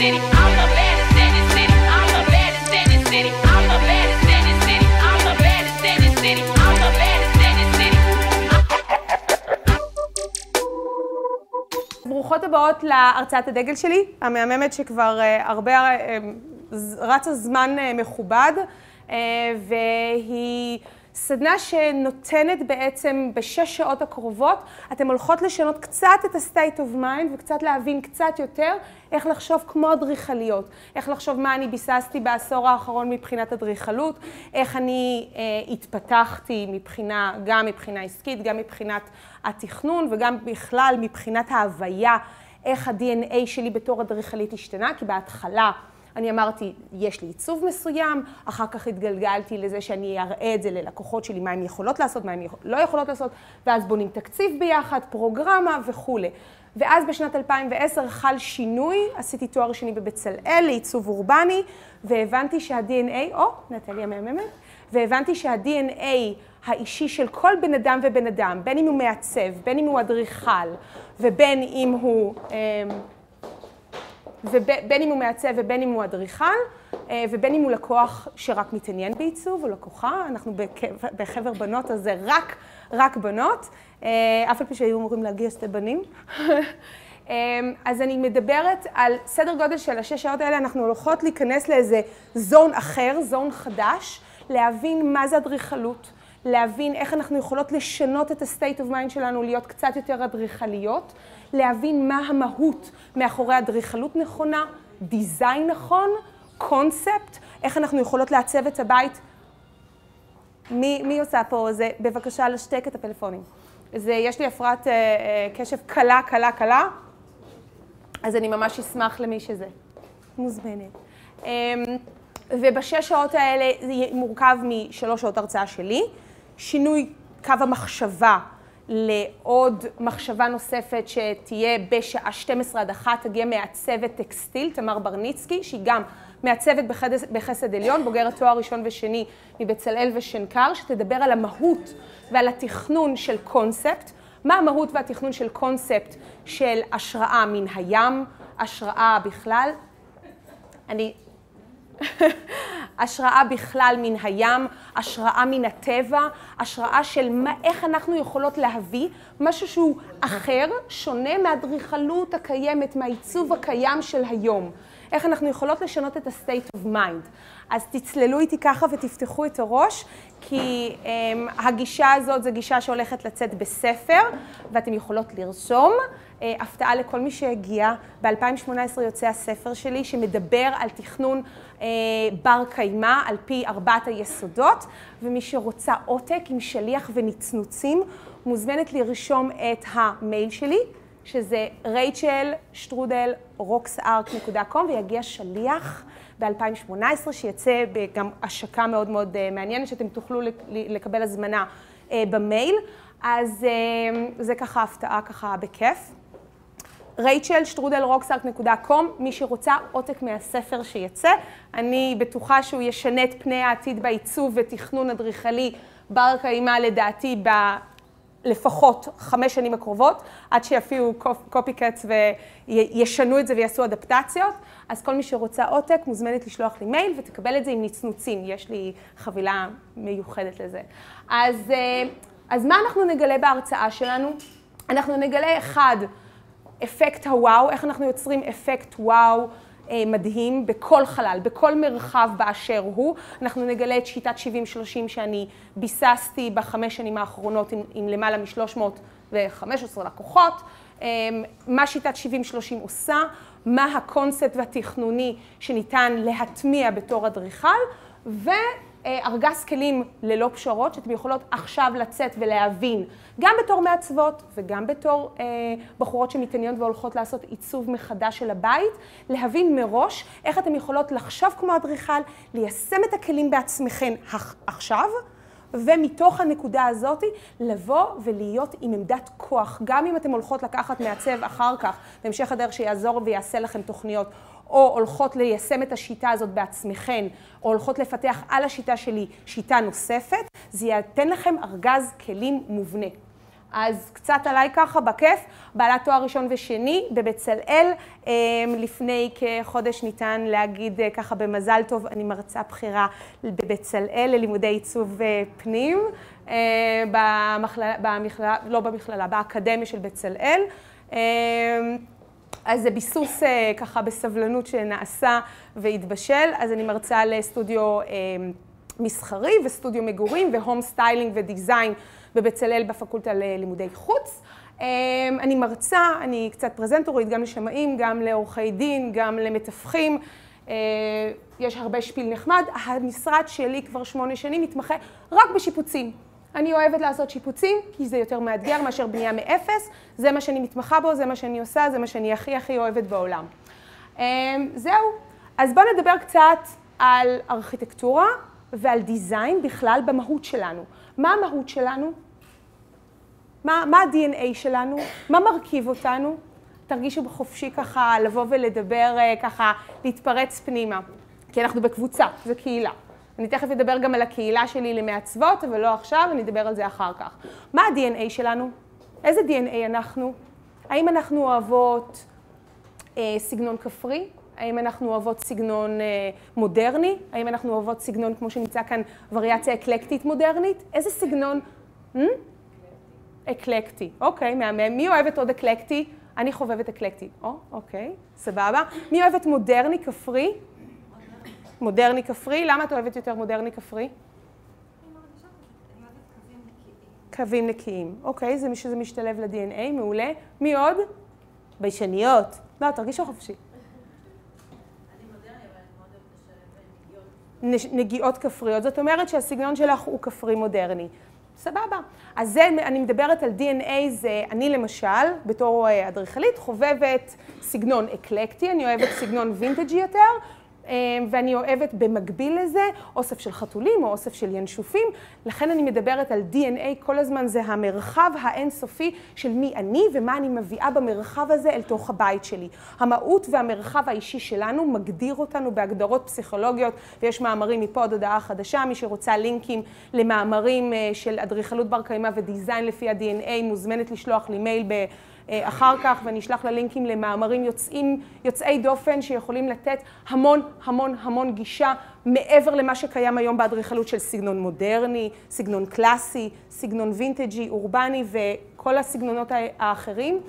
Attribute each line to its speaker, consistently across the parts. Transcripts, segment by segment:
Speaker 1: ברוכות הבאות להרצאת הדגל שלי, המהממת שכבר uh, הרבה, uh, רצה זמן מכובד, uh, והיא סדנה שנותנת בעצם בשש שעות הקרובות, אתן הולכות לשנות קצת את ה-state of mind וקצת להבין קצת יותר איך לחשוב כמו אדריכליות, איך לחשוב מה אני ביססתי בעשור האחרון מבחינת אדריכלות, איך אני אה, התפתחתי מבחינה, גם מבחינה עסקית, גם מבחינת התכנון וגם בכלל מבחינת ההוויה, איך ה-DNA שלי בתור אדריכלית השתנה, כי בהתחלה אני אמרתי, יש לי עיצוב מסוים, אחר כך התגלגלתי לזה שאני אראה את זה ללקוחות שלי, מה הן יכולות לעשות, מה הן לא יכולות לעשות, ואז בונים תקציב ביחד, פרוגרמה וכולי. ואז בשנת 2010 חל שינוי, עשיתי תואר שני בבצלאל לעיצוב אורבני, והבנתי שה-DNA, או, נטליה מהממת, והבנתי שה-DNA האישי של כל בן אדם ובן אדם, בין אם הוא מעצב, בין אם הוא אדריכל, ובין אם הוא... ובין אם הוא מעצב ובין אם הוא אדריכל, אה, ובין אם הוא לקוח שרק מתעניין בעיצוב, או לקוחה, אנחנו בחבר בנות, אז זה רק, רק בנות, אה, אף על פי שהיו אמורים להגיע שתי בנים. אה, אז אני מדברת על סדר גודל של השש שעות האלה, אנחנו הולכות להיכנס לאיזה זון אחר, זון חדש, להבין מה זה אדריכלות. להבין איך אנחנו יכולות לשנות את ה-state of mind שלנו, להיות קצת יותר אדריכליות, להבין מה המהות מאחורי אדריכלות נכונה, דיזיין נכון, קונספט, איך אנחנו יכולות לעצב את הבית. מי, מי עושה פה? זה בבקשה לשתק את הפלאפונים. זה, יש לי הפרעת אה, אה, קשב קלה, קלה, קלה, אז אני ממש אשמח למי שזה. מוזמנת. אה, ובשש שעות האלה זה מורכב משלוש שעות הרצאה שלי, שינוי קו המחשבה לעוד מחשבה נוספת שתהיה בשעה 12 עד 1, תגיע מעצבת טקסטיל, תמר ברניצקי, שהיא גם מעצבת בחסד, בחסד עליון, בוגרת תואר ראשון ושני מבצלאל ושנקר, שתדבר על המהות ועל התכנון של קונספט. מה המהות והתכנון של קונספט של השראה מן הים, השראה בכלל. אני השראה בכלל מן הים, השראה מן הטבע, השראה של מה, איך אנחנו יכולות להביא משהו שהוא אחר, שונה מהאדריכלות הקיימת, מהעיצוב הקיים של היום. איך אנחנו יכולות לשנות את ה-state of mind. אז תצללו איתי ככה ותפתחו את הראש, כי um, הגישה הזאת זו גישה שהולכת לצאת בספר, ואתן יכולות לרשום. Uh, הפתעה לכל מי שהגיע. ב-2018 יוצא הספר שלי, שמדבר על תכנון בר קיימא, על פי ארבעת היסודות, ומי שרוצה עותק עם שליח ונצנוצים, מוזמנת לרשום את המייל שלי. שזה רייצ'ל שטרודל רוקסארק.קום ויגיע שליח ב-2018 שיצא גם השקה מאוד מאוד אה, מעניינת שאתם תוכלו לקבל הזמנה אה, במייל. אז אה, זה ככה הפתעה ככה בכיף. רייצ'ל שטרודל רוקסארק.קום, מי שרוצה עותק מהספר שיצא. אני בטוחה שהוא ישנה את פני העתיד בעיצוב ותכנון אדריכלי בר קיימא לדעתי לפחות חמש שנים הקרובות, עד שיפיעו קופי קאטס וישנו את זה ויעשו אדפטציות. אז כל מי שרוצה עותק מוזמנת לשלוח לי מייל ותקבל את זה עם נצנוצים. יש לי חבילה מיוחדת לזה. אז, אה, אז מה אנחנו נגלה בהרצאה שלנו? אנחנו נגלה אחד, אפקט הוואו, איך אנחנו יוצרים אפקט וואו. אה, מדהים בכל חלל, בכל מרחב באשר הוא. אנחנו נגלה את שיטת 70-30 שאני ביססתי בחמש שנים האחרונות עם, עם למעלה מ-315 לקוחות. אה, מה שיטת 70-30 עושה, מה הקונספט והתכנוני שניתן להטמיע בתור אדריכל, ו... אה, ארגז כלים ללא פשרות, שאתן יכולות עכשיו לצאת ולהבין, גם בתור מעצבות וגם בתור אה, בחורות שמתעניינות והולכות לעשות עיצוב מחדש של הבית, להבין מראש איך אתן יכולות לחשוב כמו אדריכל, ליישם את הכלים בעצמכן עכשיו, ומתוך הנקודה הזאת לבוא ולהיות עם עמדת כוח, גם אם אתן הולכות לקחת מעצב אחר כך, בהמשך הדרך שיעזור ויעשה לכם תוכניות, או הולכות ליישם את השיטה הזאת בעצמכן, או הולכות לפתח על השיטה שלי שיטה נוספת, זה ייתן לכם ארגז כלים מובנה. אז קצת עליי ככה, בכיף, בעלת תואר ראשון ושני בבצלאל. לפני כחודש ניתן להגיד ככה במזל טוב, אני מרצה בכירה בבצלאל ללימודי עיצוב פנים, במכללה, במכללה, לא במכללה, באקדמיה של בצלאל. אז זה ביסוס ככה בסבלנות שנעשה והתבשל, אז אני מרצה לסטודיו מסחרי וסטודיו מגורים ו home styling ו design בבצלאל בפקולטה ללימודי חוץ. אני מרצה, אני קצת פרזנטורית, גם לשמאים, גם לעורכי דין, גם למתווכים. יש הרבה שפיל נחמד. המשרד שלי כבר שמונה שנים מתמחה רק בשיפוצים. אני אוהבת לעשות שיפוצים, כי זה יותר מאתגר מאשר בנייה מאפס. זה מה שאני מתמחה בו, זה מה שאני עושה, זה מה שאני הכי הכי אוהבת בעולם. זהו. אז בואו נדבר קצת על ארכיטקטורה ועל דיזיין בכלל במהות שלנו. מה המהות שלנו? מה, מה ה-DNA שלנו? מה מרכיב אותנו? תרגישו בחופשי ככה לבוא ולדבר, ככה להתפרץ פנימה. כי אנחנו בקבוצה, זו קהילה. אני תכף אדבר גם על הקהילה שלי למעצבות, אבל לא עכשיו, אני אדבר על זה אחר כך. מה ה-DNA שלנו? איזה DNA אנחנו? האם אנחנו אוהבות אה, סגנון כפרי? האם אנחנו אוהבות סגנון אה, מודרני? האם אנחנו אוהבות סגנון, כמו שנמצא כאן, וריאציה אקלקטית מודרנית? איזה סגנון? Hmm? אקלקטי. אוקיי, מהמם. מי אוהבת עוד אקלקטי? אני חובבת אקלקטי. או, אוקיי, סבבה. מי אוהבת מודרני כפרי? מודרני כפרי. למה את אוהבת יותר מודרני כפרי? קווים נקיים. אוקיי, זה שזה משתלב ל-DNA, מעולה. מי עוד? ביישניות. לא, תרגישו חופשי. נגיעות כפריות, זאת אומרת שהסגנון שלך הוא כפרי מודרני. סבבה. אז זה, אני מדברת על DNA, זה אני למשל, בתור אדריכלית, חובבת סגנון אקלקטי, אני אוהבת סגנון וינטג'י יותר, ואני אוהבת במקביל לזה אוסף של חתולים או אוסף של ינשופים, לכן אני מדברת על DNA כל הזמן, זה המרחב האינסופי של מי אני ומה אני מביאה במרחב הזה אל תוך הבית שלי. המהות והמרחב האישי שלנו מגדיר אותנו בהגדרות פסיכולוגיות, ויש מאמרים מפה עד הודעה חדשה, מי שרוצה לינקים למאמרים של אדריכלות בר קיימא ודיזיין לפי ה-DNA, מוזמנת לשלוח לי מייל ב... אחר כך, ואני אשלח לה לינקים למאמרים יוצאים, יוצאי דופן שיכולים לתת המון המון המון גישה מעבר למה שקיים היום באדריכלות של סגנון מודרני, סגנון קלאסי, סגנון וינטג'י, אורבני וכל הסגנונות האחרים.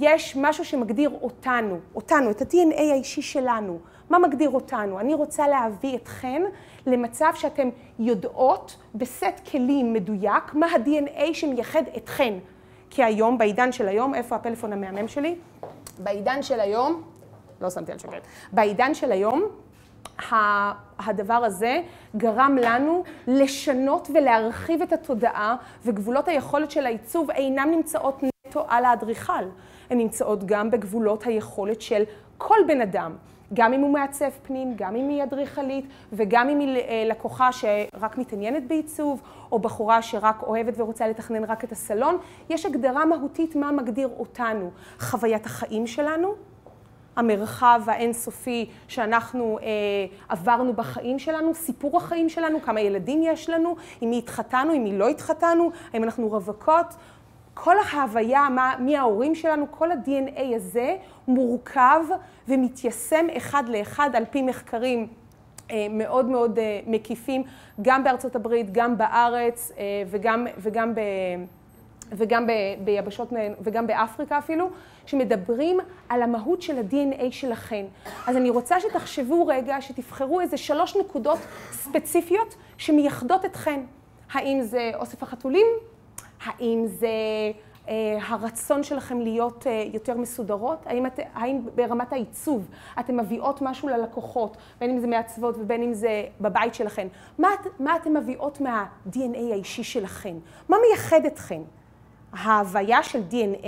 Speaker 1: יש משהו שמגדיר אותנו, אותנו, את ה-DNA האישי שלנו. מה מגדיר אותנו? אני רוצה להביא אתכן למצב שאתן יודעות בסט כלים מדויק מה ה-DNA שמייחד אתכן. כי היום, בעידן של היום, איפה הפלאפון המהמם שלי? בעידן של היום, לא שמתי על שקט, בעידן של היום, הדבר הזה גרם לנו לשנות ולהרחיב את התודעה, וגבולות היכולת של העיצוב אינם נמצאות נטו על האדריכל, הן נמצאות גם בגבולות היכולת של כל בן אדם. גם אם הוא מעצב פנים, גם אם היא אדריכלית, וגם אם היא לקוחה שרק מתעניינת בעיצוב, או בחורה שרק אוהבת ורוצה לתכנן רק את הסלון, יש הגדרה מהותית מה מגדיר אותנו. חוויית החיים שלנו, המרחב האינסופי שאנחנו אה, עברנו בחיים שלנו, סיפור החיים שלנו, כמה ילדים יש לנו, עם מי התחתנו, עם מי לא התחתנו, האם אנחנו רווקות. כל ההוויה, מה, מי ההורים שלנו, כל ה-DNA הזה מורכב ומתיישם אחד לאחד על פי מחקרים מאוד מאוד מקיפים, גם בארצות הברית, גם בארץ וגם, וגם, ב, וגם ב, ביבשות, וגם באפריקה אפילו, שמדברים על המהות של ה-DNA שלכם. אז אני רוצה שתחשבו רגע, שתבחרו איזה שלוש נקודות ספציפיות שמייחדות אתכן. האם זה אוסף החתולים? האם זה הרצון שלכם להיות יותר מסודרות? האם, את, האם ברמת העיצוב אתן מביאות משהו ללקוחות, בין אם זה מעצבות ובין אם זה בבית שלכם? מה, מה אתן מביאות מה-DNA האישי שלכם? מה מייחד אתכם? ההוויה של DNA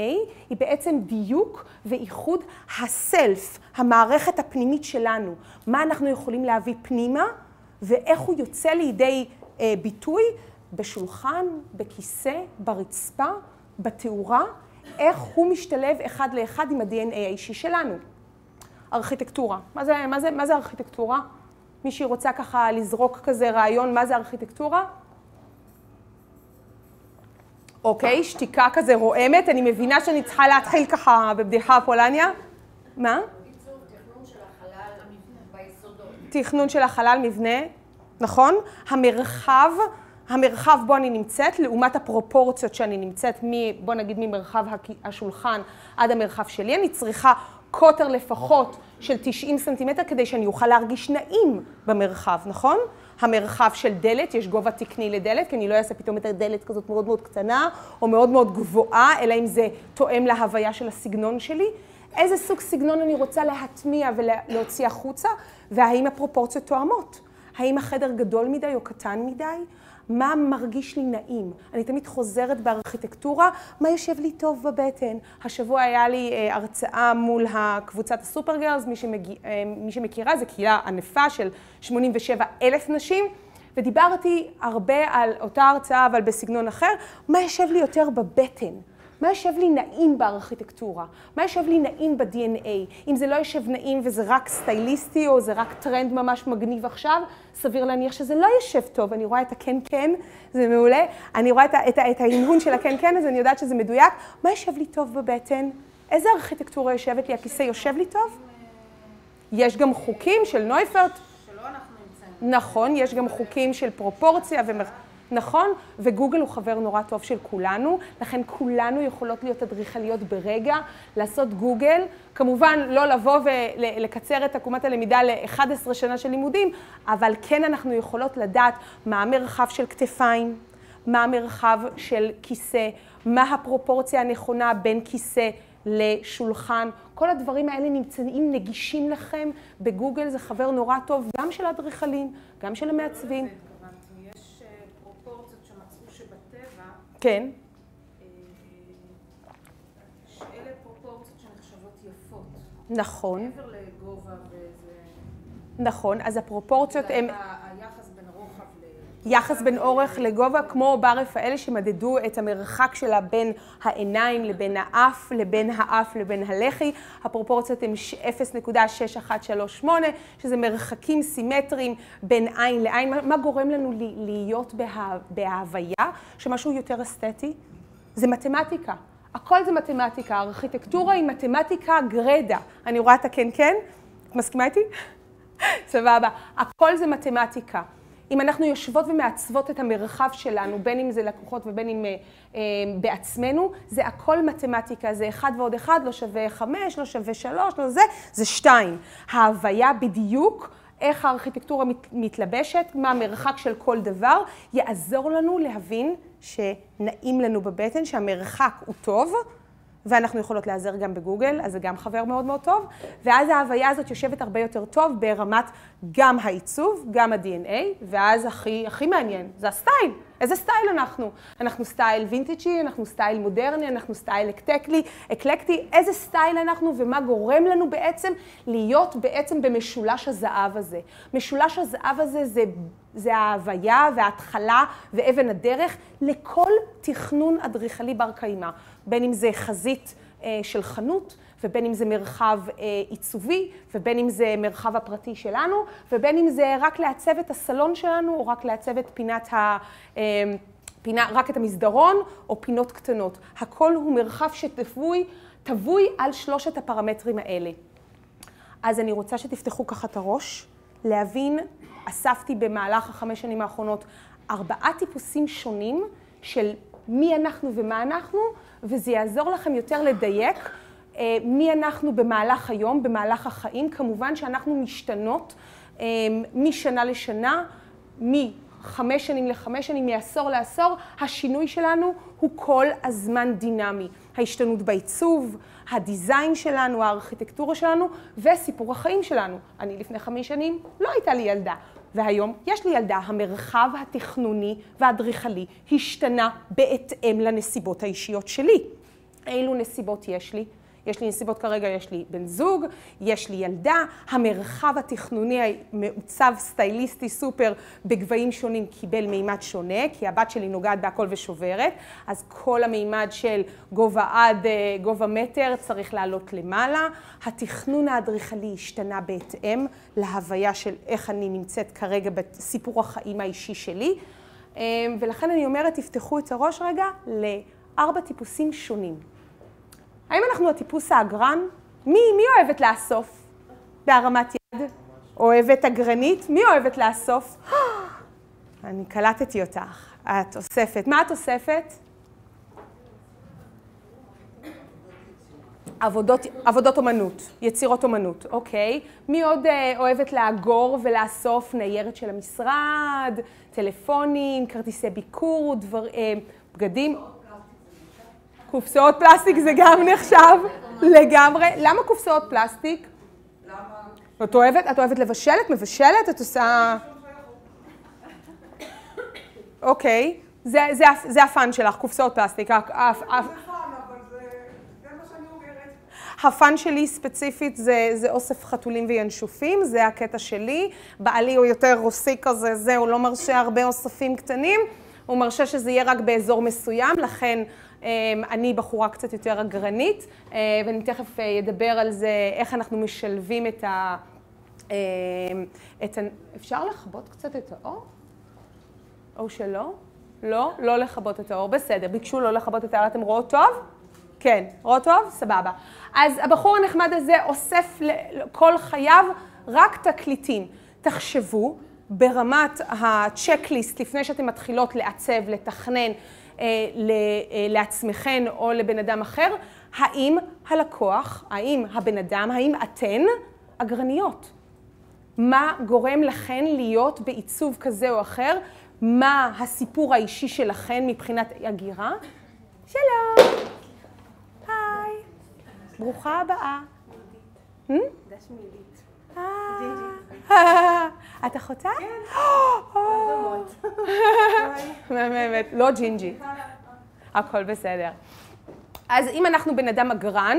Speaker 1: היא בעצם דיוק ואיחוד הסלף, המערכת הפנימית שלנו. מה אנחנו יכולים להביא פנימה ואיך הוא יוצא לידי ביטוי בשולחן, בכיסא, ברצפה, בתאורה, איך הוא משתלב אחד לאחד עם ה-DNA האישי שלנו. ארכיטקטורה. מה זה, מה זה, מה זה ארכיטקטורה? מישהי רוצה ככה לזרוק כזה רעיון, מה זה ארכיטקטורה? אוקיי, שתיקה כזה רועמת, אני מבינה שאני צריכה להתחיל ככה בבדיחה פולניה. מה?
Speaker 2: תכנון של החלל
Speaker 1: מבנה, נכון? המרחב, המרחב בו אני נמצאת, לעומת הפרופורציות שאני נמצאת, מ, בוא נגיד ממרחב השולחן עד המרחב שלי, אני צריכה קוטר לפחות של 90 סנטימטר כדי שאני אוכל להרגיש נעים במרחב, נכון? המרחב של דלת, יש גובה תקני לדלת, כי אני לא אעשה פתאום את הדלת כזאת מאוד מאוד קטנה, או מאוד מאוד גבוהה, אלא אם זה תואם להוויה של הסגנון שלי. איזה סוג סגנון אני רוצה להטמיע ולהוציא החוצה, והאם הפרופורציות תואמות. האם החדר גדול מדי או קטן מדי? מה מרגיש לי נעים? אני תמיד חוזרת בארכיטקטורה, מה יושב לי טוב בבטן. השבוע היה לי אה, הרצאה מול הקבוצת הסופר גרלס, מי, שמגיע, אה, מי שמכירה, זו קהילה ענפה של 87 אלף נשים, ודיברתי הרבה על אותה הרצאה, אבל בסגנון אחר, מה יושב לי יותר בבטן. מה יושב לי נעים בארכיטקטורה? מה יושב לי נעים ב-DNA? אם זה לא יושב נעים וזה רק סטייליסטי או זה רק טרנד ממש מגניב עכשיו, סביר להניח שזה לא יושב טוב. אני רואה את הכן-כן, זה מעולה. אני רואה את, את, את ההנהון של הכן-כן, אז אני יודעת שזה מדויק. מה יושב לי טוב בבטן? איזה ארכיטקטורה יושבת לי? הכיסא יושב לי טוב? יש גם חוקים של נויפרט,
Speaker 2: שלא אנחנו נמצאים.
Speaker 1: נכון, יש גם חוקים של פרופורציה ומר... נכון, וגוגל הוא חבר נורא טוב של כולנו, לכן כולנו יכולות להיות אדריכליות ברגע, לעשות גוגל, כמובן לא לבוא ולקצר את עקומת הלמידה ל-11 שנה של לימודים, אבל כן אנחנו יכולות לדעת מה המרחב של כתפיים, מה המרחב של כיסא, מה הפרופורציה הנכונה בין כיסא לשולחן. כל הדברים האלה נמצאים נגישים לכם בגוגל, זה חבר נורא טוב, גם של האדריכלים, גם של המעצבים.
Speaker 2: התכוונתי, יש אה, פרופורציות שמצאו שבטבע,
Speaker 1: כן,
Speaker 2: אה, פרופורציות שנחשבות יפות.
Speaker 1: נכון,
Speaker 2: מעבר לגובה וזה...
Speaker 1: נכון. אז הפרופורציות הן יחס בין אורך לגובה, כמו בר רפאלי שמדדו את המרחק שלה בין העיניים לבין האף, לבין האף לבין הלחי. הפרופורציות הן ש- 0.6138, שזה מרחקים סימטריים בין עין לעין. מה, מה גורם לנו להיות בה, בהוויה שמשהו יותר אסתטי? זה מתמטיקה. הכל זה מתמטיקה. הארכיטקטורה היא מתמטיקה גרדה. אני רואה את הכן-כן? את מסכימה איתי? סבבה. הכל זה מתמטיקה. אם אנחנו יושבות ומעצבות את המרחב שלנו, בין אם זה לקוחות ובין אם אה, אה, בעצמנו, זה הכל מתמטיקה. זה אחד ועוד אחד לא שווה חמש, לא שווה שלוש, לא זה, זה שתיים. ההוויה בדיוק, איך הארכיטקטורה מת, מתלבשת, מה המרחק של כל דבר, יעזור לנו להבין שנעים לנו בבטן, שהמרחק הוא טוב. ואנחנו יכולות להיעזר גם בגוגל, אז זה גם חבר מאוד מאוד טוב, ואז ההוויה הזאת יושבת הרבה יותר טוב ברמת גם העיצוב, גם ה-DNA, ואז הכי, הכי מעניין, זה הסטייל. איזה סטייל אנחנו? אנחנו סטייל וינטג'י, אנחנו סטייל מודרני, אנחנו סטייל אקטקלי, אקלקטי, איזה סטייל אנחנו ומה גורם לנו בעצם להיות בעצם במשולש הזהב הזה. משולש הזהב הזה זה, זה ההוויה וההתחלה ואבן הדרך לכל תכנון אדריכלי בר קיימא. בין אם זה חזית אה, של חנות, ובין אם זה מרחב אה, עיצובי, ובין אם זה מרחב הפרטי שלנו, ובין אם זה רק לעצב את הסלון שלנו, או רק לעצב את פינת ה... אה, פינה, רק את המסדרון, או פינות קטנות. הכל הוא מרחב שטבוי, טבוי על שלושת הפרמטרים האלה. אז אני רוצה שתפתחו ככה את הראש, להבין, אספתי במהלך החמש שנים האחרונות ארבעה טיפוסים שונים של מי אנחנו ומה אנחנו, וזה יעזור לכם יותר לדייק אה, מי אנחנו במהלך היום, במהלך החיים. כמובן שאנחנו משתנות אה, משנה לשנה, מחמש שנים לחמש שנים, מעשור לעשור, השינוי שלנו הוא כל הזמן דינמי. ההשתנות בעיצוב, הדיזיין שלנו, הארכיטקטורה שלנו וסיפור החיים שלנו. אני לפני חמש שנים לא הייתה לי ילדה, והיום יש לי ילדה. המרחב התכנוני והאדריכלי השתנה בהתאם לנסיבות האישיות שלי. אילו נסיבות יש לי? יש לי נסיבות כרגע, יש לי בן זוג, יש לי ילדה, המרחב התכנוני המעוצב סטייליסטי סופר בגבהים שונים קיבל מימד שונה, כי הבת שלי נוגעת בהכל ושוברת, אז כל המימד של גובה עד אה, גובה מטר צריך לעלות למעלה. התכנון האדריכלי השתנה בהתאם להוויה של איך אני נמצאת כרגע בסיפור החיים האישי שלי. אה, ולכן אני אומרת, תפתחו את הראש רגע לארבע טיפוסים שונים. האם אנחנו הטיפוס האגרן? מי, מי אוהבת לאסוף בהרמת יד? אוהבת אגרנית? מי אוהבת לאסוף? אני קלטתי אותך. את אוספת. מה את אוספת? עבודות, עבודות אומנות, יצירות אומנות, אוקיי. מי עוד אה, אוהבת לאגור ולאסוף ניירת של המשרד, טלפונים, כרטיסי ביקור, דבר, אה, בגדים? קופסאות פלסטיק זה גם נחשב לגמרי. למה קופסאות פלסטיק? למה? את אוהבת, את אוהבת לבשל? את מבשלת? את עושה... אוקיי, זה, ה fun שלך, קופסאות פלסטיק.
Speaker 2: זה. ה
Speaker 1: fun שלי ספציפית זה, זה אוסף חתולים וינשופים, זה הקטע שלי. בעלי הוא יותר רוסי כזה, זה, הוא לא מרשה הרבה אוספים קטנים, הוא מרשה שזה יהיה רק באזור מסוים, לכן אני בחורה קצת יותר אגרנית, אה, ואני תכף אה, אדבר על זה, איך אנחנו משלבים את ה... אה, את ה... אפשר לכבות קצת את האור? או שלא? לא? לא לכבות את האור, בסדר. ביקשו לא לכבות את האור, אתם רואות טוב? כן, רואות טוב? סבבה. אז הבחור הנחמד הזה אוסף ל- כל חייו רק תקליטים. תחשבו ברמת הצ'קליסט, לפני שאתן מתחילות לעצב, לתכנן לעצמכן או לבן אדם אחר, האם הלקוח, האם הבן אדם, האם אתן אגרניות? מה גורם לכן להיות בעיצוב כזה או אחר, מה הסיפור האישי שלכן מבחינת הגירה. שלום, היי, ברוכה הבאה. Hmm? אה, את אחותה? כן. מהממת, לא ג'ינג'י. הכל בסדר. אז אם אנחנו בן אדם אגרן,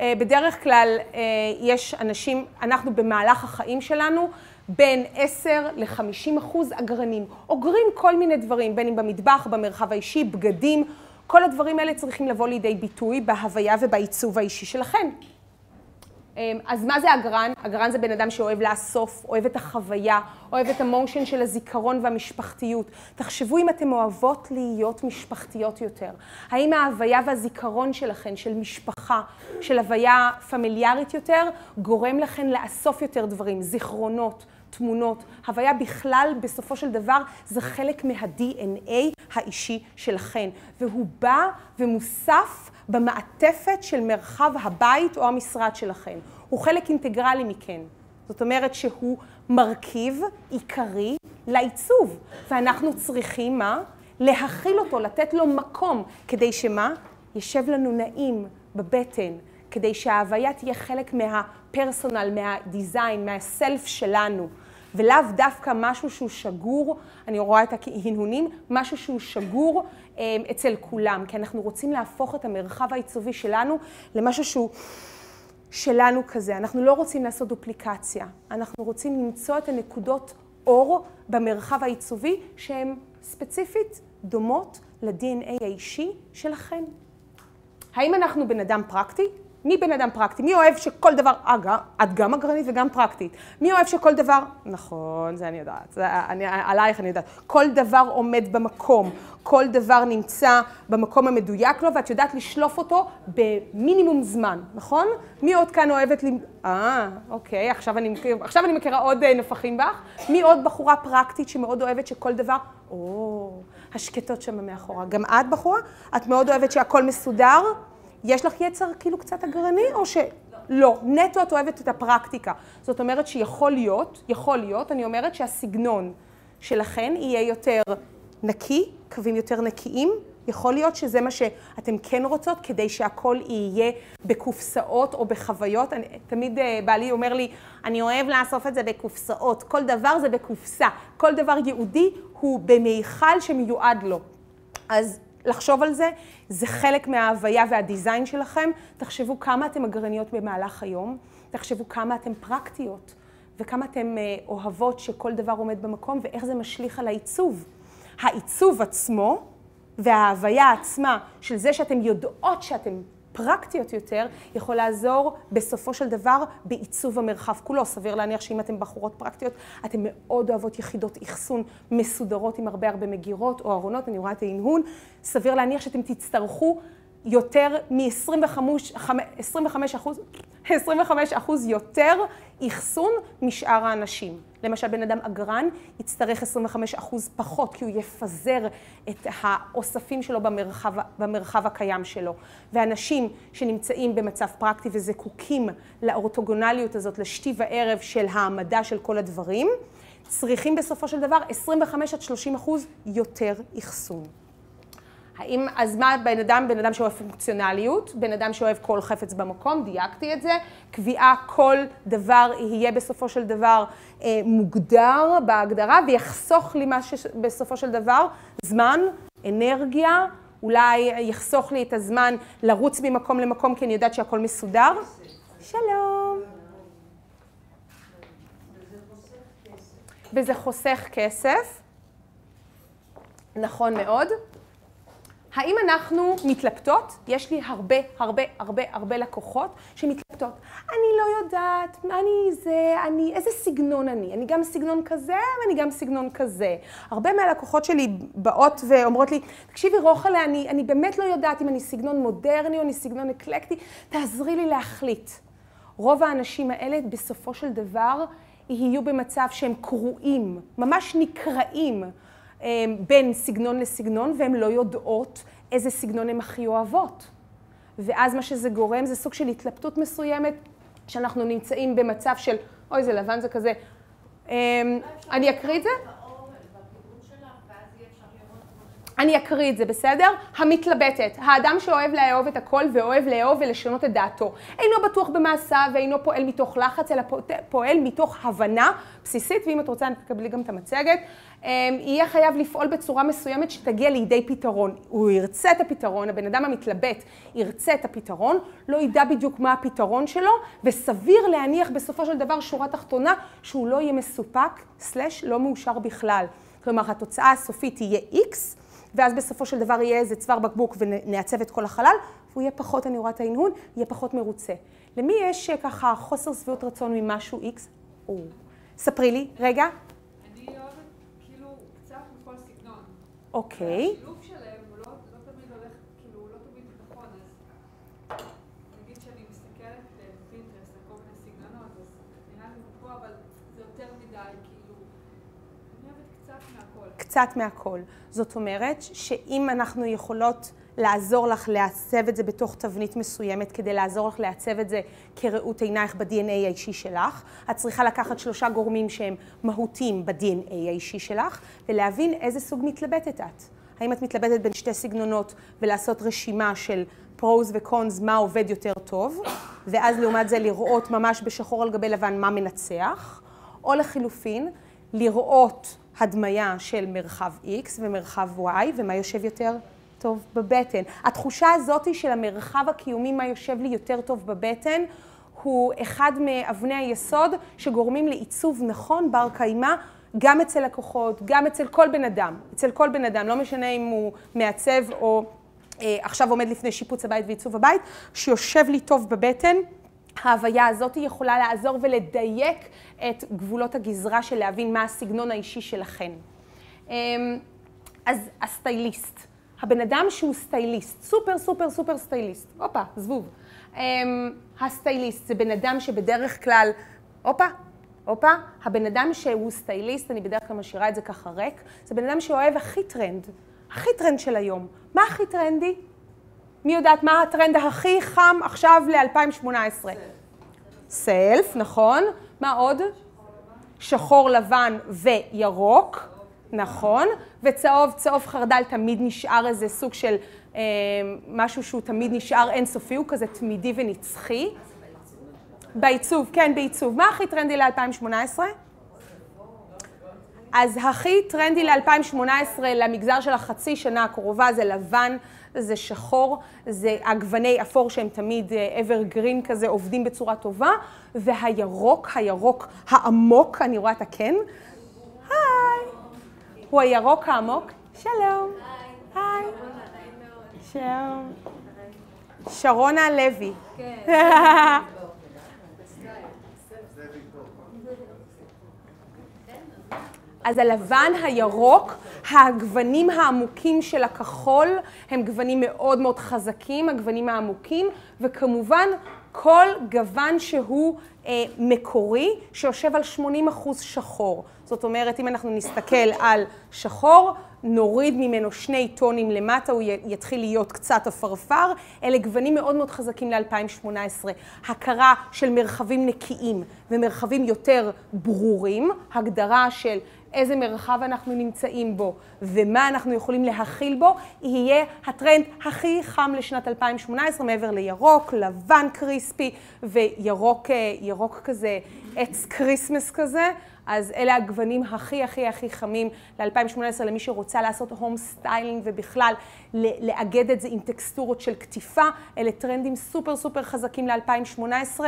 Speaker 1: אה, בדרך כלל אה, יש אנשים, אנחנו במהלך החיים שלנו בין 10 ל-50 אחוז אגרנים. אוגרים כל מיני דברים, בין אם במטבח, במרחב האישי, בגדים, כל הדברים האלה צריכים לבוא לידי ביטוי בהוויה ובעיצוב האישי שלכם. אמ, אז מה זה אגרן? אגרן זה בן אדם שאוהב לאסוף, אוהב את החוויה, אוהב את המושן של הזיכרון והמשפחתיות. תחשבו אם אתן אוהבות להיות משפחתיות יותר. האם ההוויה והזיכרון שלכן, של משפחה, של הוויה פמיליארית יותר, גורם לכן לאסוף יותר דברים, זיכרונות, תמונות. הוויה בכלל, בסופו של דבר, זה חלק מה-DNA האישי שלכן. והוא בא ומוסף במעטפת של מרחב הבית או המשרד שלכם. הוא חלק אינטגרלי מכן. זאת אומרת שהוא מרכיב עיקרי לעיצוב. ואנחנו צריכים מה? להכיל אותו, לתת לו מקום, כדי שמה? ישב לנו נעים בבטן, כדי שההוויה תהיה חלק מהפרסונל, מהדיזיין, מהסלף שלנו. ולאו דווקא משהו שהוא שגור, אני רואה את ההנהונים, משהו שהוא שגור אצל כולם, כי אנחנו רוצים להפוך את המרחב העיצובי שלנו למשהו שהוא שלנו כזה. אנחנו לא רוצים לעשות דופליקציה, אנחנו רוצים למצוא את הנקודות אור במרחב העיצובי שהן ספציפית דומות ל-DNA האישי שלכם. האם אנחנו בן אדם פרקטי? מי בן אדם פרקטי? מי אוהב שכל דבר, אגב, את גם אגרנית וגם פרקטית. מי אוהב שכל דבר, נכון, זה אני יודעת, זה, אני, עלייך אני יודעת. כל דבר עומד במקום, כל דבר נמצא במקום המדויק לו, ואת יודעת לשלוף אותו במינימום זמן, נכון? מי עוד כאן אוהבת ל... אה, אוקיי, עכשיו אני, עכשיו אני מכירה עוד אה, נפחים בך. מי עוד בחורה פרקטית שמאוד אוהבת שכל דבר... או, השקטות שם מאחורה. גם את בחורה? את מאוד אוהבת שהכל מסודר? יש לך יצר כאילו קצת אגרני, או ש... לא, נטו את אוהבת את הפרקטיקה. זאת אומרת שיכול להיות, יכול להיות, אני אומרת שהסגנון שלכן יהיה יותר נקי, קווים יותר נקיים. יכול להיות שזה מה שאתם כן רוצות, כדי שהכל יהיה בקופסאות או בחוויות. אני, תמיד אה, בעלי אומר לי, אני אוהב לאסוף את זה בקופסאות. כל דבר זה בקופסה. כל דבר יהודי הוא במיכל שמיועד לו. אז לחשוב על זה, זה חלק מההוויה והדיזיין שלכם. תחשבו כמה אתם אגרניות במהלך היום, תחשבו כמה אתם פרקטיות, וכמה אתם אה, אוהבות שכל דבר עומד במקום, ואיך זה משליך על העיצוב. העיצוב עצמו וההוויה עצמה של זה שאתם יודעות שאתם פרקטיות יותר, יכול לעזור בסופו של דבר בעיצוב המרחב כולו. סביר להניח שאם אתן בחורות פרקטיות, אתן מאוד אוהבות יחידות אחסון מסודרות עם הרבה הרבה מגירות או ארונות, אני רואה את ההנהון. סביר להניח שאתם תצטרכו יותר מ-25 אחוז, 25 אחוז יותר אחסון משאר האנשים. למשל, בן אדם אגרן יצטרך 25 אחוז פחות, כי הוא יפזר את האוספים שלו במרחב, במרחב הקיים שלו. ואנשים שנמצאים במצב פרקטי וזקוקים לאורתוגונליות הזאת, לשתי וערב של העמדה של כל הדברים, צריכים בסופו של דבר 25 עד 30 אחוז יותר אחסון. האם, אז מה בן אדם? בן אדם שאוהב פונקציונליות, בן אדם שאוהב כל חפץ במקום, דייקתי את זה, קביעה כל דבר יהיה בסופו של דבר אה, מוגדר בהגדרה ויחסוך לי מה שבסופו של דבר זמן, אנרגיה, אולי יחסוך לי את הזמן לרוץ ממקום למקום כי אני יודעת שהכל מסודר. שלום. וזה חוסך כסף. נכון מאוד. האם אנחנו מתלבטות? יש לי הרבה, הרבה, הרבה, הרבה לקוחות שמתלבטות. אני לא יודעת, אני זה, אני, איזה סגנון אני? אני גם סגנון כזה ואני גם סגנון כזה. הרבה מהלקוחות שלי באות ואומרות לי, תקשיבי רוחלה, אני, אני באמת לא יודעת אם אני סגנון מודרני או אני סגנון אקלקטי, תעזרי לי להחליט. רוב האנשים האלה בסופו של דבר יהיו במצב שהם קרועים, ממש נקרעים. אמ, בין סגנון לסגנון, והן לא יודעות איזה סגנון הן הכי אוהבות. ואז מה שזה גורם זה סוג של התלבטות מסוימת, שאנחנו נמצאים במצב של, אוי, זה לבן, זה כזה. אמ, אני אקריא את זה? אני אקריא את זה, בסדר? המתלבטת, האדם שאוהב לאהוב את הכל ואוהב לאהוב ולשנות את דעתו. אינו בטוח במעשיו ואינו פועל מתוך לחץ, אלא פועל מתוך הבנה בסיסית, ואם את רוצה, תקבלי גם את המצגת. אמ, יהיה חייב לפעול בצורה מסוימת שתגיע לידי פתרון. הוא ירצה את הפתרון, הבן אדם המתלבט ירצה את הפתרון, לא ידע בדיוק מה הפתרון שלו, וסביר להניח בסופו של דבר שורה תחתונה שהוא לא יהיה מסופק, סלש לא מאושר בכלל. כלומר, התוצאה הסופית תהיה X, ואז בסופו של דבר יהיה איזה צוואר בקבוק ונעצב את כל החלל, והוא יהיה פחות, אני רואה את ההנהון, יהיה פחות מרוצה. למי יש אה, ככה חוסר שביעות רצון ממשהו X? או. ספרי לי, רגע.
Speaker 3: אני אוהבת כאילו קצת מכל סגנון.
Speaker 1: אוקיי.
Speaker 3: השילוב שלהם הוא לא, לא תמיד הולך, כאילו הוא לא תמיד נכון, אז נגיד שאני מסתכלת בפינטרסט על כל מיני סגנונות, אז נראה לי פה, אבל זה יותר מדי, כאילו, אני אוהבת קצת מהכל.
Speaker 1: קצת מהכל. זאת אומרת שאם אנחנו יכולות לעזור לך לעצב את זה בתוך תבנית מסוימת, כדי לעזור לך לעצב את זה כראות עינייך ב-DNA האישי שלך, את צריכה לקחת שלושה גורמים שהם מהותיים ב-DNA האישי שלך, ולהבין איזה סוג מתלבטת את. האם את מתלבטת בין שתי סגנונות ולעשות רשימה של פרוז וקונס, מה עובד יותר טוב, ואז לעומת זה לראות ממש בשחור על גבי לבן מה מנצח, או לחילופין, לראות הדמיה של מרחב X ומרחב Y, ומה יושב יותר טוב בבטן. התחושה הזאת של המרחב הקיומי, מה יושב לי יותר טוב בבטן, הוא אחד מאבני היסוד שגורמים לעיצוב נכון, בר קיימא, גם אצל לקוחות, גם אצל כל בן אדם. אצל כל בן אדם, לא משנה אם הוא מעצב או אה, עכשיו עומד לפני שיפוץ הבית ועיצוב הבית, שיושב לי טוב בבטן. ההוויה הזאת יכולה לעזור ולדייק את גבולות הגזרה של להבין מה הסגנון האישי שלכן. אמ, אז הסטייליסט, הבן אדם שהוא סטייליסט, סופר סופר סופר סטייליסט, הופה, זבוב. אמ, הסטייליסט זה בן אדם שבדרך כלל, הופה, הופה, הבן אדם שהוא סטייליסט, אני בדרך כלל משאירה את זה ככה ריק, זה בן אדם שאוהב הכי טרנד, הכי טרנד של היום. מה הכי טרנדי? מי יודעת מה הטרנד הכי חם עכשיו ל-2018? סלף, נכון. מה עוד? שחור לבן וירוק, נכון. וצהוב, צהוב חרדל תמיד נשאר איזה סוג של אה, משהו שהוא תמיד נשאר אינסופי, הוא כזה תמידי ונצחי. בעיצוב, כן, בעיצוב. מה הכי טרנדי ל-2018? אז הכי טרנדי ל-2018 למגזר של החצי שנה הקרובה זה לבן, זה שחור, זה הגווני אפור שהם תמיד evergreen כזה, עובדים בצורה טובה, והירוק, הירוק העמוק, אני רואה את הקן, היי, הוא הירוק העמוק, שלום, היי, שלום. שרונה לוי. אז הלבן, הירוק, הגוונים העמוקים של הכחול הם גוונים מאוד מאוד חזקים, הגוונים העמוקים, וכמובן כל גוון שהוא אה, מקורי, שיושב על 80 אחוז שחור. זאת אומרת, אם אנחנו נסתכל על שחור, נוריד ממנו שני טונים למטה, הוא יתחיל להיות קצת עפרפר. אלה גוונים מאוד מאוד חזקים ל-2018. הכרה של מרחבים נקיים ומרחבים יותר ברורים, הגדרה של איזה מרחב אנחנו נמצאים בו ומה אנחנו יכולים להכיל בו, יהיה הטרנד הכי חם לשנת 2018, מעבר לירוק, לבן crispy וירוק אה, ירוק כזה, עץ Christmas כזה. אז אלה הגוונים הכי הכי הכי חמים ל-2018 למי שרוצה לעשות home styling ובכלל לאגד את זה עם טקסטורות של קטיפה. אלה טרנדים סופר סופר חזקים ל-2018.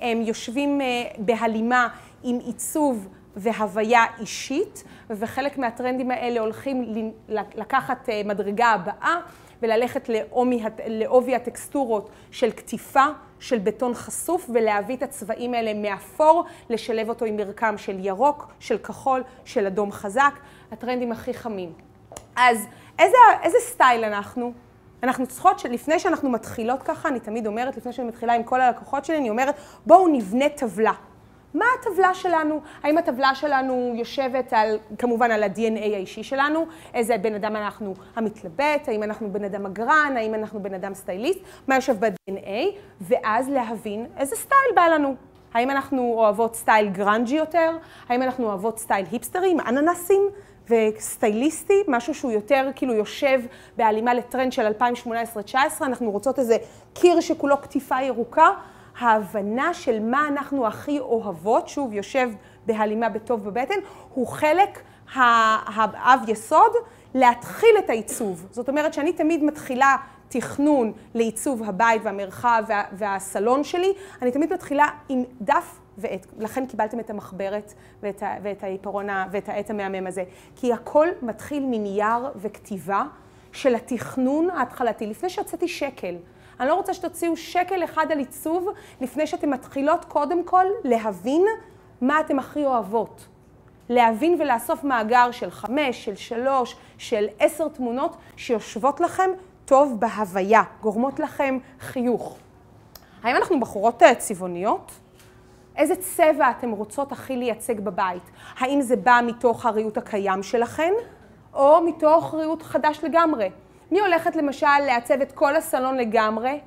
Speaker 1: הם יושבים אה, בהלימה עם עיצוב והוויה אישית, וחלק מהטרנדים האלה הולכים לקחת אה, מדרגה הבאה וללכת לעומי, לעובי הטקסטורות של קטיפה, של בטון חשוף, ולהביא את הצבעים האלה מאפור, לשלב אותו עם מרקם של ירוק, של כחול, של אדום חזק, הטרנדים הכי חמים. אז איזה, איזה סטייל אנחנו? אנחנו צריכות, לפני שאנחנו מתחילות ככה, אני תמיד אומרת, לפני שאני מתחילה עם כל הלקוחות שלי, אני אומרת, בואו נבנה טבלה. מה הטבלה שלנו? האם הטבלה שלנו יושבת על, כמובן על ה-DNA האישי שלנו? איזה בן אדם אנחנו המתלבט? האם אנחנו בן אדם אגרן? האם אנחנו בן אדם סטייליסט? מה יושב ב-DNA? ואז להבין איזה סטייל בא לנו. האם אנחנו אוהבות סטייל גרנג'י יותר? האם אנחנו אוהבות סטייל היפסטרי עם אננסים וסטייליסטי? משהו שהוא יותר כאילו יושב בהלימה לטרנד של 2018-2019? אנחנו רוצות איזה קיר שכולו קטיפה ירוקה? ההבנה של מה אנחנו הכי אוהבות, שוב, יושב בהלימה בטוב בבטן, הוא חלק האבן יסוד להתחיל את העיצוב. זאת אומרת שאני תמיד מתחילה תכנון לעיצוב הבית והמרחב וה, והסלון שלי, אני תמיד מתחילה עם דף ועט. לכן קיבלתם את המחברת ואת, ואת העיפרון ואת העט המהמם הזה. כי הכל מתחיל מנייר וכתיבה של התכנון ההתחלתי, לפני שהוצאתי שקל. אני לא רוצה שתוציאו שקל אחד על עיצוב לפני שאתן מתחילות קודם כל להבין מה אתן הכי אוהבות. להבין ולאסוף מאגר של חמש, של שלוש, של עשר תמונות שיושבות לכם טוב בהוויה, גורמות לכם חיוך. האם אנחנו בחורות צבעוניות? איזה צבע אתן רוצות הכי לייצג בבית? האם זה בא מתוך הריהוט הקיים שלכן, או מתוך ריהוט חדש לגמרי? מי הולכת למשל לעצב את כל הסלון לגמרי?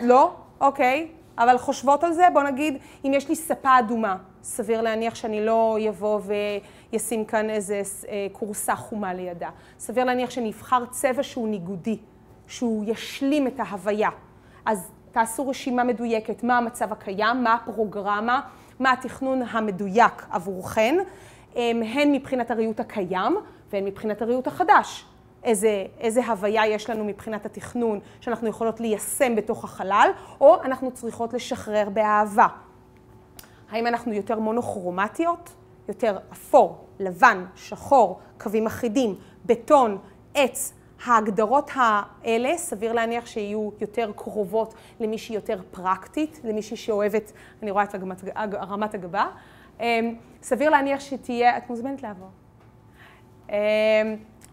Speaker 1: לא? אוקיי. אבל חושבות על זה? בוא נגיד, אם יש לי ספה אדומה, סביר להניח שאני לא יבוא וישים כאן איזה כורסה חומה לידה. סביר להניח שאני אבחר צבע שהוא ניגודי, שהוא ישלים את ההוויה. אז תעשו רשימה מדויקת, מה המצב הקיים, מה הפרוגרמה, מה התכנון המדויק עבורכן, הן מבחינת הריהוט הקיים והן מבחינת הריהוט החדש. איזה, איזה הוויה יש לנו מבחינת התכנון שאנחנו יכולות ליישם בתוך החלל, או אנחנו צריכות לשחרר באהבה. האם אנחנו יותר מונוכרומטיות? יותר אפור, לבן, שחור, קווים אחידים, בטון, עץ. ההגדרות האלה, סביר להניח שיהיו יותר קרובות למישהי יותר פרקטית, למישהי שאוהבת, אני רואה את רמת, רמת הגבה. סביר להניח שתהיה, את מוזמנת לעבור.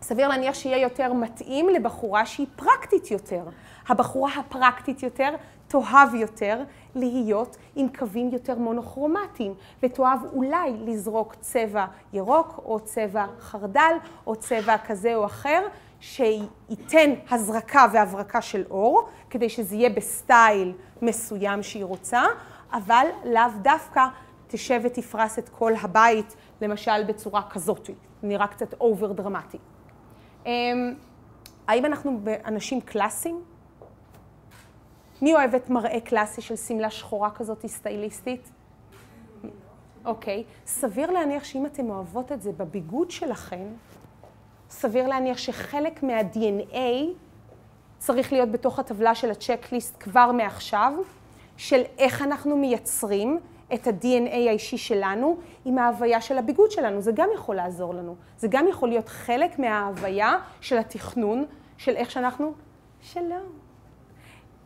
Speaker 1: סביר להניח שיהיה יותר מתאים לבחורה שהיא פרקטית יותר. הבחורה הפרקטית יותר תאהב יותר להיות עם קווים יותר מונוכרומטיים, ותאהב אולי לזרוק צבע ירוק או צבע חרדל או צבע כזה או אחר, שייתן הזרקה והברקה של אור, כדי שזה יהיה בסטייל מסוים שהיא רוצה, אבל לאו דווקא תשב ותפרס את כל הבית, למשל בצורה כזאת, נראה קצת over דרמטי. האם אנחנו אנשים קלאסיים? מי אוהבת מראה קלאסי של שמלה שחורה כזאת סטייליסטית? אוקיי. סביר להניח שאם אתן אוהבות את זה בביגוד שלכן, סביר להניח שחלק מה-DNA צריך להיות בתוך הטבלה של הצ'קליסט כבר מעכשיו, של איך אנחנו מייצרים את ה-DNA האישי שלנו עם ההוויה של הביגוד שלנו. זה גם יכול לעזור לנו. זה גם יכול להיות חלק מההוויה של התכנון, של איך שאנחנו... שלום.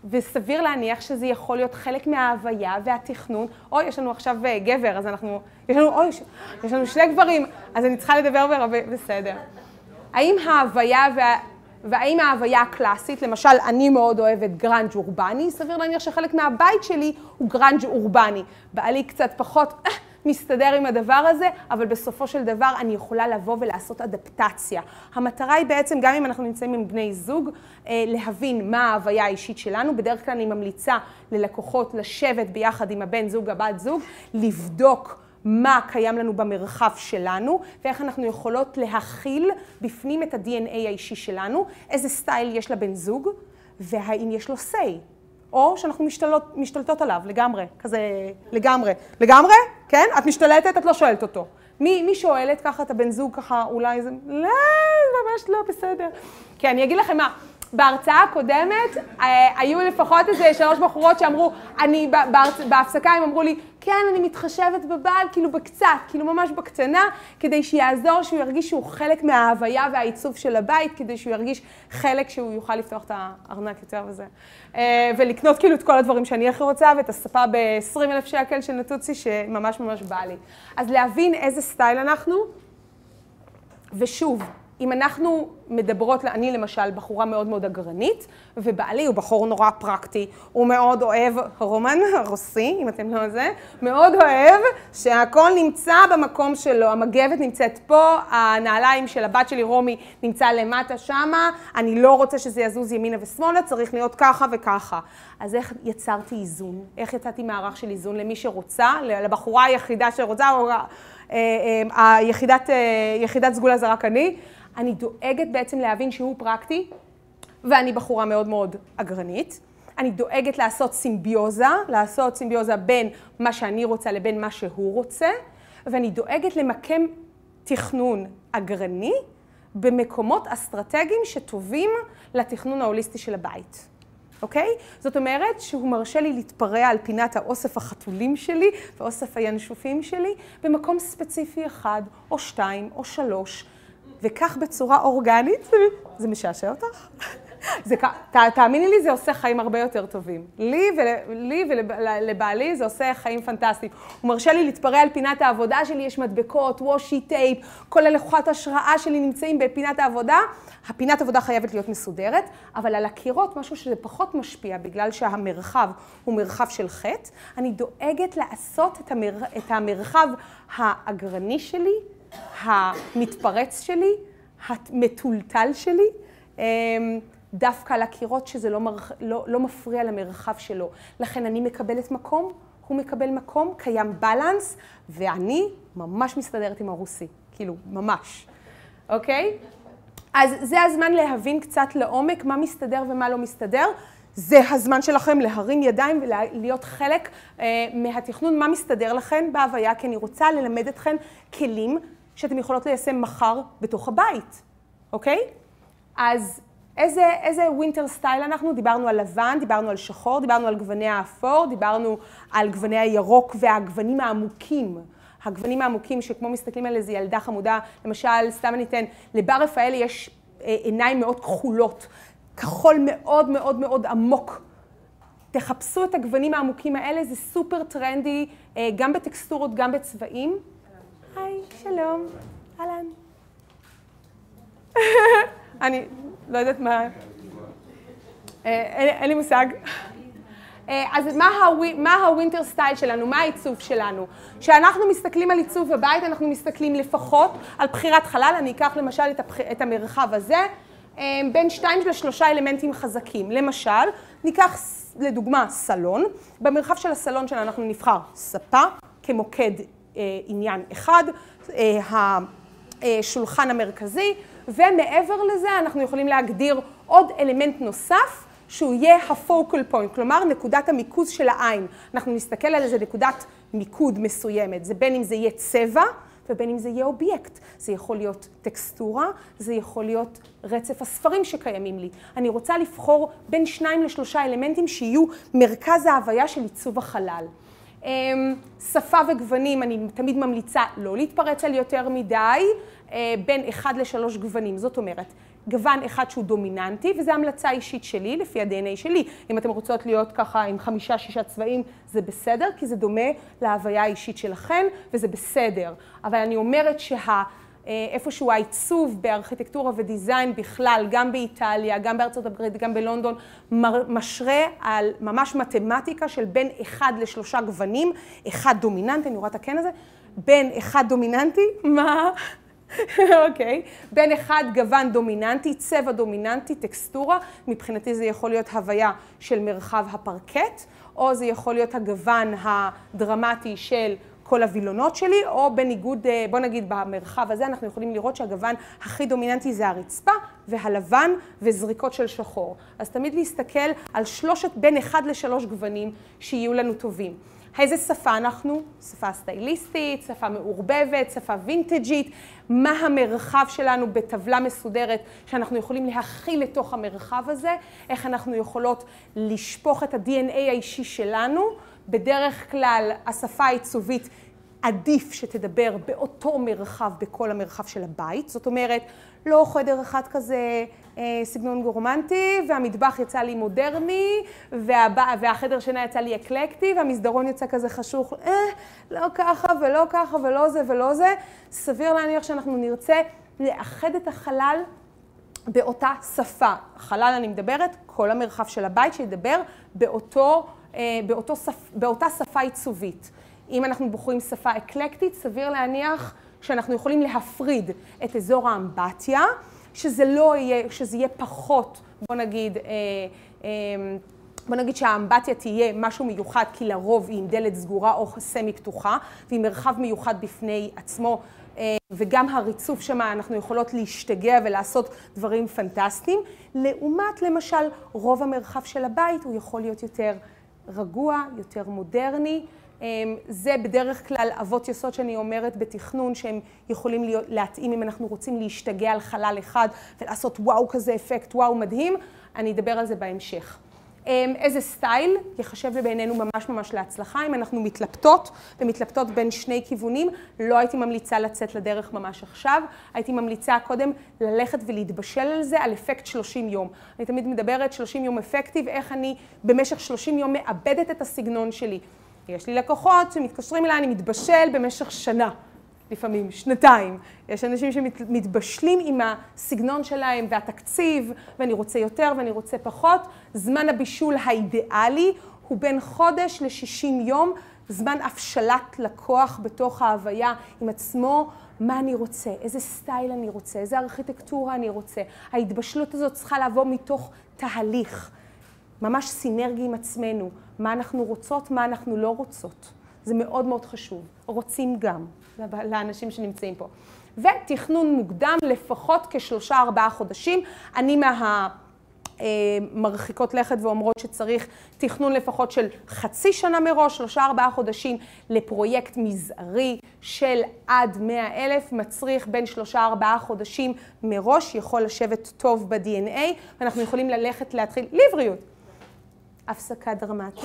Speaker 1: וסביר להניח שזה יכול להיות חלק מההוויה והתכנון. אוי, יש לנו עכשיו אה, גבר, אז אנחנו... יש לנו, אוי, יש, לנו שני גברים, אז אני צריכה לדבר ברבים, בסדר. האם ההוויה וה... והאם ההוויה הקלאסית, למשל, אני מאוד אוהבת גראנג' אורבני, סביר להניח שחלק מהבית שלי הוא גראנג' אורבני. בעלי קצת פחות אה, מסתדר עם הדבר הזה, אבל בסופו של דבר אני יכולה לבוא ולעשות אדפטציה. המטרה היא בעצם, גם אם אנחנו נמצאים עם בני זוג, אה, להבין מה ההוויה האישית שלנו. בדרך כלל אני ממליצה ללקוחות לשבת ביחד עם הבן זוג, הבת זוג, לבדוק מה קיים לנו במרחב שלנו, ואיך אנחנו יכולות להכיל בפנים את ה-DNA האישי שלנו, איזה סטייל יש לבן זוג, והאם יש לו say. או שאנחנו משתלות, משתלטות עליו לגמרי, כזה לגמרי. לגמרי? כן? את משתלטת, את לא שואלת אותו. מי, מי שואלת ככה את הבן זוג ככה, אולי זה, לא, ממש לא, בסדר. כן, אני אגיד לכם מה, בהרצאה הקודמת אה, היו לפחות איזה שלוש בחורות שאמרו, אני. בהפסקה הם אמרו לי, כן, אני מתחשבת בבעל, כאילו בקצת, כאילו ממש בקטנה, כדי שיעזור, שהוא ירגיש שהוא חלק מההוויה והעיצוב של הבית, כדי שהוא ירגיש חלק שהוא יוכל לפתוח את הארנק יותר וזה. אה, ולקנות כאילו את כל הדברים שאני הכי רוצה, ואת הספה ב-20 אלף שקל של נטוצי, שממש ממש בא לי. אז להבין איזה סטייל אנחנו, ושוב, אם אנחנו מדברות, אני למשל בחורה מאוד מאוד אגרנית, ובעלי הוא בחור נורא פרקטי, הוא מאוד אוהב, רומן רוסי, אם אתם לא זה, מאוד אוהב שהכל נמצא במקום שלו, המגבת נמצאת פה, הנעליים של הבת שלי רומי נמצא למטה שמה, אני לא רוצה שזה יזוז ימינה ושמאלה, צריך להיות ככה וככה. אז איך יצרתי איזון? איך יצאתי מערך של איזון למי שרוצה, לבחורה היחידה שרוצה, או אה, אה, היחידת, אה, יחידת סגולה זה רק אני, אני דואגת בעצם להבין שהוא פרקטי, ואני בחורה מאוד מאוד אגרנית. אני דואגת לעשות סימביוזה, לעשות סימביוזה בין מה שאני רוצה לבין מה שהוא רוצה, ואני דואגת למקם תכנון אגרני במקומות אסטרטגיים שטובים לתכנון ההוליסטי של הבית. אוקיי? זאת אומרת שהוא מרשה לי להתפרע על פינת האוסף החתולים שלי ואוסף הינשופים שלי במקום ספציפי אחד, או שתיים, או שלוש, וכך בצורה אורגנית, זה משעשע אותך? זה, ת, תאמיני לי, זה עושה חיים הרבה יותר טובים. לי, ול, לי ולבעלי זה עושה חיים פנטסטיים. הוא מרשה לי להתפרע על פינת העבודה שלי, יש מדבקות, וושי טייפ, כל הלקוחות השראה שלי נמצאים בפינת העבודה. הפינת עבודה חייבת להיות מסודרת, אבל על הקירות, משהו שזה פחות משפיע, בגלל שהמרחב הוא מרחב של חטא, אני דואגת לעשות את, המר, את המרחב האגרני שלי, המתפרץ שלי, המטולטל שלי, אמ, דווקא על הקירות שזה לא, מרח... לא, לא מפריע למרחב שלו. לכן אני מקבלת מקום, הוא מקבל מקום, קיים בלנס, ואני ממש מסתדרת עם הרוסי, כאילו, ממש, אוקיי? אז זה הזמן להבין קצת לעומק מה מסתדר ומה לא מסתדר. זה הזמן שלכם להרים ידיים ולהיות חלק אה, מהתכנון, מה מסתדר לכם בהוויה, כי אני רוצה ללמד אתכם כלים שאתם יכולות ליישם מחר בתוך הבית, אוקיי? אז איזה, איזה winter style אנחנו? דיברנו על לבן, דיברנו על שחור, דיברנו על גווני האפור, דיברנו על גווני הירוק והגוונים העמוקים. הגוונים העמוקים שכמו מסתכלים על איזה ילדה חמודה, למשל, סתם אני אתן, לבר רפאלי יש אה, עיניים מאוד כחולות, כחול מאוד מאוד מאוד עמוק. תחפשו את הגוונים העמוקים האלה, זה סופר טרנדי, אה, גם בטקסטורות, גם בצבעים. היי, שלום, אהלן. אני לא יודעת מה... אין לי מושג. אז מה ה winter style שלנו? מה העיצוב שלנו? כשאנחנו מסתכלים על עיצוב הבית, אנחנו מסתכלים לפחות על בחירת חלל. אני אקח למשל את המרחב הזה, בין שתיים לשלושה אלמנטים חזקים. למשל, ניקח לדוגמה סלון. במרחב של הסלון שלנו אנחנו נבחר ספה כמוקד עניין אחד, השולחן המרכזי, ומעבר לזה אנחנו יכולים להגדיר עוד אלמנט נוסף שהוא יהיה ה-focal point, כלומר נקודת המיקוז של העין. אנחנו נסתכל על איזה נקודת מיקוד מסוימת, זה בין אם זה יהיה צבע ובין אם זה יהיה אובייקט. זה יכול להיות טקסטורה, זה יכול להיות רצף הספרים שקיימים לי. אני רוצה לבחור בין שניים לשלושה אלמנטים שיהיו מרכז ההוויה של עיצוב החלל. שפה וגוונים, אני תמיד ממליצה לא להתפרץ על יותר מדי, בין אחד לשלוש גוונים. זאת אומרת, גוון אחד שהוא דומיננטי, וזו המלצה אישית שלי, לפי ה-DNA שלי. אם אתם רוצות להיות ככה עם חמישה-שישה צבעים, זה בסדר, כי זה דומה להוויה האישית שלכם, וזה בסדר. אבל אני אומרת שה... איפשהו העיצוב בארכיטקטורה ודיזיין בכלל, גם באיטליה, גם בארצות הברית, גם בלונדון, משרה על ממש מתמטיקה של בין אחד לשלושה גוונים, אחד דומיננטי, אני רואה את הקן הזה, בין אחד דומיננטי, מה? אוקיי, okay. בין אחד גוון דומיננטי, צבע דומיננטי, טקסטורה, מבחינתי זה יכול להיות הוויה של מרחב הפרקט, או זה יכול להיות הגוון הדרמטי של כל הווילונות שלי, או בניגוד, בוא נגיד במרחב הזה, אנחנו יכולים לראות שהגוון הכי דומיננטי זה הרצפה והלבן וזריקות של שחור. אז תמיד להסתכל על שלושת, בין אחד לשלוש גוונים שיהיו לנו טובים. איזה שפה אנחנו? שפה סטייליסטית, שפה מעורבבת, שפה וינטג'ית, מה המרחב שלנו בטבלה מסודרת שאנחנו יכולים להכיל לתוך המרחב הזה, איך אנחנו יכולות לשפוך את ה-DNA האישי שלנו. בדרך כלל השפה העיצובית עדיף שתדבר באותו מרחב, בכל המרחב של הבית. זאת אומרת, לא חדר אחד כזה אה, סגנון גורמנטי, והמטבח יצא לי מודרני, והבא, והחדר שינה יצא לי אקלקטי, והמסדרון יצא כזה חשוך, אה, לא ככה ולא ככה ולא זה ולא זה. סביר להניח שאנחנו נרצה לאחד את החלל באותה שפה. חלל אני מדברת, כל המרחב של הבית שידבר באותו, באותו שפ, באותה שפה עיצובית. אם אנחנו בוחרים שפה אקלקטית, סביר להניח שאנחנו יכולים להפריד את אזור האמבטיה, שזה לא יהיה, שזה יהיה פחות, בוא נגיד, אה, אה, בוא נגיד שהאמבטיה תהיה משהו מיוחד, כי לרוב היא עם דלת סגורה או סמי פתוחה, והיא מרחב מיוחד בפני עצמו, אה, וגם הריצוף שמה, אנחנו יכולות להשתגע ולעשות דברים פנטסטיים. לעומת, למשל, רוב המרחב של הבית הוא יכול להיות יותר רגוע, יותר מודרני. זה בדרך כלל אבות יסוד שאני אומרת בתכנון שהם יכולים להיות, להתאים אם אנחנו רוצים להשתגע על חלל אחד ולעשות וואו כזה אפקט, וואו מדהים, אני אדבר על זה בהמשך. איזה סטייל יחשב בעינינו ממש ממש להצלחה. אם אנחנו מתלבטות ומתלבטות בין שני כיוונים, לא הייתי ממליצה לצאת לדרך ממש עכשיו, הייתי ממליצה קודם ללכת ולהתבשל על זה, על אפקט 30 יום. אני תמיד מדברת 30 יום אפקטיב, איך אני במשך 30 יום מאבדת את הסגנון שלי. יש לי לקוחות שמתקשרים אליי, אני מתבשל במשך שנה, לפעמים שנתיים. יש אנשים שמתבשלים עם הסגנון שלהם והתקציב, ואני רוצה יותר ואני רוצה פחות. זמן הבישול האידיאלי הוא בין חודש ל-60 יום, זמן הבשלת לקוח בתוך ההוויה עם עצמו, מה אני רוצה, איזה סטייל אני רוצה, איזה ארכיטקטורה אני רוצה. ההתבשלות הזאת צריכה לבוא מתוך תהליך. ממש סינרגי עם עצמנו, מה אנחנו רוצות, מה אנחנו לא רוצות. זה מאוד מאוד חשוב. רוצים גם, לאנשים שנמצאים פה. ותכנון מוקדם, לפחות כשלושה ארבעה חודשים. אני מה... מרחיקות לכת ואומרות שצריך תכנון לפחות של חצי שנה מראש, שלושה ארבעה חודשים לפרויקט מזערי של עד מאה אלף, מצריך בין שלושה ארבעה חודשים מראש, יכול לשבת טוב ב-DNA, ואנחנו יכולים ללכת להתחיל, לבריאות, הפסקה דרמטית.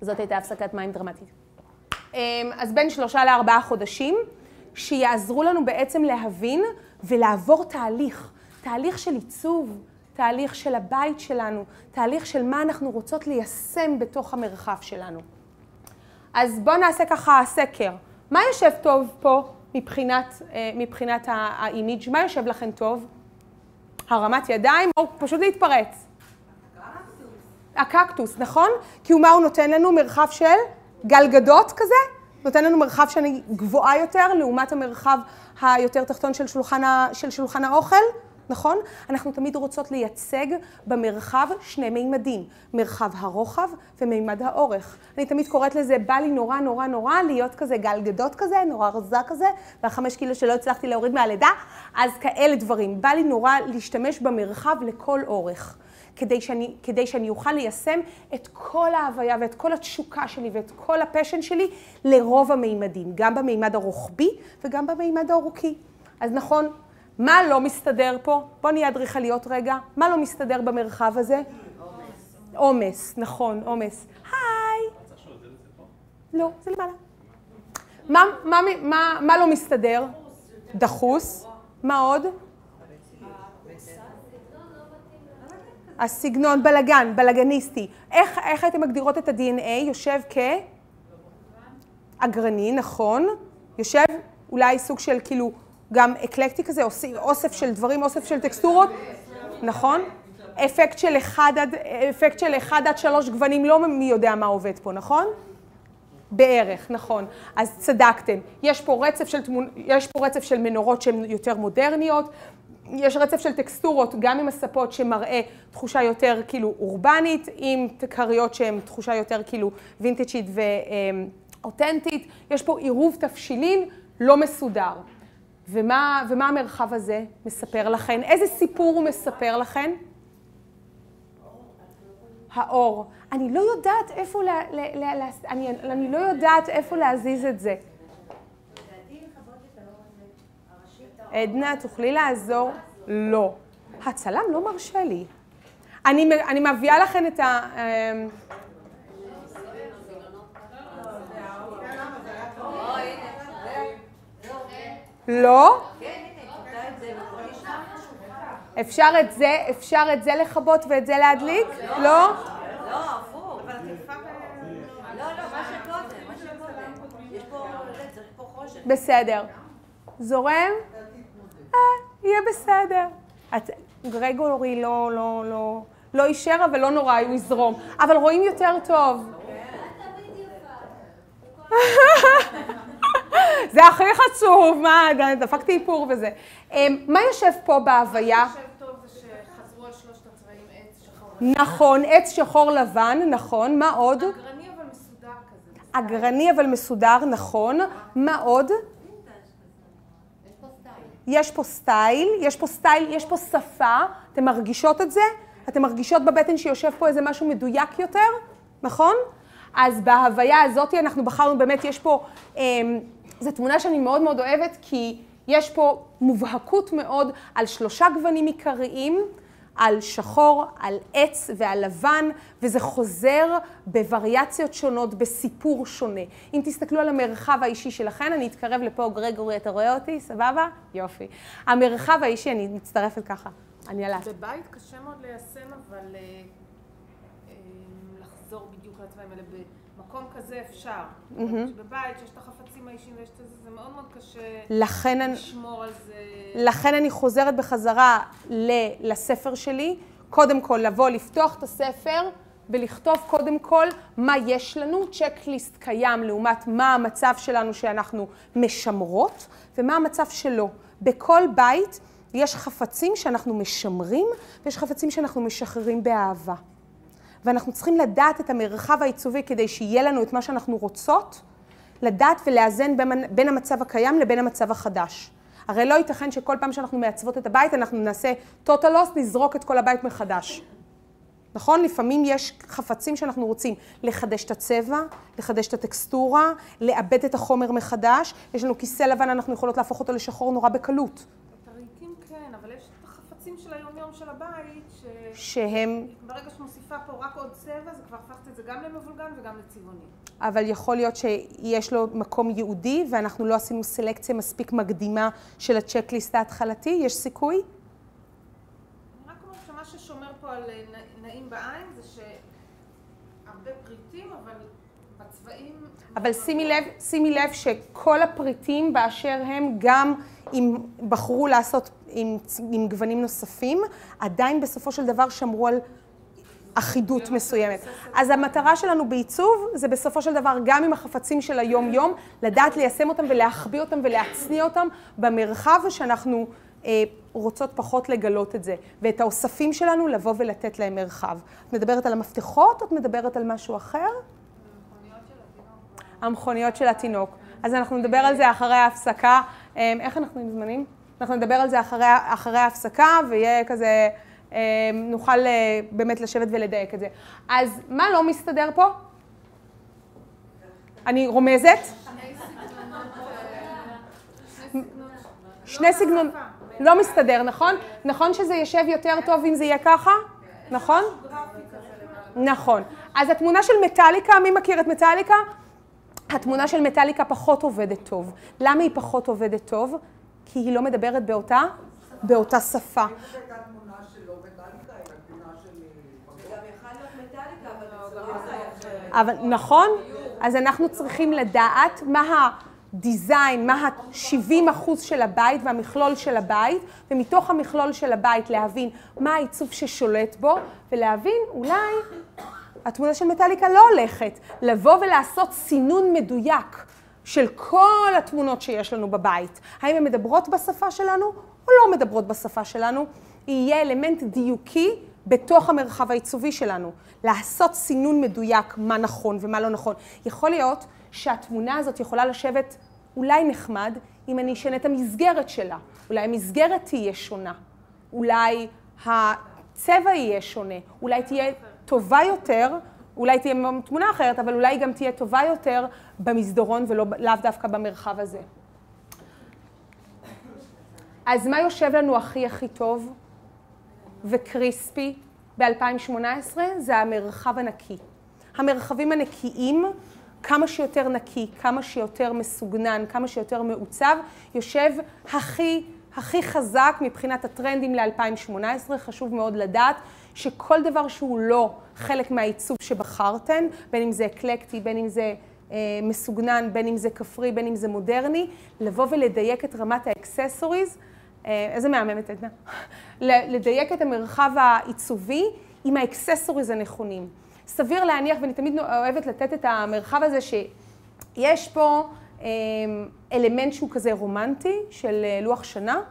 Speaker 1: זאת הייתה הפסקת מים דרמטית. אז בין שלושה לארבעה חודשים, שיעזרו לנו בעצם להבין ולעבור תהליך, תהליך של עיצוב, תהליך של הבית שלנו, תהליך של מה אנחנו רוצות ליישם בתוך המרחב שלנו. אז בואו נעשה ככה סקר. מה יושב טוב פה מבחינת, מבחינת האימיג'? מה יושב לכם טוב? הרמת ידיים או פשוט להתפרץ? הקקטוס, נכון? כי הוא מה הוא נותן לנו? מרחב של גלגדות כזה? נותן לנו מרחב שאני גבוהה יותר לעומת המרחב היותר תחתון של שולחן, ה, של שולחן האוכל, נכון? אנחנו תמיד רוצות לייצג במרחב שני מימדים, מרחב הרוחב ומימד האורך. אני תמיד קוראת לזה, בא לי נורא נורא נורא להיות כזה גלגדות כזה, נורא רזה כזה, והחמש קילו שלא הצלחתי להוריד מהלידה, אז כאלה דברים. בא לי נורא להשתמש במרחב לכל אורך. כדי שאני, כדי שאני אוכל ליישם את כל ההוויה ואת כל התשוקה שלי ואת כל הפשן שלי לרוב המימדים, גם במימד הרוחבי וגם במימד האורכי. אז נכון, מה לא מסתדר פה? בוא נהיה אדריכליות רגע. מה לא מסתדר במרחב הזה? עומס. עומס, נכון, עומס. היי. לא, זה למעלה. מה, מה, מה, מה לא מסתדר? דחוס. מה עוד? הסגנון בלגן, בלגניסטי. איך, איך הייתם מגדירות את ה-DNA? יושב כ... אגרני, נכון. יושב אולי סוג של כאילו גם אקלקטי כזה, אוס- אוסף של דברים, אוסף של טקסטורות, נכון? אפקט של אחד עד, אפקט של אחד עד שלוש גוונים, לא מי יודע מה עובד פה, נכון? בערך, נכון. אז צדקתם. יש פה רצף של, תמונ... יש פה רצף של מנורות שהן יותר מודרניות, יש רצף של טקסטורות, גם עם הספות שמראה תחושה יותר כאילו אורבנית, עם כריות שהן תחושה יותר כאילו וינטג'ית ואותנטית. יש פה עירוב תבשילין לא מסודר. ומה, ומה המרחב הזה מספר לכן? איזה סיפור הוא מספר לכן? האור. אני לא יודעת איפה, לה, לה, לה, לה, אני, אני לא יודעת איפה להזיז את זה. עדנה, תוכלי לעזור? לא. הצלם לא מרשה לי. אני, אני מביאה לכם את ה... אמ, לא? אפשר את זה, אפשר את זה לכבות ואת זה להדליק? לא?
Speaker 4: לא, הפוך. לא, לא, מה שקודם, מה שקודם. יש פה, צריך פה חושך.
Speaker 1: בסדר. זורם? אה, יהיה בסדר. את, גרגורי לא, לא, לא, לא אישר, אבל לא נורא, הוא יזרום. אבל רואים יותר טוב. זה הכי חשוב, מה, דפקתי איפור וזה. אמ, מה יושב פה בהוויה? נכון, עץ שחור לבן, נכון, מה עוד?
Speaker 2: אגרני אבל מסודר כזה.
Speaker 1: אגרני אבל מסודר, נכון. מה עוד? יש פה סטייל, יש פה סטייל, יש פה שפה. אתן מרגישות את זה? אתן מרגישות בבטן שיושב פה איזה משהו מדויק יותר? נכון? אז בהוויה הזאת אנחנו בחרנו, באמת יש פה, אמ, זו תמונה שאני מאוד מאוד אוהבת, כי יש פה מובהקות מאוד על שלושה גוונים עיקריים. על שחור, על עץ ועל לבן, וזה חוזר בווריאציות שונות, בסיפור שונה. אם תסתכלו על המרחב האישי שלכן, אני אתקרב לפה, גרגורי, אתה רואה אותי? סבבה? יופי. המרחב האישי, אני מצטרפת ככה. אני עלת.
Speaker 2: בבית קשה מאוד ליישם, אבל אה, אה, לחזור בדיוק לצבעים האלה. במקום כזה אפשר. בבית שיש את החפצים האישיים ויש את זה, זה מאוד מאוד קשה
Speaker 1: לכן אני...
Speaker 2: לשמור על זה.
Speaker 1: לכן אני חוזרת בחזרה ל- לספר שלי. קודם כל, לבוא, לפתוח את הספר ולכתוב קודם כל מה יש לנו, צ'קליסט קיים לעומת מה המצב שלנו שאנחנו משמרות ומה המצב שלו. בכל בית יש חפצים שאנחנו משמרים ויש חפצים שאנחנו משחררים באהבה. ואנחנו צריכים לדעת את המרחב העיצובי כדי שיהיה לנו את מה שאנחנו רוצות, לדעת ולאזן בין, בין המצב הקיים לבין המצב החדש. הרי לא ייתכן שכל פעם שאנחנו מעצבות את הבית, אנחנו נעשה total loss, נזרוק את כל הבית מחדש. נכון? לפעמים יש חפצים שאנחנו רוצים לחדש את הצבע, לחדש את הטקסטורה, לעבד את החומר מחדש. יש לנו כיסא לבן, אנחנו יכולות להפוך אותו לשחור נורא בקלות.
Speaker 2: את הרהיטים כן, אבל יש את החפצים של היום-יום של הבית, ש...
Speaker 1: שהם,
Speaker 2: ברגע שמוסיפה פה רק עוד צבע, זה כבר הפכת את זה גם למבולגן וגם לצבעוני.
Speaker 1: אבל יכול להיות שיש לו מקום ייעודי ואנחנו לא עשינו סלקציה מספיק מקדימה של הצ'קליסט ההתחלתי, יש סיכוי?
Speaker 2: אני רק אומרת שמה ששומר פה על אה, נעים בעין זה שהרבה פריטים, אבל בצבעים...
Speaker 1: אבל שימי לב, שימי לב שכל הפריטים באשר הם, גם אם בחרו לעשות עם, עם גוונים נוספים, עדיין בסופו של דבר שמרו על אחידות מסוימת. אז המטרה שלנו בעיצוב זה בסופו של דבר גם עם החפצים של היום-יום, לדעת ליישם אותם ולהחביא אותם ולהצניע אותם במרחב שאנחנו אה, רוצות פחות לגלות את זה. ואת האוספים שלנו לבוא ולתת להם מרחב. את מדברת על המפתחות או את מדברת על משהו אחר? המכוניות של התינוק. אז אנחנו נדבר על זה אחרי ההפסקה. אמ, איך אנחנו עם זמנים? אנחנו נדבר על זה אחרי, אחרי ההפסקה, ויהיה כזה, אמ, נוכל אה, באמת לשבת ולדייק את זה. אז מה לא מסתדר פה? אני רומזת? שני סגנון, לא מסתדר, נכון? נכון שזה יושב יותר טוב אם זה יהיה ככה? נכון? נכון. אז התמונה של מטאליקה, מי מכיר את מטאליקה? התמונה של מטאליקה פחות עובדת טוב. למה היא פחות עובדת טוב? כי היא לא מדברת באותה, באותה שפה. אבל נכון, אז אנחנו צריכים לדעת מה הדיזיין, מה ה-70 אחוז של הבית והמכלול של הבית, ומתוך המכלול של הבית להבין מה העיצוב ששולט בו, ולהבין אולי התמונה של מטאליקה לא הולכת. לבוא ולעשות סינון מדויק של כל התמונות שיש לנו בבית. האם הן מדברות בשפה שלנו או לא מדברות בשפה שלנו? יהיה אלמנט דיוקי בתוך המרחב העיצובי שלנו. לעשות סינון מדויק מה נכון ומה לא נכון. יכול להיות שהתמונה הזאת יכולה לשבת אולי נחמד אם אני אשנה את המסגרת שלה. אולי המסגרת תהיה שונה. אולי הצבע יהיה שונה. אולי תהיה טובה יותר, אולי תהיה תמונה אחרת, אבל אולי גם תהיה טובה יותר במסדרון ולאו דווקא במרחב הזה. אז מה יושב לנו הכי הכי טוב וקריספי ב-2018? זה המרחב הנקי. המרחבים הנקיים, כמה שיותר נקי, כמה שיותר מסוגנן, כמה שיותר מעוצב, יושב הכי, הכי חזק מבחינת הטרנדים ל-2018. חשוב מאוד לדעת שכל דבר שהוא לא חלק מהעיצוב שבחרתן, בין אם זה אקלקטי, בין אם זה אה, מסוגנן, בין אם זה כפרי, בין אם זה מודרני, לבוא ולדייק את רמת ה accessories, אה, איזה מהממת עדנה, לדייק את המרחב העיצובי עם ה accessories הנכונים. סביר להניח, ואני תמיד אוהבת לתת את המרחב הזה, שיש פה אה, אלמנט שהוא כזה רומנטי של אה, לוח שנה,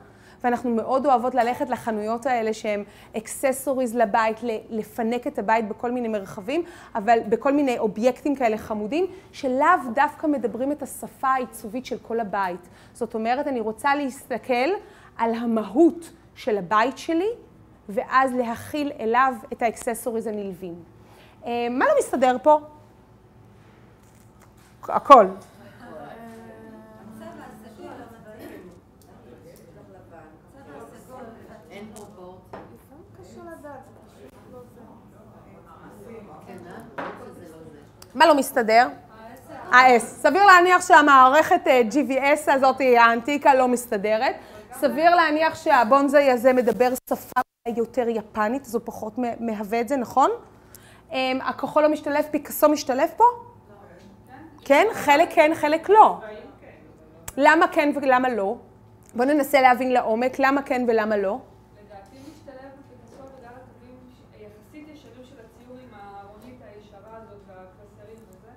Speaker 1: ואנחנו מאוד אוהבות ללכת לחנויות האלה שהן accessories לבית, לפנק את הבית בכל מיני מרחבים, אבל בכל מיני אובייקטים כאלה חמודים, שלאו דווקא מדברים את השפה העיצובית של כל הבית. זאת אומרת, אני רוצה להסתכל על המהות של הבית שלי, ואז להכיל אליו את האקססוריז הנלווים. אה, מה לא מסתדר פה? הכל.
Speaker 4: אין פרופורציה.
Speaker 2: קשה לדעת, זה פשוט לא זה.
Speaker 4: כן, אה? שזה לא זה.
Speaker 1: מה לא מסתדר? ה-S. סביר להניח שהמערכת אה, GVS הזאת, האנטיקה, לא מסתדרת. סביר להניח שהבונזאי הזה מדבר שפה יותר יפנית, הוא פחות מהווה את זה, נכון? אמ, הכחול המשתלב, פיקאסו משתלב פה? כן? חלק כן, חלק לא. למה כן ולמה לא? בואו ננסה להבין לעומק למה כן ולמה לא.
Speaker 3: לדעתי משתלב בפיקאסו בגלל הקווים יחסית ישרים של הציור עם הארונית הישרה הזאת והקלסרים וזה.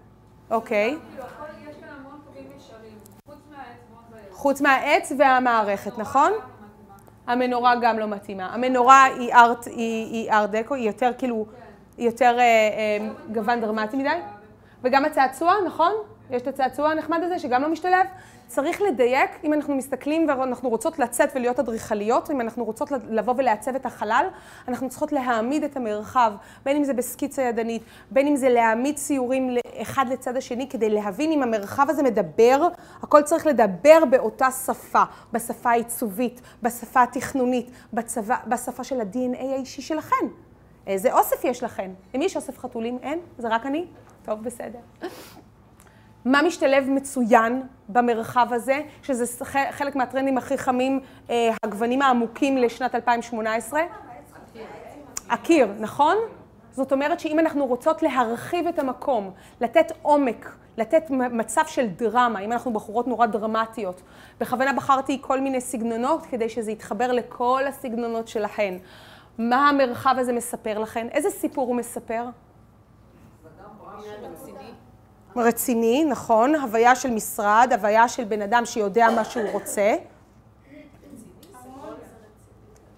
Speaker 1: אוקיי.
Speaker 3: כאילו. חוץ מהעץ,
Speaker 1: והמערכת, נכון? המנורה גם לא מתאימה. המנורה היא ארט, היא, ארט דקו, היא יותר כאילו, היא יותר אה, אה, גוון דרמטי מדי. וגם הצעצוע, נכון? יש את הצעצוע הנחמד הזה שגם לא משתלב. צריך לדייק, אם אנחנו מסתכלים ואנחנו רוצות לצאת ולהיות אדריכליות, אם אנחנו רוצות לבוא ולעצב את החלל, אנחנו צריכות להעמיד את המרחב, בין אם זה בסקיצה ידנית, בין אם זה להעמיד ציורים אחד לצד השני, כדי להבין אם המרחב הזה מדבר, הכל צריך לדבר באותה שפה, בשפה העיצובית, בשפה התכנונית, בצבא, בשפה של ה-DNA האישי שלכן. איזה אוסף יש לכן? למי יש אוסף חתולים? אין? זה רק אני? טוב, בסדר. מה משתלב מצוין במרחב הזה, שזה חלק מהטרנדים הכי חמים, אה, הגוונים העמוקים לשנת 2018? הקיר, נכון? זאת אומרת שאם אנחנו רוצות להרחיב את המקום, לתת עומק, לתת מצב של דרמה, אם אנחנו בחורות נורא דרמטיות, בכוונה בחרתי כל מיני סגנונות כדי שזה יתחבר לכל הסגנונות שלהן. מה המרחב הזה מספר לכן? איזה סיפור הוא מספר? רציני, נכון, הוויה של משרד, הוויה של בן אדם שיודע מה שהוא רוצה.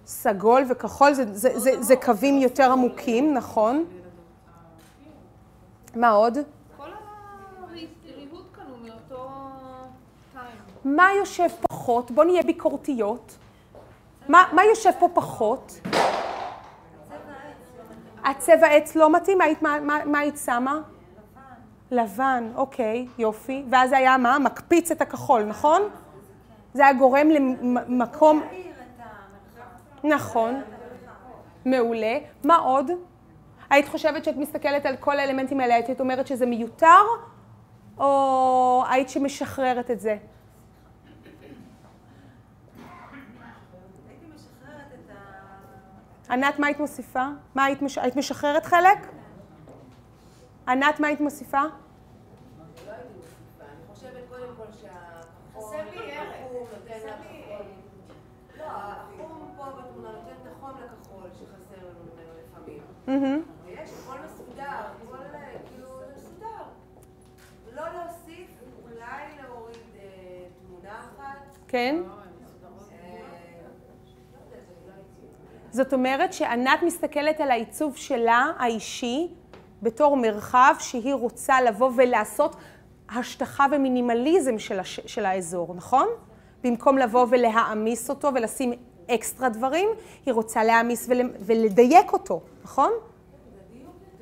Speaker 1: סגול וכחול, זה, זה, זה, זה קווים יותר עמוקים, נכון. מה עוד?
Speaker 2: כל הריהוט כאן הוא מאותו טיים.
Speaker 1: מה יושב פחות? בואו נהיה ביקורתיות. מה, מה יושב פה פחות? הצבע עץ לא מתאים? מה היית שמה? לבן, אוקיי, יופי. ואז זה היה מה? מקפיץ את הכחול, נכון? זה היה גורם למקום... נכון. מעולה. מה עוד? היית חושבת שאת מסתכלת על כל האלמנטים האלה, היית אומרת שזה מיותר, או היית שמשחררת את זה? ענת, מה היית מוסיפה? מה היית, מש... היית משחררת חלק? ענת, מה היית מוסיפה?
Speaker 4: לא הייתי מוסיפה. אני חושבת קודם כל שהחום החום נותן לכחול. לא, החום פה בתמונה נותן את החום לכחול שחסר לנו ממנו לפעמים.
Speaker 1: מהמם.
Speaker 4: ויש הכל מסודר, הכל כאילו זה מסודר. לא להוסיף, אולי להוריד אה, תמונה אחת.
Speaker 1: כן.
Speaker 4: אה, לא לא.
Speaker 1: זאת אומרת שענת מסתכלת על העיצוב שלה, האישי, בתור מרחב שהיא רוצה לבוא ולעשות השטחה ומינימליזם של, הש... של האזור, נכון? במקום לבוא ולהעמיס אותו ולשים אקסטרה דברים, היא רוצה להעמיס ול... ולדייק אותו, נכון?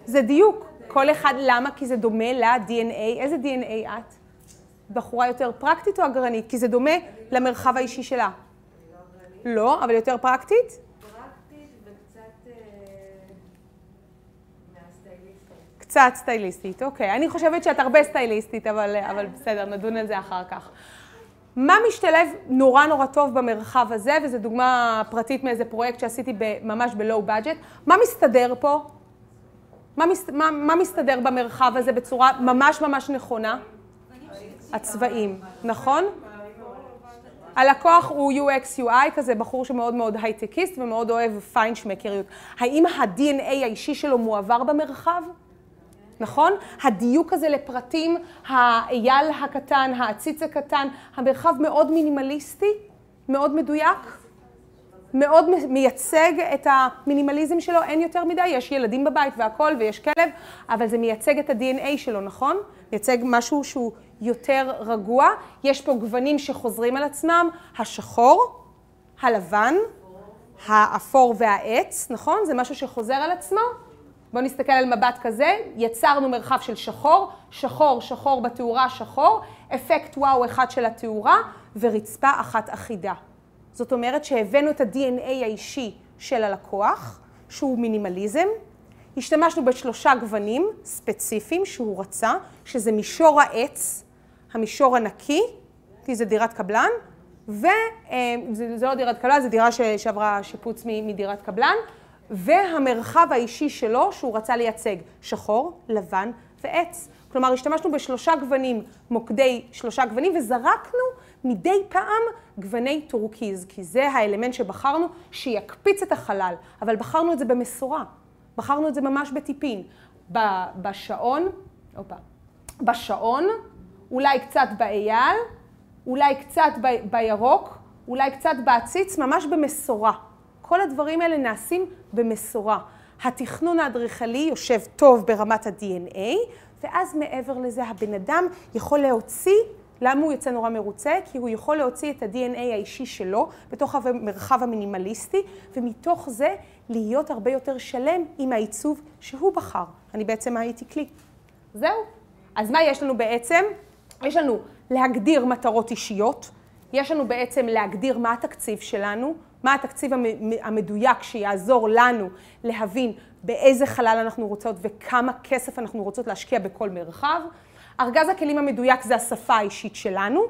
Speaker 1: זה דיוק. כל אחד, למה? כי זה דומה ל-DNA. איזה DNA את? בחורה יותר פרקטית או אגרנית? כי זה דומה למרחב האישי שלה. לא, אבל יותר? פרקטית
Speaker 4: וקצת אה, מהסטייליסטית.
Speaker 1: קצת סטייליסטית, אוקיי. אני חושבת שאת הרבה סטייליסטית, אבל, אבל בסדר, נדון על זה אחר כך. מה משתלב נורא נורא טוב במרחב הזה, וזו דוגמה פרטית מאיזה פרויקט שעשיתי ממש בלואו בדג'ט, מה מסתדר פה? מה, מס, מה, מה מסתדר במרחב הזה בצורה ממש ממש נכונה? הצבעים, נכון? הלקוח הוא UX UI, כזה בחור שמאוד מאוד הייטקיסט ומאוד אוהב פיינשמקריות. האם ה-DNA האישי שלו מועבר במרחב? נכון? הדיוק הזה לפרטים, האייל הקטן, העציץ הקטן, המרחב מאוד מינימליסטי, מאוד מדויק, מאוד מייצג את המינימליזם שלו, אין יותר מדי, יש ילדים בבית והכל ויש כלב, אבל זה מייצג את ה-DNA שלו, נכון? מייצג משהו שהוא יותר רגוע. יש פה גוונים שחוזרים על עצמם, השחור, הלבן, האפור והעץ, נכון? זה משהו שחוזר על עצמו. בואו נסתכל על מבט כזה, יצרנו מרחב של שחור, שחור, שחור בתאורה, שחור, אפקט וואו אחד של התאורה ורצפה אחת אחידה. זאת אומרת שהבאנו את ה-DNA האישי של הלקוח, שהוא מינימליזם. השתמשנו בשלושה גוונים ספציפיים שהוא רצה, שזה מישור העץ, המישור הנקי, כי זה דירת קבלן, וזה לא דירת קבלן, זו דירה שעברה שיפוץ מדירת קבלן, והמרחב האישי שלו שהוא רצה לייצג שחור, לבן ועץ. כלומר, השתמשנו בשלושה גוונים, מוקדי שלושה גוונים, וזרקנו מדי פעם גווני טורקיז, כי זה האלמנט שבחרנו שיקפיץ את החלל, אבל בחרנו את זה במשורה, בחרנו את זה ממש בטיפין. בשעון, או פה, בשעון, אולי קצת באייל, אולי קצת בירוק, אולי קצת בעציץ, ממש במשורה. כל הדברים האלה נעשים במשורה. התכנון האדריכלי יושב טוב ברמת ה-DNA, ואז מעבר לזה הבן אדם יכול להוציא, למה הוא יוצא נורא מרוצה? כי הוא יכול להוציא את ה-DNA האישי שלו בתוך המרחב המינימליסטי, ומתוך זה להיות הרבה יותר שלם עם העיצוב שהוא בחר. אני בעצם הייתי כלי. זהו. אז מה יש לנו בעצם? יש לנו להגדיר מטרות אישיות, יש לנו בעצם להגדיר מה התקציב שלנו, מה התקציב המדויק שיעזור לנו להבין באיזה חלל אנחנו רוצות וכמה כסף אנחנו רוצות להשקיע בכל מרחב. ארגז הכלים המדויק זה השפה האישית שלנו.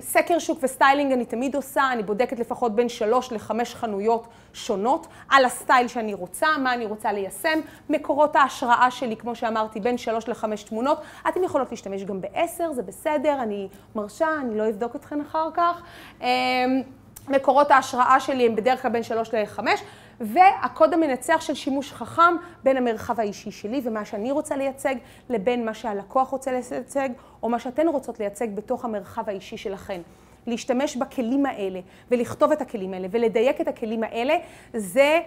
Speaker 1: סקר שוק ו styling אני תמיד עושה, אני בודקת לפחות בין שלוש לחמש חנויות שונות על הסטייל שאני רוצה, מה אני רוצה ליישם. מקורות ההשראה שלי, כמו שאמרתי, בין שלוש לחמש תמונות. אתם יכולות להשתמש גם בעשר, זה בסדר, אני מרשה, אני לא אבדוק אתכן אחר כך. מקורות ההשראה שלי הם בדרך כלל בין שלוש לחמש, והקוד המנצח של שימוש חכם בין המרחב האישי שלי ומה שאני רוצה לייצג, לבין מה שהלקוח רוצה לייצג, או מה שאתן רוצות לייצג בתוך המרחב האישי שלכן. להשתמש בכלים האלה ולכתוב את הכלים האלה ולדייק את הכלים האלה, זה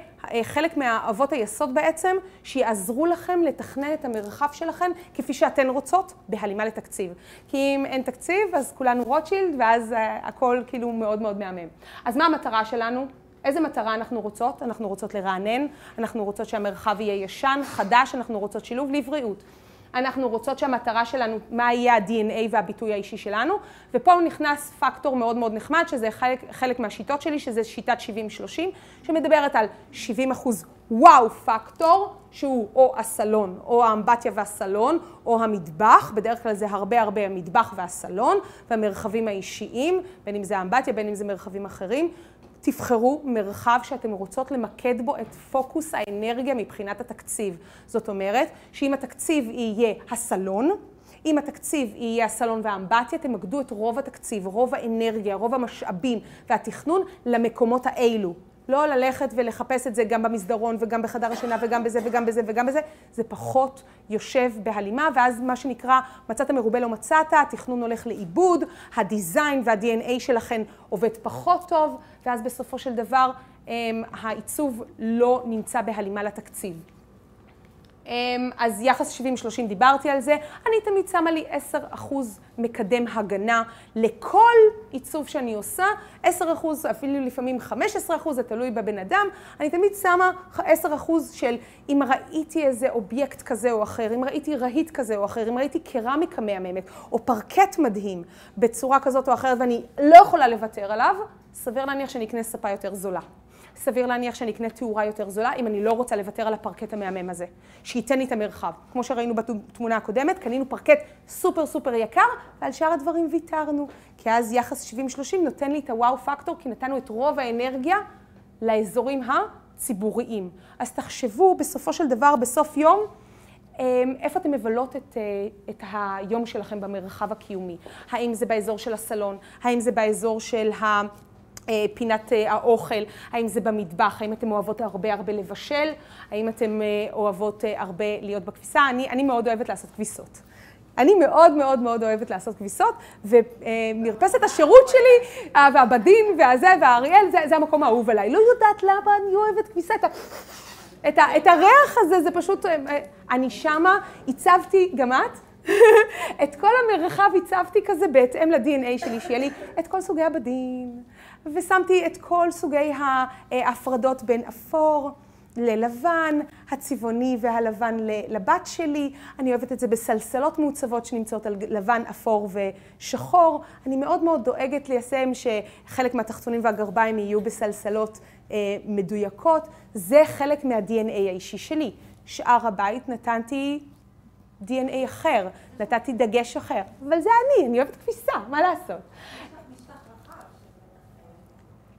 Speaker 1: חלק מהאבות היסוד בעצם, שיעזרו לכם לתכנן את המרחב שלכם כפי שאתן רוצות, בהלימה לתקציב. כי אם אין תקציב, אז כולנו רוטשילד, ואז הכל כאילו מאוד מאוד מהמם. אז מה המטרה שלנו? איזה מטרה אנחנו רוצות? אנחנו רוצות לרענן, אנחנו רוצות שהמרחב יהיה ישן, חדש, אנחנו רוצות שילוב לבריאות. אנחנו רוצות שהמטרה שלנו, מה יהיה ה-DNA והביטוי האישי שלנו, ופה הוא נכנס פקטור מאוד מאוד נחמד, שזה חלק, חלק מהשיטות שלי, שזה שיטת 70-30, שמדברת על 70 אחוז וואו פקטור, שהוא או הסלון, או האמבטיה והסלון, או המטבח, בדרך כלל זה הרבה הרבה המטבח והסלון, והמרחבים האישיים, בין אם זה האמבטיה, בין אם זה מרחבים אחרים. תבחרו מרחב שאתם רוצות למקד בו את פוקוס האנרגיה מבחינת התקציב. זאת אומרת, שאם התקציב יהיה הסלון, אם התקציב יהיה הסלון והאמבטיה, תמקדו את רוב התקציב, רוב האנרגיה, רוב המשאבים והתכנון למקומות האלו. לא ללכת ולחפש את זה גם במסדרון וגם בחדר השינה וגם בזה וגם בזה וגם בזה, זה פחות יושב בהלימה, ואז מה שנקרא מצאת מרובה לא מצאת, התכנון הולך לאיבוד, הדיזיין וה-DNA שלכם עובד פחות טוב, ואז בסופו של דבר אמ, העיצוב לא נמצא בהלימה לתקציב. אמ, אז יחס 70-30 דיברתי על זה, אני תמיד שמה לי 10% מקדם הגנה לכל עיצוב שאני עושה, 10% אפילו לפעמים 15%, זה תלוי בבן אדם, אני תמיד שמה 10% של אם ראיתי איזה אובייקט כזה או אחר, אם ראיתי רהיט כזה או אחר, אם ראיתי קרמיקה מהממת או פרקט מדהים בצורה כזאת או אחרת ואני לא יכולה לוותר עליו, סביר להניח שאני אקנה ספה יותר זולה. סביר להניח שאני אקנה תאורה יותר זולה, אם אני לא רוצה לוותר על הפרקט המהמם הזה, שייתן לי את המרחב. כמו שראינו בתמונה הקודמת, קנינו פרקט סופר סופר יקר, ועל שאר הדברים ויתרנו. כי אז יחס 70-30 נותן לי את הוואו פקטור, כי נתנו את רוב האנרגיה לאזורים הציבוריים. אז תחשבו בסופו של דבר, בסוף יום, אמ, איפה אתם מבלות את, אה, את היום שלכם במרחב הקיומי? האם זה באזור של הסלון? האם זה באזור של פינת אה, האוכל, האם זה במטבח, האם אתן אוהבות הרבה הרבה לבשל, האם אתן אה, אוהבות הרבה להיות בכביסה. אני, אני מאוד אוהבת לעשות כביסות. אני מאוד מאוד מאוד אוהבת לעשות כביסות, ומרפסת השירות שלי, והבדין והזה והאריאל, זה, זה המקום האהוב עליי. לא יודעת למה אני אוהבת כביסה. את, ה, את, ה, את הריח הזה, זה פשוט, אני שמה, הצבתי, גם את? את כל המרחב הצבתי כזה בהתאם ל-DNA שלי, שיהיה לי את כל סוגי הבדין, ושמתי את כל סוגי ההפרדות בין אפור ללבן, הצבעוני והלבן לבת שלי. אני אוהבת את זה בסלסלות מעוצבות שנמצאות על לבן, אפור ושחור. אני מאוד מאוד דואגת ליישם שחלק מהתחתונים והגרביים יהיו בסלסלות אה, מדויקות. זה חלק מה-DNA האישי שלי. שאר הבית נתנתי DNA אחר, נתתי דגש אחר. אבל זה אני, אני אוהבת כביסה, מה לעשות?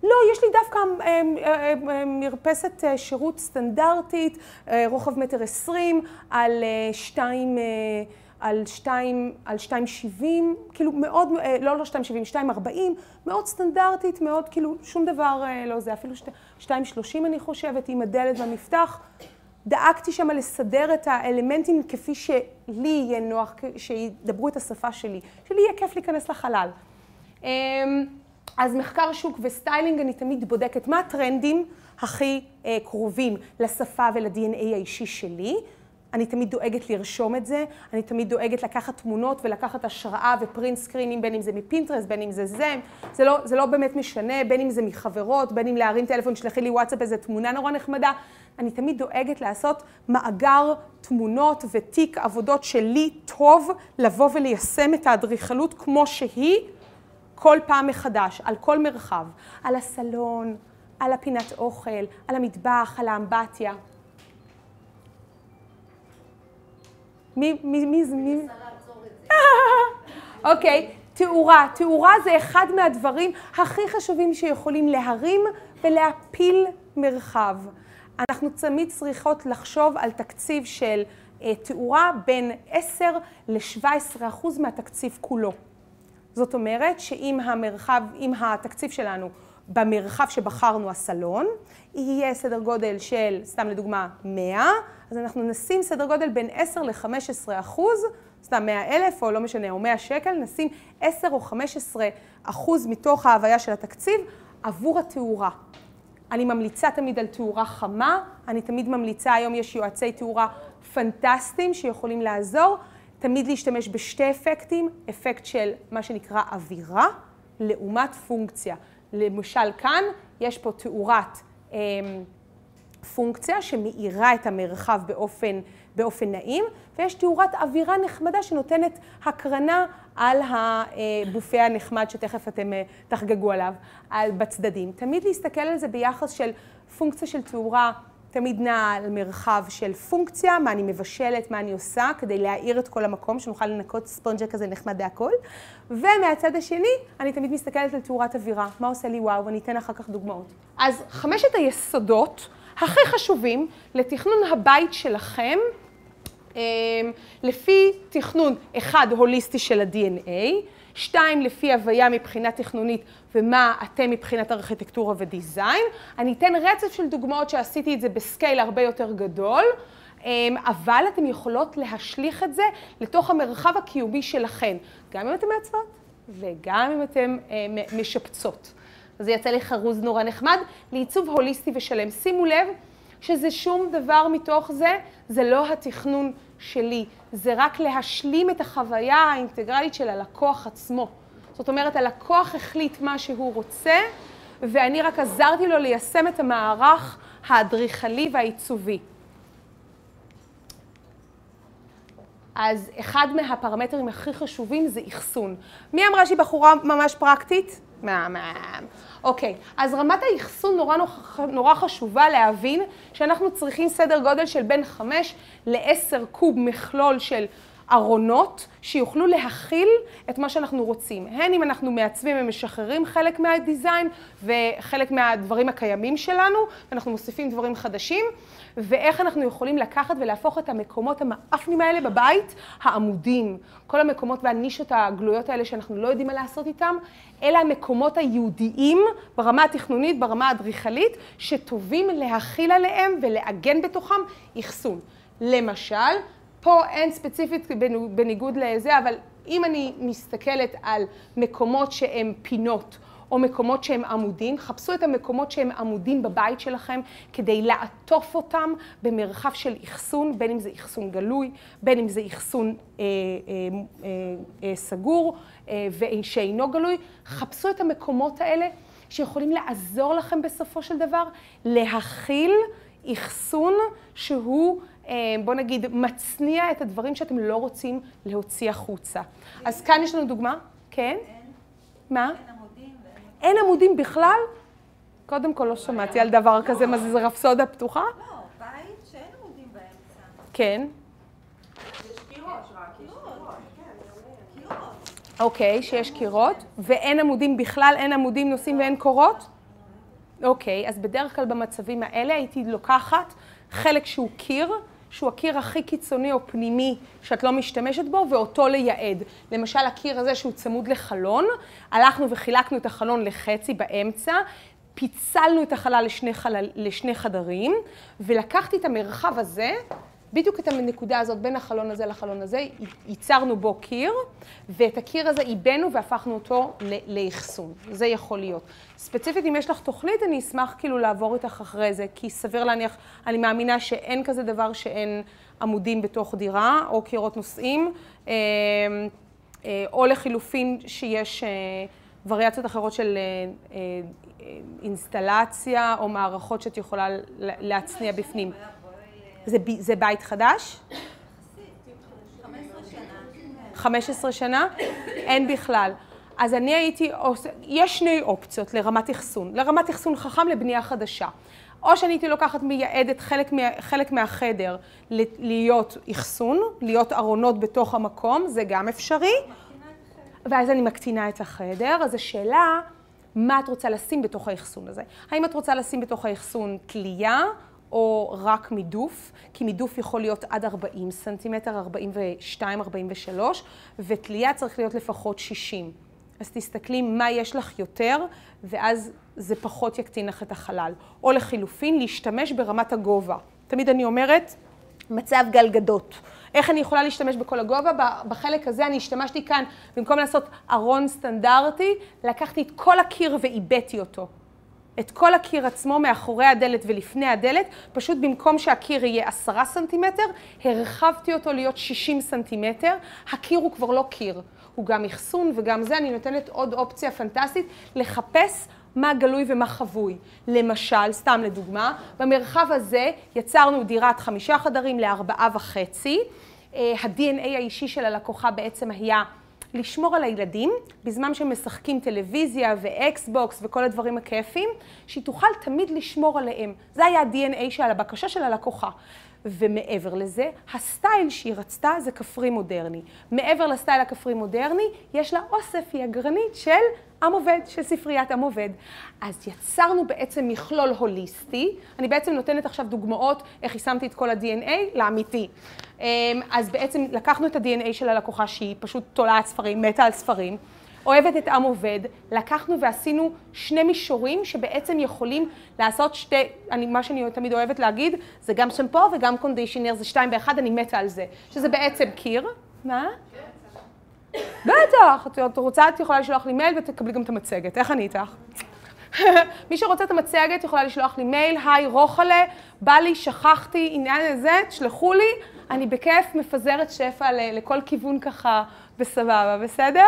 Speaker 1: לא, יש לי דווקא אה, אה, אה, מרפסת שירות סטנדרטית, רוחב מטר עשרים, על שתיים, על שתיים, על שתיים שבעים, כאילו מאוד, לא לא שתיים שבעים, שתיים ארבעים, מאוד סטנדרטית, מאוד כאילו שום דבר לא זה, אפילו שתיים שלושים אני חושבת, עם הדלת והמפתח. דאגתי שם לסדר את האלמנטים כפי שלי יהיה נוח, שידברו את השפה שלי, שלי יהיה כיף להיכנס לחלל. אז מחקר שוק וסטיילינג, אני תמיד בודקת מה הטרנדים הכי אה, קרובים לשפה ול-DNA האישי שלי. אני תמיד דואגת לרשום את זה, אני תמיד דואגת לקחת תמונות ולקחת השראה ופרינט סקרינים, בין אם זה מפינטרס, בין אם זה זה. זה לא, זה לא באמת משנה, בין אם זה מחברות, בין אם להרים טלפון, שלחי לי וואטסאפ איזה תמונה נורא נחמדה. אני תמיד דואגת לעשות מאגר תמונות ותיק עבודות שלי טוב לבוא וליישם את האדריכלות כמו שהיא. כל פעם מחדש, על כל מרחב, על הסלון, על הפינת אוכל, על המטבח, על האמבטיה. מי, מי, מי מי? אוקיי, תאורה. תאורה זה אחד מהדברים הכי חשובים שיכולים להרים ולהפיל מרחב. אנחנו תמיד צריכות לחשוב על תקציב של אה, תאורה בין 10 ל-17 אחוז מהתקציב כולו. זאת אומרת שאם המרחב, אם התקציב שלנו במרחב שבחרנו הסלון, יהיה סדר גודל של, סתם לדוגמה, 100, אז אנחנו נשים סדר גודל בין 10 ל-15 אחוז, סתם 100 אלף או לא משנה, או 100 שקל, נשים 10 או 15 אחוז מתוך ההוויה של התקציב עבור התאורה. אני ממליצה תמיד על תאורה חמה, אני תמיד ממליצה, היום יש יועצי תאורה פנטסטיים שיכולים לעזור. תמיד להשתמש בשתי אפקטים, אפקט של מה שנקרא אווירה, לעומת פונקציה. למשל כאן יש פה תאורת אה, פונקציה שמאירה את המרחב באופן, באופן נעים, ויש תאורת אווירה נחמדה שנותנת הקרנה על הבופה הנחמד שתכף אתם אה, תחגגו עליו, על, בצדדים. תמיד להסתכל על זה ביחס של פונקציה של תאורה תמיד נע על מרחב של פונקציה, מה אני מבשלת, מה אני עושה, כדי להאיר את כל המקום, שנוכל לנקות ספונג'ה כזה נחמד והכל. ומהצד השני, אני תמיד מסתכלת על תאורת אווירה, מה עושה לי וואו, ואני אתן אחר כך דוגמאות. אז חמשת היסודות הכי חשובים לתכנון הבית שלכם, אמ, לפי תכנון אחד הוליסטי של ה-DNA, שתיים לפי הוויה מבחינה תכנונית ומה אתם מבחינת ארכיטקטורה ודיזיין. אני אתן רצף של דוגמאות שעשיתי את זה בסקייל הרבה יותר גדול, אמ, אבל אתן יכולות להשליך את זה לתוך המרחב הקיומי שלכן, גם אם אתן מעצבות וגם אם אתן אה, משפצות. אז יצא לי חרוז נורא נחמד לעיצוב הוליסטי ושלם. שימו לב שזה שום דבר מתוך זה, זה לא התכנון שלי, זה רק להשלים את החוויה האינטגרלית של הלקוח עצמו. זאת אומרת, הלקוח החליט מה שהוא רוצה, ואני רק עזרתי לו ליישם את המערך האדריכלי והעיצובי. אז אחד מהפרמטרים הכי חשובים זה אחסון. מי אמרה שהיא בחורה ממש פרקטית? מה, מה... אוקיי, אז רמת האחסון נורא, נורא חשובה להבין שאנחנו צריכים סדר גודל של בין 5 ל-10 קוב מכלול של ארונות שיוכלו להכיל את מה שאנחנו רוצים. הן אם אנחנו מעצבים ומשחררים חלק מהדיזיין וחלק מהדברים הקיימים שלנו, ואנחנו מוסיפים דברים חדשים, ואיך אנחנו יכולים לקחת ולהפוך את המקומות המאפנים האלה בבית, העמודים, כל המקומות והנישות הגלויות האלה שאנחנו לא יודעים מה לעשות איתם, אלה המקומות היהודיים ברמה התכנונית, ברמה האדריכלית, שטובים להכיל עליהם ולעגן בתוכם אחסון. למשל, פה אין ספציפית בניגוד לזה, אבל אם אני מסתכלת על מקומות שהם פינות, או מקומות שהם עמודים, חפשו את המקומות שהם עמודים בבית שלכם כדי לעטוף אותם במרחב של אחסון, בין אם זה אחסון גלוי, בין אם זה אחסון אה, אה, אה, אה, סגור אה, ושאינו גלוי. חפשו את המקומות האלה שיכולים לעזור לכם בסופו של דבר להכיל אחסון שהוא בוא נגיד, מצניע את הדברים שאתם לא רוצים להוציא החוצה. אז כאן יש לנו דוגמה. כן? מה? אין עמודים בכלל? קודם כל לא שמעתי על דבר כזה, מה זה, זה רפסודה פתוחה?
Speaker 5: לא, בית שאין עמודים באמצע.
Speaker 1: כן. אוקיי, שיש קירות, ואין עמודים בכלל, אין עמודים נושאים ואין קורות? אוקיי, אז בדרך כלל במצבים האלה הייתי לוקחת חלק שהוא קיר, שהוא הקיר הכי קיצוני או פנימי שאת לא משתמשת בו, ואותו לייעד. למשל, הקיר הזה שהוא צמוד לחלון, הלכנו וחילקנו את החלון לחצי באמצע, פיצלנו את החלל לשני, חלל, לשני חדרים, ולקחתי את המרחב הזה, בדיוק את הנקודה הזאת בין החלון הזה לחלון הזה, ייצרנו בו קיר, ואת הקיר הזה עיבנו והפכנו אותו לאחסון. זה יכול להיות. ספציפית, אם יש לך תוכנית, אני אשמח כאילו לעבור איתך אחרי זה, כי סביר להניח, אני מאמינה שאין כזה דבר שאין עמודים בתוך דירה, או קירות נושאים, אה, אה, או לחילופין שיש אה, וריאציות אחרות של אינסטלציה, או מערכות שאת יכולה להצניע בפנים. זה, זה בית חדש? 15 שנה? אין בכלל. אז אני הייתי, יש שני אופציות לרמת אחסון. לרמת אחסון חכם לבנייה חדשה. או שאני הייתי לוקחת מייעדת חלק, מה, חלק מהחדר להיות אחסון, להיות ארונות בתוך המקום, זה גם אפשרי. ואז אני מקטינה את החדר, אז השאלה, מה את רוצה לשים בתוך האחסון הזה? האם את רוצה לשים בתוך האחסון תלייה? או רק מידוף, כי מידוף יכול להיות עד 40 סנטימטר, 42, 43, ותלייה צריך להיות לפחות 60. אז תסתכלי מה יש לך יותר, ואז זה פחות יקטין לך את החלל. או לחילופין, להשתמש ברמת הגובה. תמיד אני אומרת, מצב גלגדות. איך אני יכולה להשתמש בכל הגובה? בחלק הזה אני השתמשתי כאן, במקום לעשות ארון סטנדרטי, לקחתי את כל הקיר ועיבדתי אותו. את כל הקיר עצמו מאחורי הדלת ולפני הדלת, פשוט במקום שהקיר יהיה עשרה סנטימטר, הרחבתי אותו להיות שישים סנטימטר. הקיר הוא כבר לא קיר, הוא גם אחסון וגם זה, אני נותנת עוד אופציה פנטסטית לחפש מה גלוי ומה חבוי. למשל, סתם לדוגמה, במרחב הזה יצרנו דירת חמישה חדרים לארבעה וחצי. אה, ה-DNA האישי של הלקוחה בעצם היה לשמור על הילדים בזמן שהם משחקים טלוויזיה ואקסבוקס וכל הדברים הכיפים, שהיא תוכל תמיד לשמור עליהם. זה היה ה-DNA שעל הבקשה של הלקוחה. ומעבר לזה, הסטייל שהיא רצתה זה כפרי מודרני. מעבר לסטייל הכפרי מודרני, יש לה אוסף, היא הגרנית של עם עובד, של ספריית עם עובד. אז יצרנו בעצם מכלול הוליסטי. אני בעצם נותנת עכשיו דוגמאות איך יישמתי את כל ה-DNA לאמיתי. אמ, אז בעצם לקחנו את ה-DNA של הלקוחה שהיא פשוט תולעת ספרים, מתה על ספרים. אוהבת את עם עובד, לקחנו ועשינו שני מישורים שבעצם יכולים לעשות שתי, אני, מה שאני תמיד אוהבת להגיד, זה גם שמפו וגם קונדישיונר, זה שתיים באחד, אני מתה על זה. שזה בעצם קיר. מה? בטח, את- רוצה, את יכולה לשלוח לי מייל ותקבלי גם את המצגת. איך אני איתך? מי שרוצה את המצגת יכולה לשלוח לי מייל, היי רוחלה, בא לי, שכחתי, עניין הזה, תשלחו לי, אני בכיף מפזרת שפע לכל כיוון ככה בסבבה, בסדר?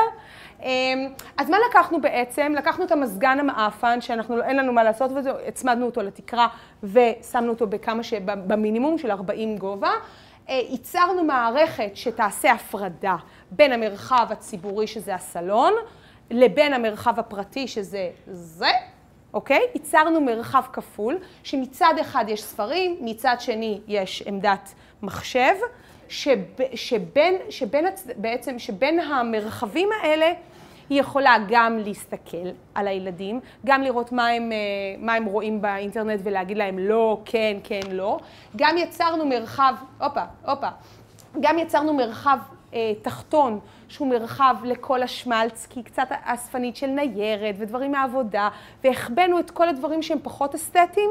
Speaker 1: אמ, אז מה לקחנו בעצם? לקחנו את המזגן המעפן, שאנחנו, אין לנו מה לעשות וזה, הצמדנו אותו לתקרה ושמנו אותו בכמה ש... במינימום של 40 גובה. אה, ייצרנו מערכת שתעשה הפרדה בין המרחב הציבורי, שזה הסלון, לבין המרחב הפרטי, שזה זה, אוקיי? ייצרנו מרחב כפול, שמצד אחד יש ספרים, מצד שני יש עמדת מחשב, שב, שבין, שבין, בעצם, שבין המרחבים האלה היא יכולה גם להסתכל על הילדים, גם לראות מה הם, אה, מה הם רואים באינטרנט ולהגיד להם לא, כן, כן, לא. גם יצרנו מרחב, הופה, הופה, גם יצרנו מרחב אה, תחתון, שהוא מרחב לכל השמלץ, כי היא קצת אספנית של ניירת ודברים מהעבודה, והחבאנו את כל הדברים שהם פחות אסתטיים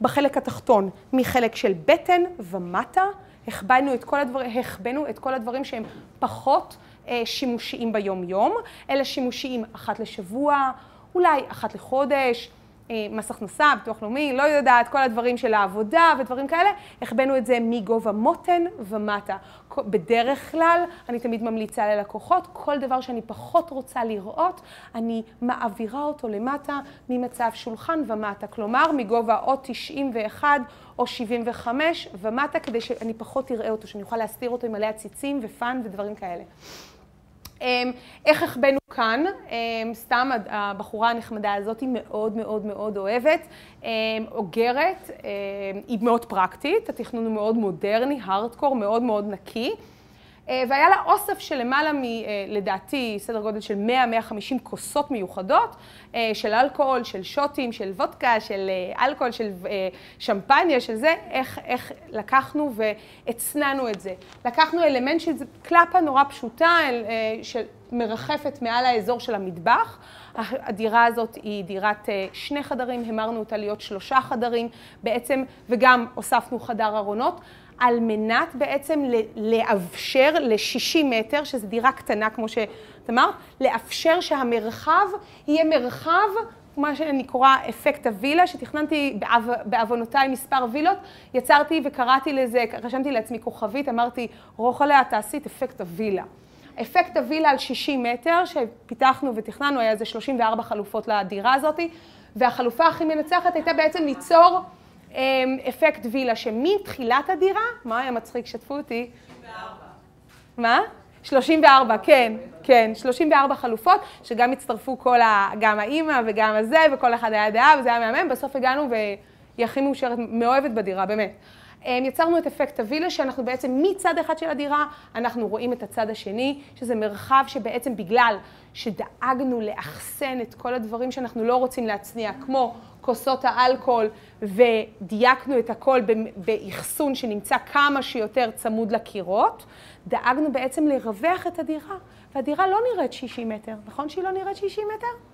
Speaker 1: בחלק התחתון, מחלק של בטן ומטה, החבאנו את כל, הדבר, החבאנו את כל הדברים שהם פחות אה, שימושיים ביום-יום, אלא שימושיים אחת לשבוע, אולי אחת לחודש. אה, מס הכנסה, ביטוח לאומי, לא יודעת, כל הדברים של העבודה ודברים כאלה, החבאנו את זה מגובה מותן ומטה. בדרך כלל, אני תמיד ממליצה ללקוחות, כל דבר שאני פחות רוצה לראות, אני מעבירה אותו למטה ממצב שולחן ומטה. כלומר, מגובה או 91 או 75 ומטה, כדי שאני פחות אראה אותו, שאני אוכל להסתיר אותו עם מלא עציצים ופאן ודברים כאלה. אמ, איך החבאנו כאן? אמ, סתם הבחורה הנחמדה הזאת היא מאוד מאוד מאוד אוהבת, אמ, אוגרת, היא מאוד פרקטית, התכנון הוא מאוד מודרני, הארדקור, מאוד מאוד נקי. אה, והיה לה אוסף של למעלה מ, אה, לדעתי, סדר גודל של 100-150 כוסות מיוחדות, אה, של אלכוהול, של שוטים, של וודקה, של אלכוהול, של שמפניה, של זה, איך, איך לקחנו והצנענו את זה. לקחנו אלמנט של קלפה נורא פשוטה, שמרחפת מעל האזור של המטבח. הדירה הזאת היא דירת שני חדרים, המרנו אותה להיות שלושה חדרים בעצם, וגם הוספנו חדר ארונות. על מנת בעצם לאפשר ל-60 מטר, שזו דירה קטנה כמו שאת אמרת, לאפשר שהמרחב יהיה מרחב, מה שאני קוראה אפקט הווילה, שתכננתי בעו, בעוונותיי מספר וילות, יצרתי וקראתי לזה, רשמתי לעצמי כוכבית, אמרתי, רוחלה, תעשי את אפקט הווילה. אפקט הווילה על 60 מטר, שפיתחנו ותכננו, היה איזה 34 חלופות לדירה הזאת, והחלופה הכי מנצחת הייתה בעצם ליצור אפקט וילה, שמתחילת הדירה, מה היה מצחיק? שתפו אותי. 34. מה? 34, כן, כן, 34 חלופות, שגם הצטרפו כל ה... גם האימא וגם הזה, וכל אחד היה דעה, וזה היה מהמם, בסוף הגענו והיא הכי מאושרת, מאוהבת בדירה, באמת. אמ, יצרנו את אפקט הווילה, שאנחנו בעצם מצד אחד של הדירה, אנחנו רואים את הצד השני, שזה מרחב שבעצם בגלל שדאגנו לאחסן את כל הדברים שאנחנו לא רוצים להצניע, כמו כוסות האלכוהול, ודייקנו את הכל באחסון שנמצא כמה שיותר צמוד לקירות, דאגנו בעצם לרווח את הדירה, והדירה לא נראית 60 מטר, נכון שהיא לא נראית 60 מטר?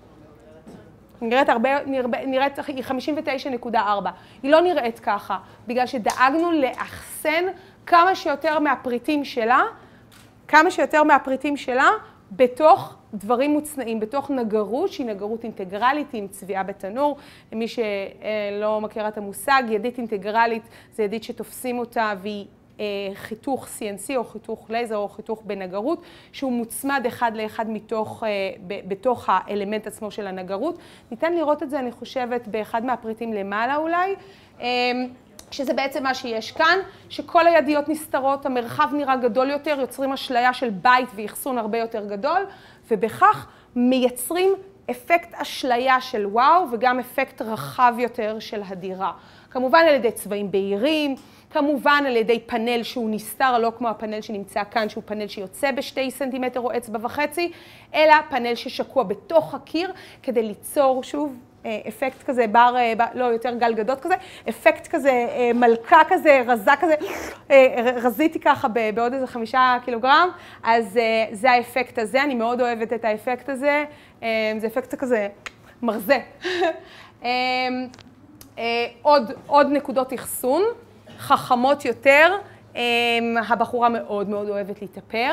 Speaker 1: נראית הרבה, נראית, היא 59.4. היא לא נראית ככה, בגלל שדאגנו לאחסן כמה שיותר מהפריטים שלה, כמה שיותר מהפריטים שלה, בתוך דברים מוצנעים, בתוך נגרות, שהיא נגרות אינטגרלית עם צביעה בתנור. למי שלא מכירה את המושג, ידית אינטגרלית זה ידית שתופסים אותה והיא חיתוך CNC או חיתוך לייזר או חיתוך בנגרות, שהוא מוצמד אחד לאחד מתוך, אה, בתוך האלמנט עצמו של הנגרות. ניתן לראות את זה, אני חושבת, באחד מהפריטים למעלה אולי. אה, שזה בעצם מה שיש כאן, שכל הידיות נסתרות, המרחב נראה גדול יותר, יוצרים אשליה של בית ואחסון הרבה יותר גדול, ובכך מייצרים אפקט אשליה של וואו וגם אפקט רחב יותר של הדירה. כמובן על ידי צבעים בהירים, כמובן על ידי פאנל שהוא נסתר, לא כמו הפאנל שנמצא כאן, שהוא פאנל שיוצא בשתי סנטימטר או אצבע וחצי, אלא פאנל ששקוע בתוך הקיר כדי ליצור, שוב, אה, אפקט כזה, בר, אה, לא, יותר גל גדות כזה, אפקט כזה, אה, מלכה כזה, רזה כזה, רזיתי ככה בעוד איזה חמישה קילוגרם, אז זה האפקט הזה, אני מאוד אוהבת את האפקט הזה, זה אפקט כזה מרזה. עוד, עוד נקודות אחסון, חכמות יותר, הבחורה מאוד מאוד אוהבת להתאפר.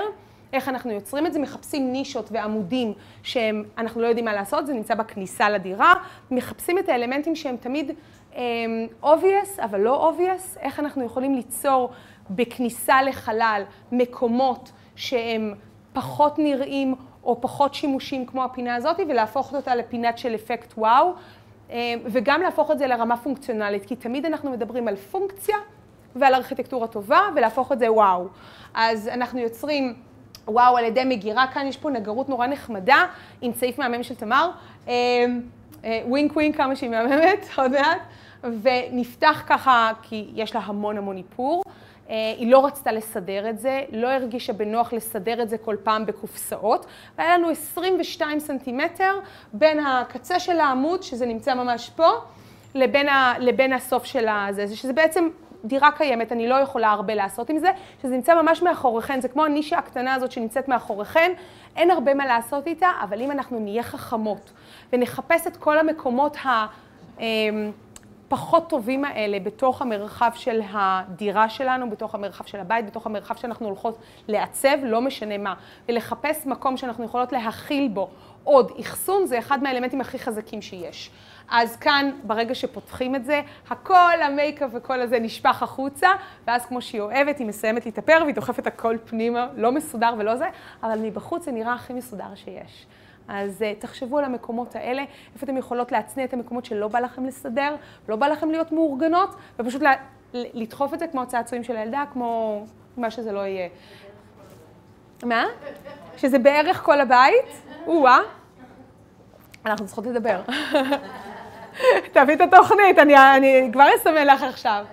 Speaker 1: איך אנחנו יוצרים את זה, מחפשים נישות ועמודים שאנחנו לא יודעים מה לעשות, זה נמצא בכניסה לדירה, מחפשים את האלמנטים שהם תמיד um, obvious, אבל לא obvious, איך אנחנו יכולים ליצור בכניסה לחלל מקומות שהם פחות נראים או פחות שימושים כמו הפינה הזאת, ולהפוך אותה לפינת של אפקט וואו, um, וגם להפוך את זה לרמה פונקציונלית, כי תמיד אנחנו מדברים על פונקציה ועל ארכיטקטורה טובה, ולהפוך את זה וואו. אז אנחנו יוצרים וואו, על ידי מגירה, כאן יש פה נגרות נורא נחמדה, עם צעיף מהמם של תמר. אמ, אה, wink wink כמה שהיא מהממת, עוד מעט. ונפתח ככה, כי יש לה המון המון איפור. אה, היא לא רצתה לסדר את זה, לא הרגישה בנוח לסדר את זה כל פעם בקופסאות. והיה לנו 22 סנטימטר בין הקצה של העמוד, שזה נמצא ממש פה, לבין, ה, לבין הסוף של הזה, שזה בעצם דירה קיימת, אני לא יכולה הרבה לעשות עם זה, שזה נמצא ממש מאחוריכן, זה כמו הנישה הקטנה הזאת שנמצאת מאחוריכן, אין הרבה מה לעשות איתה, אבל אם אנחנו נהיה חכמות ונחפש את כל המקומות הפחות אמ, טובים האלה בתוך המרחב של הדירה שלנו, בתוך המרחב של הבית, בתוך המרחב שאנחנו הולכות לעצב, לא משנה מה, ולחפש מקום שאנחנו יכולות להכיל בו עוד אחסון, זה אחד מהאלמנטים הכי חזקים שיש. אז כאן, ברגע שפותחים את זה, הכל המייקאפ וכל הזה נשפך החוצה, ואז כמו שהיא אוהבת, היא מסיימת להתאפר והיא דוחפת הכל פנימה, לא מסודר ולא זה, אבל מבחוץ זה נראה הכי מסודר שיש. אז uh, תחשבו על המקומות האלה, איפה אתם יכולות להצניע את המקומות שלא בא לכם לסדר, לא בא לכם להיות מאורגנות, ופשוט לה, לדחוף את זה כמו הצעצועים של הילדה, כמו מה שזה לא יהיה. מה? שזה בערך כל הבית? או-אה. אנחנו צריכות לדבר. תביא את התוכנית, אני, אני כבר אסמן לך עכשיו.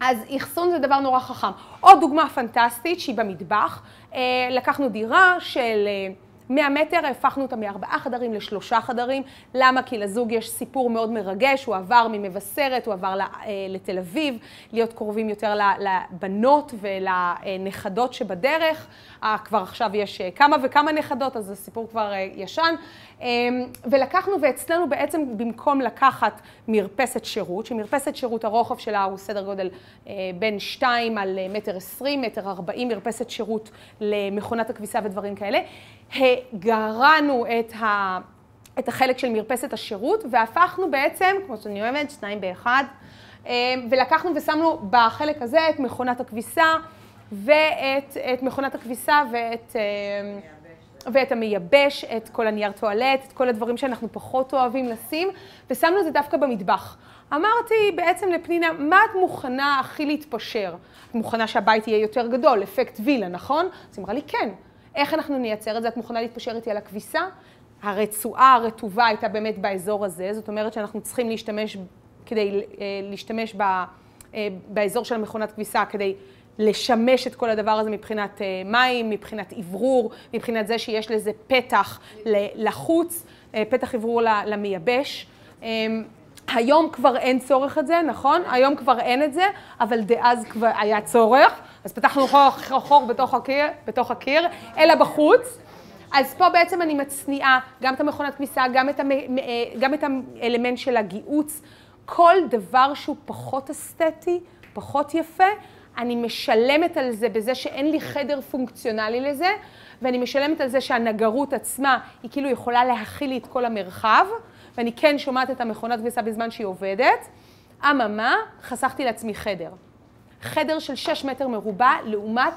Speaker 1: אז אחסון זה דבר נורא חכם. עוד דוגמה פנטסטית שהיא במטבח, אה, לקחנו דירה של 100 אה, מטר, הפכנו אותה מארבעה חדרים לשלושה חדרים. למה? כי לזוג יש סיפור מאוד מרגש, הוא עבר ממבשרת, הוא עבר אה, לתל אביב, להיות קרובים יותר לבנות ולנכדות שבדרך. כבר עכשיו יש כמה וכמה נכדות, אז הסיפור כבר ישן. אמ, ולקחנו ואצלנו בעצם במקום לקחת מרפסת שירות, שמרפסת שירות הרוחב שלה הוא סדר גודל אה, בין 2 על אה, מטר 20, מטר 40, מרפסת שירות למכונת הכביסה ודברים כאלה, גרענו את ה... את החלק של מרפסת השירות, והפכנו בעצם, כמו שאני אוהבת, שניים באחד, אמ, ולקחנו ושמנו בחלק הזה את מכונת הכביסה, ואת מכונת הכביסה ואת... אמ, ואת המייבש, את כל הנייר טואלט, את כל הדברים שאנחנו פחות אוהבים לשים, ושמנו את זה דווקא במטבח. אמרתי בעצם לפנינה, מה את מוכנה הכי להתפשר? את מוכנה שהבית יהיה יותר גדול, אפקט וילה, נכון? אז היא אמרה לי, כן. איך אנחנו נייצר את זה? את מוכנה להתפשר איתי על הכביסה? הרצועה הרטובה הייתה באמת באזור הזה, זאת אומרת שאנחנו צריכים להשתמש, כדי אה, להשתמש ב, אה, באזור של המכונת כביסה, כדי לשמש את כל הדבר הזה מבחינת אה, מים, מבחינת אוורור, מבחינת זה שיש לזה פתח לחוץ, פתח אוורור למייבש. אמ, היום כבר אין צורך את זה, נכון? היום כבר אין את זה, אבל דאז כבר היה צורך, אז פתחנו חור, חור בתוך הקיר, בתוך הקיר, אלא בחוץ. אז פה בעצם אני מצניעה גם את המכונת כביסה, גם את, המ... אה, גם את האלמנט של הגיהוץ, כל דבר שהוא פחות אסתטי, פחות יפה, אני משלמת על זה בזה שאין לי חדר פונקציונלי לזה, ואני משלמת על זה שהנגרות עצמה היא כאילו יכולה להכיל לי את כל המרחב, ואני כן שומעת את המכונת כביסה בזמן שהיא עובדת. אממה, חסכתי לעצמי חדר. חדר של 6 מטר מרובע לעומת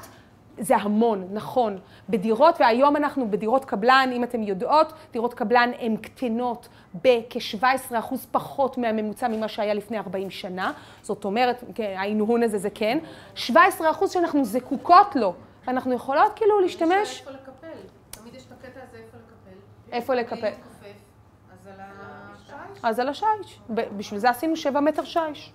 Speaker 1: זה המון, נכון. בדירות, והיום אנחנו בדירות קבלן, אם אתם יודעות, דירות קבלן הן קטנות בכ-17% פחות מהממוצע ממה שהיה לפני 40 שנה. זאת אומרת, כן, ההנהון הזה זה כן. 17% שאנחנו זקוקות לו, ואנחנו יכולות כאילו להשתמש...
Speaker 2: איפה לקפל. תמיד יש את הקטע הזה איפה לקפל.
Speaker 1: איפה לקפל?
Speaker 2: אז על השיש.
Speaker 1: אז על השיש. בשביל זה עשינו 7 מטר שיש.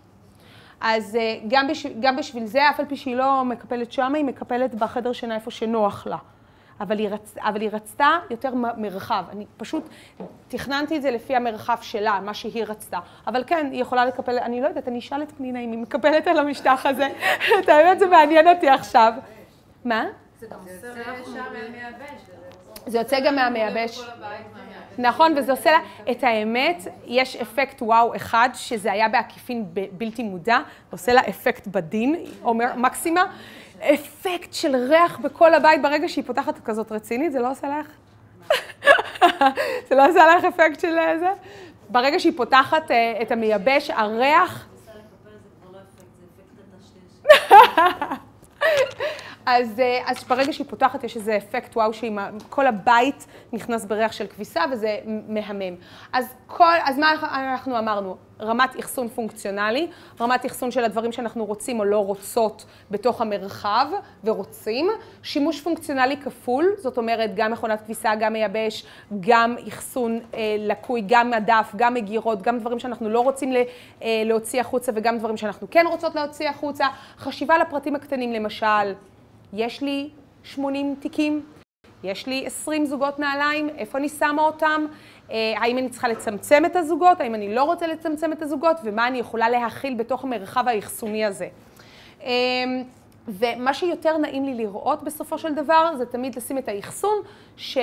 Speaker 1: אז אה, גם, בש... גם בשביל זה, אף על פי שהיא לא מקפלת שם, היא מקפלת בחדר שינה איפה שנוח לה. אבל היא, רצ... אבל היא רצתה יותר מ- מרחב. אני פשוט תכננתי את זה לפי המרחב שלה, מה שהיא רצתה. אבל כן, היא יכולה לקפל, אני לא יודעת, אני אשאל את פנינה אם היא מקפלת על המשטח הזה. את האמת, זה מעניין אותי עכשיו. מה?
Speaker 2: זה גם
Speaker 4: שם
Speaker 2: מעולה.
Speaker 4: מהמייבש.
Speaker 1: זה יוצא גם מהמייבש. נכון, וזה עושה לה, את האמת, יש אפקט וואו אחד, שזה היה בעקיפין ב- בלתי מודע, עושה לה אפקט בדין, אומר מקסימה, אפקט של ריח בכל הבית ברגע שהיא פותחת כזאת רצינית, זה לא עושה לך? זה לא עושה לך אפקט של אה, זה? ברגע שהיא פותחת אה, את המייבש, הריח... אז, אה, אז ברגע שהיא פותחת יש איזה אפקט וואו שכל הבית נכנס בריח של כביסה וזה מהמם. אז, כל, אז מה אנחנו אמרנו? רמת אחסון פונקציונלי, רמת אחסון של הדברים שאנחנו רוצים או לא רוצות בתוך המרחב ורוצים, שימוש פונקציונלי כפול, זאת אומרת גם מכונת כביסה, גם מייבש, גם אחסון אה, לקוי, גם מדף, גם מגירות, גם דברים שאנחנו לא רוצים ל, אה, להוציא החוצה וגם דברים שאנחנו כן רוצות להוציא החוצה, חשיבה לפרטים הקטנים למשל. יש לי 80 תיקים, יש לי 20 זוגות נעליים, איפה אני שמה אותם? אה, האם אני צריכה לצמצם את הזוגות? האם אני לא רוצה לצמצם את הזוגות? ומה אני יכולה להכיל בתוך המרחב האחסוני הזה? אה, ומה שיותר נעים לי לראות בסופו של דבר, זה תמיד לשים את האחסון, ש, אה,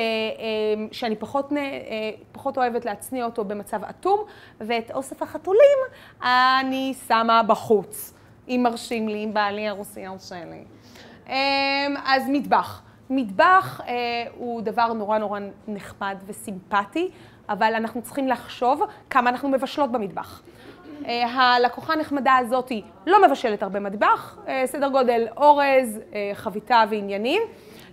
Speaker 1: שאני פחות, אה, פחות אוהבת להצניע אותו במצב אטום, ואת אוסף החתולים אני שמה בחוץ, אם מרשים לי, אם בעלי הרוסי ירשה לי. אמ, אז מטבח. מטבח אה, הוא דבר נורא נורא נחמד וסימפטי, אבל אנחנו צריכים לחשוב כמה אנחנו מבשלות במטבח. אה, הלקוחה הנחמדה הזאת לא מבשלת הרבה מטבח, אה, סדר גודל אורז, חביתה ועניינים.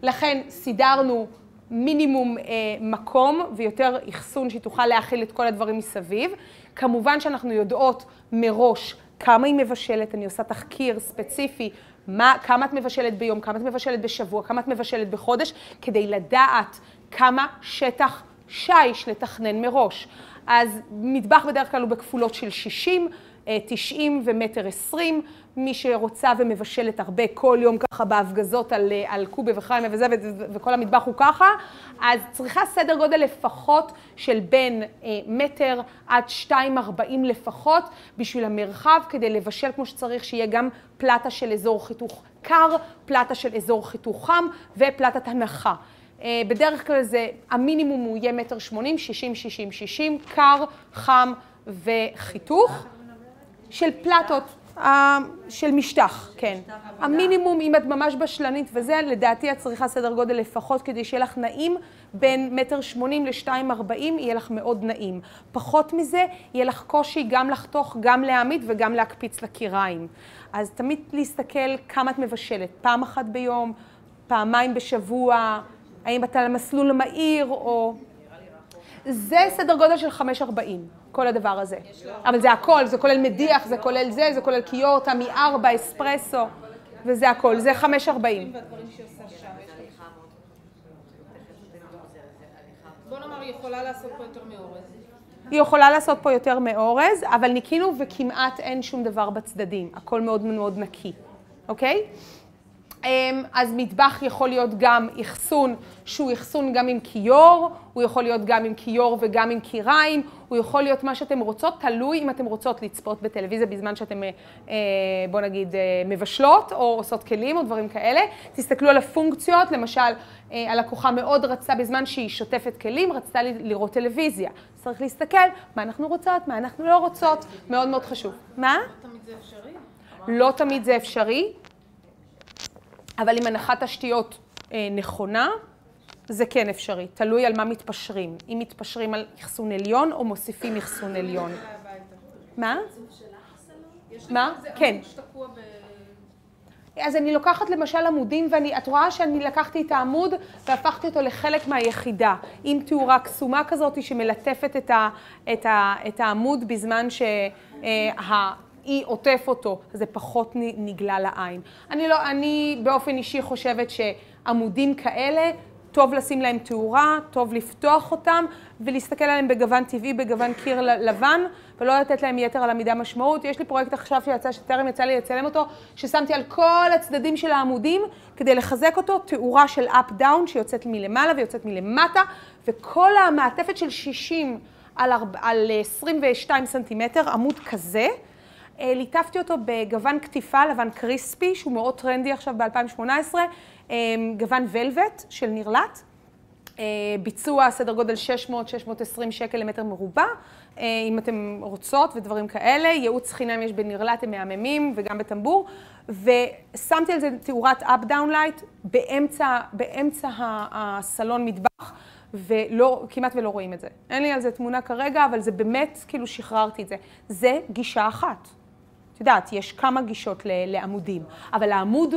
Speaker 1: לכן סידרנו מינימום מקום ויותר אחסון שהיא תוכל להכיל את כל הדברים מסביב. כמובן שאנחנו יודעות מראש כמה היא מבשלת, אני עושה תחקיר ספציפי, מה, כמה את מבשלת ביום, כמה את מבשלת בשבוע, כמה את מבשלת בחודש, כדי לדעת כמה שטח שיש לתכנן מראש. אז מטבח בדרך כלל הוא בכפולות של 60, אה, 90 ומטר 20. מי שרוצה ומבשלת הרבה כל יום ככה בהפגזות על, אה, על קובה וחיימה וזה, וכל המטבח הוא ככה, אז צריכה סדר גודל לפחות של בין אה, מטר עד 2.40 לפחות בשביל המרחב, כדי לבשל כמו שצריך, שיהיה גם פלטה של אזור חיתוך קר, פלטה של אזור חיתוך חם ופלטת הנחה. אה, בדרך כלל זה, המינימום הוא יהיה מטר שמונים, שישים, שישים, שישים, קר, חם וחיתוך. של פלטות, של משטח, כן. המינימום, אם את ממש בשלנית וזה, לדעתי את צריכה סדר גודל לפחות כדי שיהיה לך נעים, בין מטר שמונים לשתיים ארבעים יהיה לך מאוד נעים. פחות מזה, יהיה לך קושי גם לחתוך, גם להעמיד וגם להקפיץ לקיריים. אז תמיד להסתכל כמה את מבשלת, פעם אחת ביום, פעמיים בשבוע, האם את על המסלול המהיר או... זה סדר גודל של 5.40, כל הדבר הזה. אבל זה הכל, זה כולל מדיח, זה כולל זה, זה כולל כיור, תמי 4, אספרסו, וזה הכל, זה 5.40.
Speaker 2: והדברים שהיא עושה שם. בוא נאמר, היא יכולה לעשות פה יותר מאורז.
Speaker 1: היא יכולה לעשות פה יותר מאורז, אבל ניקינו וכמעט אין שום דבר בצדדים, הכל מאוד מאוד נקי, אוקיי? אמ, אז מטבח יכול להיות גם אחסון שהוא אחסון גם עם כיור, הוא יכול להיות גם עם כיור וגם עם קיריים, הוא יכול להיות מה שאתם רוצות, תלוי אם אתם רוצות לצפות בטלוויזיה בזמן שאתם, אה, אה, בוא נגיד, אה, מבשלות או עושות כלים או דברים כאלה. תסתכלו על הפונקציות, למשל, הלקוחה מאוד רצתה בזמן שהיא שוטפת כלים, רצתה לראות טלוויזיה. צריך להסתכל מה אנחנו רוצות, מה אנחנו לא רוצות, מאוד מאוד חשוב. מה?
Speaker 2: תמיד זה אפשרי.
Speaker 1: לא תמיד זה אפשרי, אבל עם הנחת תשתיות אה, נכונה, זה כן אפשרי. תלוי על מה מתפשרים. אם מתפשרים על אחסון עליון או מוסיפים אחסון עליון. מה? מה? כן. אז אני לוקחת למשל עמודים, ואת רואה שאני לקחתי את העמוד והפכתי אותו לחלק מהיחידה, עם תאורה קסומה כזאת שמלטפת את, ה, את, ה, את העמוד בזמן שהאי עוטף אותו, אז זה פחות נגלה לעין. אני, לא, אני באופן אישי חושבת שעמודים כאלה, טוב לשים להם תאורה, טוב לפתוח אותם ולהסתכל עליהם בגוון טבעי, בגוון קיר לבן, ולא לתת להם יתר על המידה משמעות. יש לי פרויקט עכשיו שיצא, שטרם יצא לי לצלם אותו, ששמתי על כל הצדדים של העמודים כדי לחזק אותו, תאורה של up-down שיוצאת מלמעלה ויוצאת מלמטה, וכל המעטפת של 60 על, 4, על 22 סנטימטר, עמוד כזה. אה, ליטפתי אותו בגוון קטיפה לבן קריספי, שהוא מאוד טרנדי עכשיו ב-2018, אה, גוון ולווט של נרלט. אה, ביצוע סדר גודל 600-620 שקל למטר מרובע, אם אתם רוצות ודברים כאלה. ייעוץ חינם יש בנרלט, הם מהממים, וגם בטמבור. ושמתי על זה תאורת up-down light באמצע, באמצע הסלון מטבח. וכמעט ולא רואים את זה. אין לי על זה תמונה כרגע, אבל זה באמת, כאילו שחררתי את זה. זה גישה אחת. את יודעת, יש כמה גישות לעמודים, אבל העמוד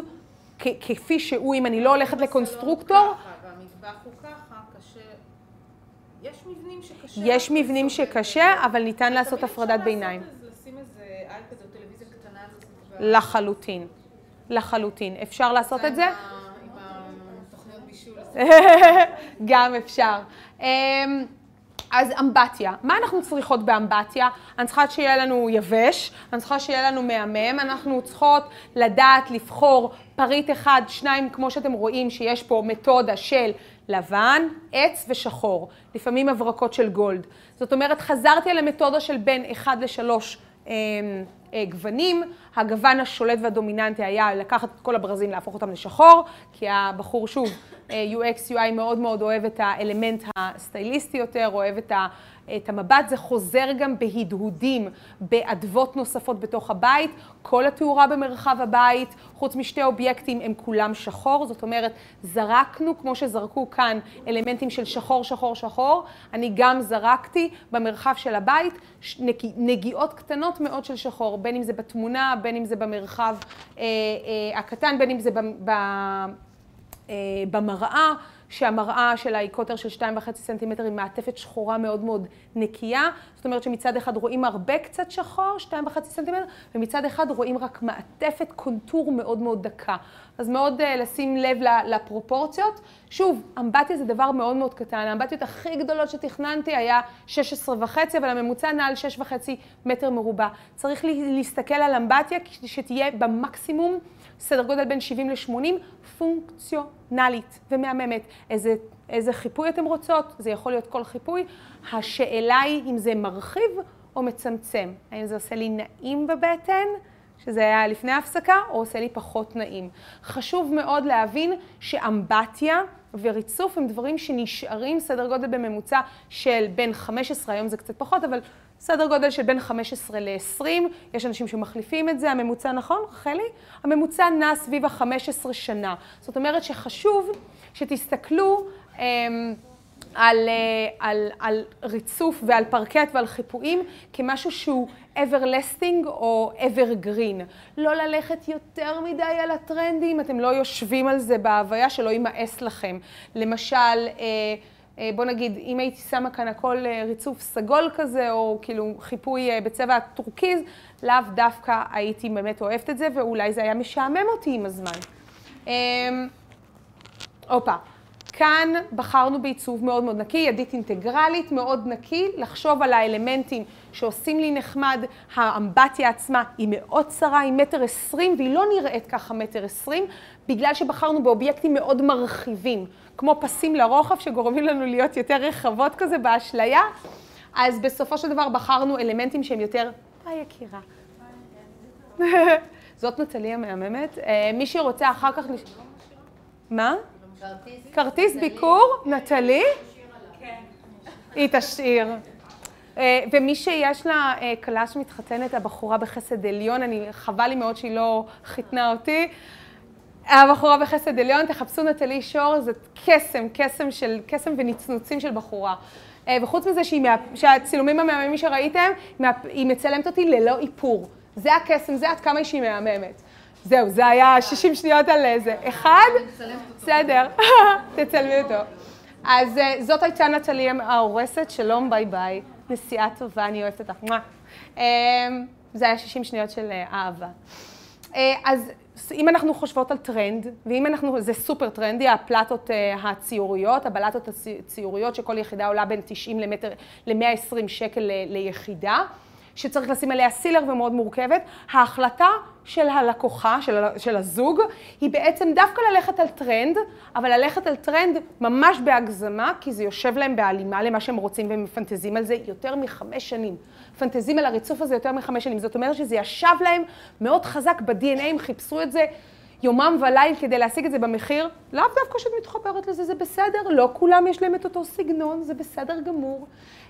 Speaker 1: כפי שהוא, אם אני לא הולכת לקונסטרוקטור...
Speaker 2: והמטבח הוא ככה, קשה... יש מבנים שקשה...
Speaker 1: יש מבנים שקשה, אבל ניתן לעשות הפרדת ביניים.
Speaker 2: לשים איזה אייפד או טלוויזיה קטנה.
Speaker 1: לחלוטין. לחלוטין. אפשר לעשות את זה? גם אפשר. אז אמבטיה, מה אנחנו צריכות באמבטיה? אני צריכה שיהיה לנו יבש, אני צריכה שיהיה לנו מהמם, אנחנו צריכות לדעת לבחור פריט אחד, שניים, כמו שאתם רואים שיש פה מתודה של לבן, עץ ושחור, לפעמים הברקות של גולד. זאת אומרת, חזרתי על המתודה של בין 1 ל-3 גוונים, הגוון השולט והדומיננטי היה לקחת את כל הברזים, להפוך אותם לשחור, כי הבחור שוב UX, UI מאוד מאוד אוהב את האלמנט הסטייליסטי יותר, אוהב את, ה, את המבט, זה חוזר גם בהדהודים, באדוות נוספות בתוך הבית, כל התאורה במרחב הבית, חוץ משתי אובייקטים הם כולם שחור, זאת אומרת, זרקנו, כמו שזרקו כאן, אלמנטים של שחור, שחור, שחור, אני גם זרקתי במרחב של הבית נגיעות קטנות מאוד של שחור, בין אם זה בתמונה, בין אם זה במרחב אה, אה, הקטן, בין אם זה אה, במראה, שהמראה של האיקוטר של 2.5 סנטימטר היא מעטפת שחורה מאוד מאוד נקייה. זאת אומרת שמצד אחד רואים הרבה קצת שחור, 2.5 סנטימטר, ומצד אחד רואים רק מעטפת קונטור מאוד מאוד דקה. אז מאוד uh, לשים לב לפרופורציות. שוב, אמבטיה זה דבר מאוד מאוד קטן. האמבטיות הכי גדולות שתכננתי היה 16 וחצי, אבל הממוצע נע על 6.5 מטר מרובע. צריך להסתכל על אמבטיה שתהיה במקסימום סדר גודל בין 70 ל-80, פונקציונלית ומהממת. איזה, איזה חיפוי אתם רוצות? זה יכול להיות כל חיפוי. השאלה היא אם זה מרחיב או מצמצם. האם זה עושה לי נעים בבטן, שזה היה לפני ההפסקה, או עושה לי פחות נעים. חשוב מאוד להבין שאמבטיה וריצוף הם דברים שנשארים סדר גודל בממוצע של בין 15, היום זה קצת פחות, אבל סדר גודל של בין 15 ל-20, יש אנשים שמחליפים את זה, הממוצע נכון, רחלי? הממוצע נע סביב ה-15 שנה. זאת אומרת שחשוב שתסתכלו אמ, על, אה, על, על ריצוף ועל פרקט ועל חיפויים כמשהו שהוא everlasting או evergreen. לא ללכת יותר מדי על הטרנדים, אתם לא יושבים על זה בהוויה שלא יימאס לכם. למשל, אה, בוא נגיד, אם הייתי שמה כאן הכל אה, ריצוף סגול כזה, או כאילו חיפוי אה, בצבע טורקיז, לאו דווקא הייתי באמת אוהבת את זה, ואולי זה היה משעמם אותי עם הזמן. אמ, הופה. כאן בחרנו בעיצוב מאוד מאוד נקי, ידית אינטגרלית, מאוד נקי, לחשוב על האלמנטים שעושים לי נחמד. האמבטיה עצמה היא מאוד צרה, היא מטר עשרים, והיא לא נראית ככה מטר עשרים, בגלל שבחרנו באובייקטים מאוד מרחיבים, כמו פסים לרוחב שגורמים לנו להיות יותר רחבות כזה באשליה. אז בסופו של דבר בחרנו אלמנטים שהם יותר, היי יקירה. זאת נטלי המהממת. אה, מי שרוצה אחר כך... מה? כרטיס ביקור, נטלי? כן. היא תשאיר. אה, ומי שיש לה אה, כלה שמתחתנת, הבחורה בחסד עליון, אני, חבל לי מאוד שהיא לא חיתנה אותי. הבחורה בחסד עליון, תחפשו נטלי שור, זה קסם, קסם של, קסם ונצנוצים של בחורה. אה, וחוץ מזה שהיא, שהצילומים המהממים שראיתם, היא מצלמת אותי ללא איפור. זה הקסם, זה עד כמה שהיא מהממת. זהו, זה היה 60 שניות על זה. אחד? בסדר, תצלמי אותו. אז זאת הייתה נטלי ההורסת, שלום, ביי ביי. נסיעה טובה, אני אוהבת אותך. אמ, זה היה 60 שניות של אה, אהבה. אה, אז אם אנחנו חושבות על טרנד, ואם אנחנו, זה סופר טרנדי, הפלטות אה, הציוריות, הבלטות הציוריות, שכל יחידה עולה בין 90 למטר, ל-120 שקל ליחידה, שצריך לשים עליה sealer ומאוד מורכבת, ההחלטה של הלקוחה, של, של הזוג, היא בעצם דווקא ללכת על טרנד, אבל ללכת על טרנד ממש בהגזמה, כי זה יושב להם בהלימה למה שהם רוצים והם מפנטזים על זה יותר מחמש שנים. מפנטזים על הריצוף הזה יותר מחמש שנים. זאת אומרת שזה ישב להם מאוד חזק ב-DNA, הם חיפשו את זה יומם וליל כדי להשיג את זה במחיר. לאו דווקא שאת מתחברת לזה, זה בסדר, לא כולם יש להם את אותו סגנון, זה בסדר גמור.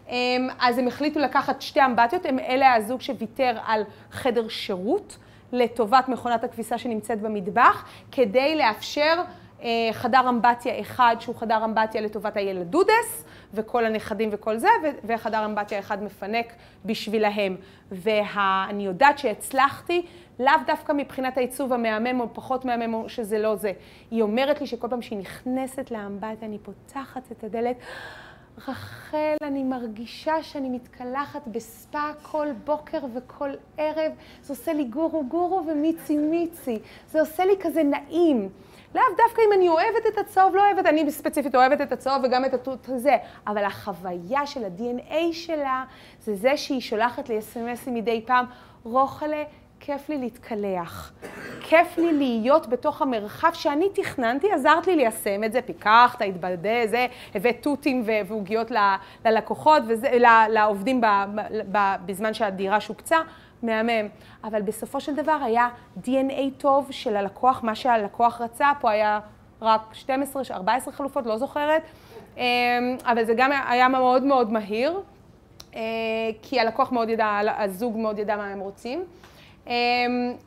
Speaker 1: אמ, אז הם החליטו לקחת שתי אמבטיות, הם אלה הזוג שוויתר על חדר שירות לטובת מכונת הכביסה שנמצאת במטבח, כדי לאפשר חדר אמבטיה אחד שהוא חדר אמבטיה לטובת הילד דודס וכל הנכדים וכל זה, וחדר אמבטיה אחד מפנק בשבילהם. ואני יודעת שהצלחתי, לאו דווקא מבחינת העיצוב המהמם או פחות מהמם או שזה לא זה. היא אומרת לי שכל פעם שהיא נכנסת לאמבטיה, אני פותחת את הדלת. רחל, אני מרגישה שאני מתקלחת בספא כל בוקר וכל ערב. זה עושה לי גורו גורו ומיצי מיצי. זה עושה לי כזה נעים. לאו דווקא אם אני אוהבת את הצהוב, לא אוהבת, אני ספציפית אוהבת את הצהוב וגם את התות הזה, אבל החוויה של ה-DNA שלה זה זה שהיא שולחת לי אס.אם.אסים מדי פעם, רוחלה, כיף לי להתקלח. כיף לי להיות בתוך המרחב שאני תכננתי, עזרת לי ליישם את זה, פיקחת, התבדה, זה, הבאת תותים ועוגיות ללקוחות, וזה, לעובדים בזמן שהדירה שופצה, מהמם. אבל בסופו של דבר היה DNA טוב של הלקוח, מה שהלקוח רצה, פה היה רק 12, 14 חלופות, לא זוכרת, אמ, אבל זה גם היה מאוד מאוד מהיר, אה, כי הלקוח מאוד ידע, הזוג מאוד ידע מה הם רוצים. אמ,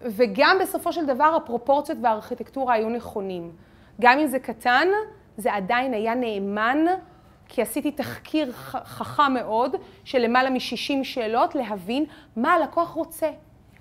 Speaker 1: וגם בסופו של דבר הפרופורציות והארכיטקטורה היו נכונים. גם אם זה קטן, זה עדיין היה נאמן, כי עשיתי תחקיר חכם מאוד של למעלה מ-60 שאלות להבין מה הלקוח רוצה.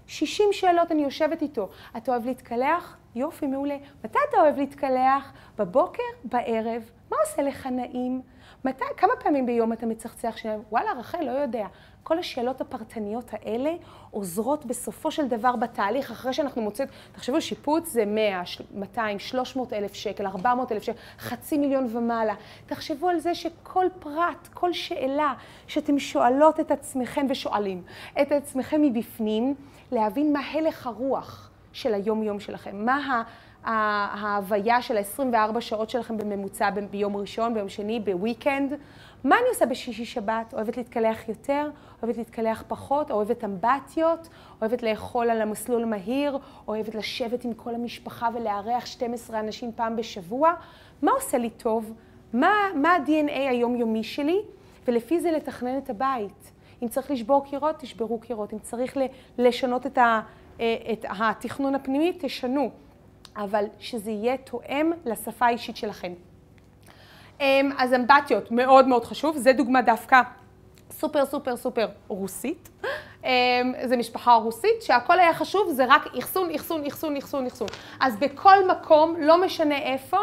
Speaker 1: 60 שאלות אני יושבת איתו. אתה אוהב להתקלח? יופי, מעולה. מתי אתה אוהב להתקלח? בבוקר? בערב? מה עושה לך נעים? מתי, כמה פעמים ביום אתה מצחצח שיניים? וואלה, רחל, לא יודע. כל השאלות הפרטניות האלה עוזרות בסופו של דבר בתהליך, אחרי שאנחנו מוצאים, תחשבו, שיפוץ זה 100, 200, 300 אלף שקל, 400 אלף שקל, חצי מיליון ומעלה. תחשבו על זה שכל פרט, כל שאלה שאתם שואלות את עצמכם ושואלים את עצמכם מבפנים, להבין מה הלך הרוח של היום-יום שלכם, מה ה... ההוויה של ה-24 שעות שלכם בממוצע ביום ראשון, ביום שני, בוויקנד. מה אני עושה בשישי שבת? אוהבת להתקלח יותר? אוהבת להתקלח פחות? אוהבת אמבטיות? אוהבת לאכול על המסלול המהיר? אוהבת לשבת עם כל המשפחה ולארח 12 אנשים פעם בשבוע? מה עושה לי טוב? מה, מה ה-DNA היומיומי שלי? ולפי זה לתכנן את הבית. אם צריך לשבור קירות, תשברו קירות. אם צריך לשנות את, ה, אה, את התכנון הפנימי, תשנו. אבל שזה יהיה תואם לשפה האישית שלכם. אמ, אז אמבטיות, מאוד מאוד חשוב, זה דוגמה דווקא סופר סופר סופר רוסית. אמ, זה משפחה רוסית, שהכל היה חשוב, זה רק אחסון, אחסון, אחסון, אחסון, אחסון. אז בכל מקום, לא משנה איפה,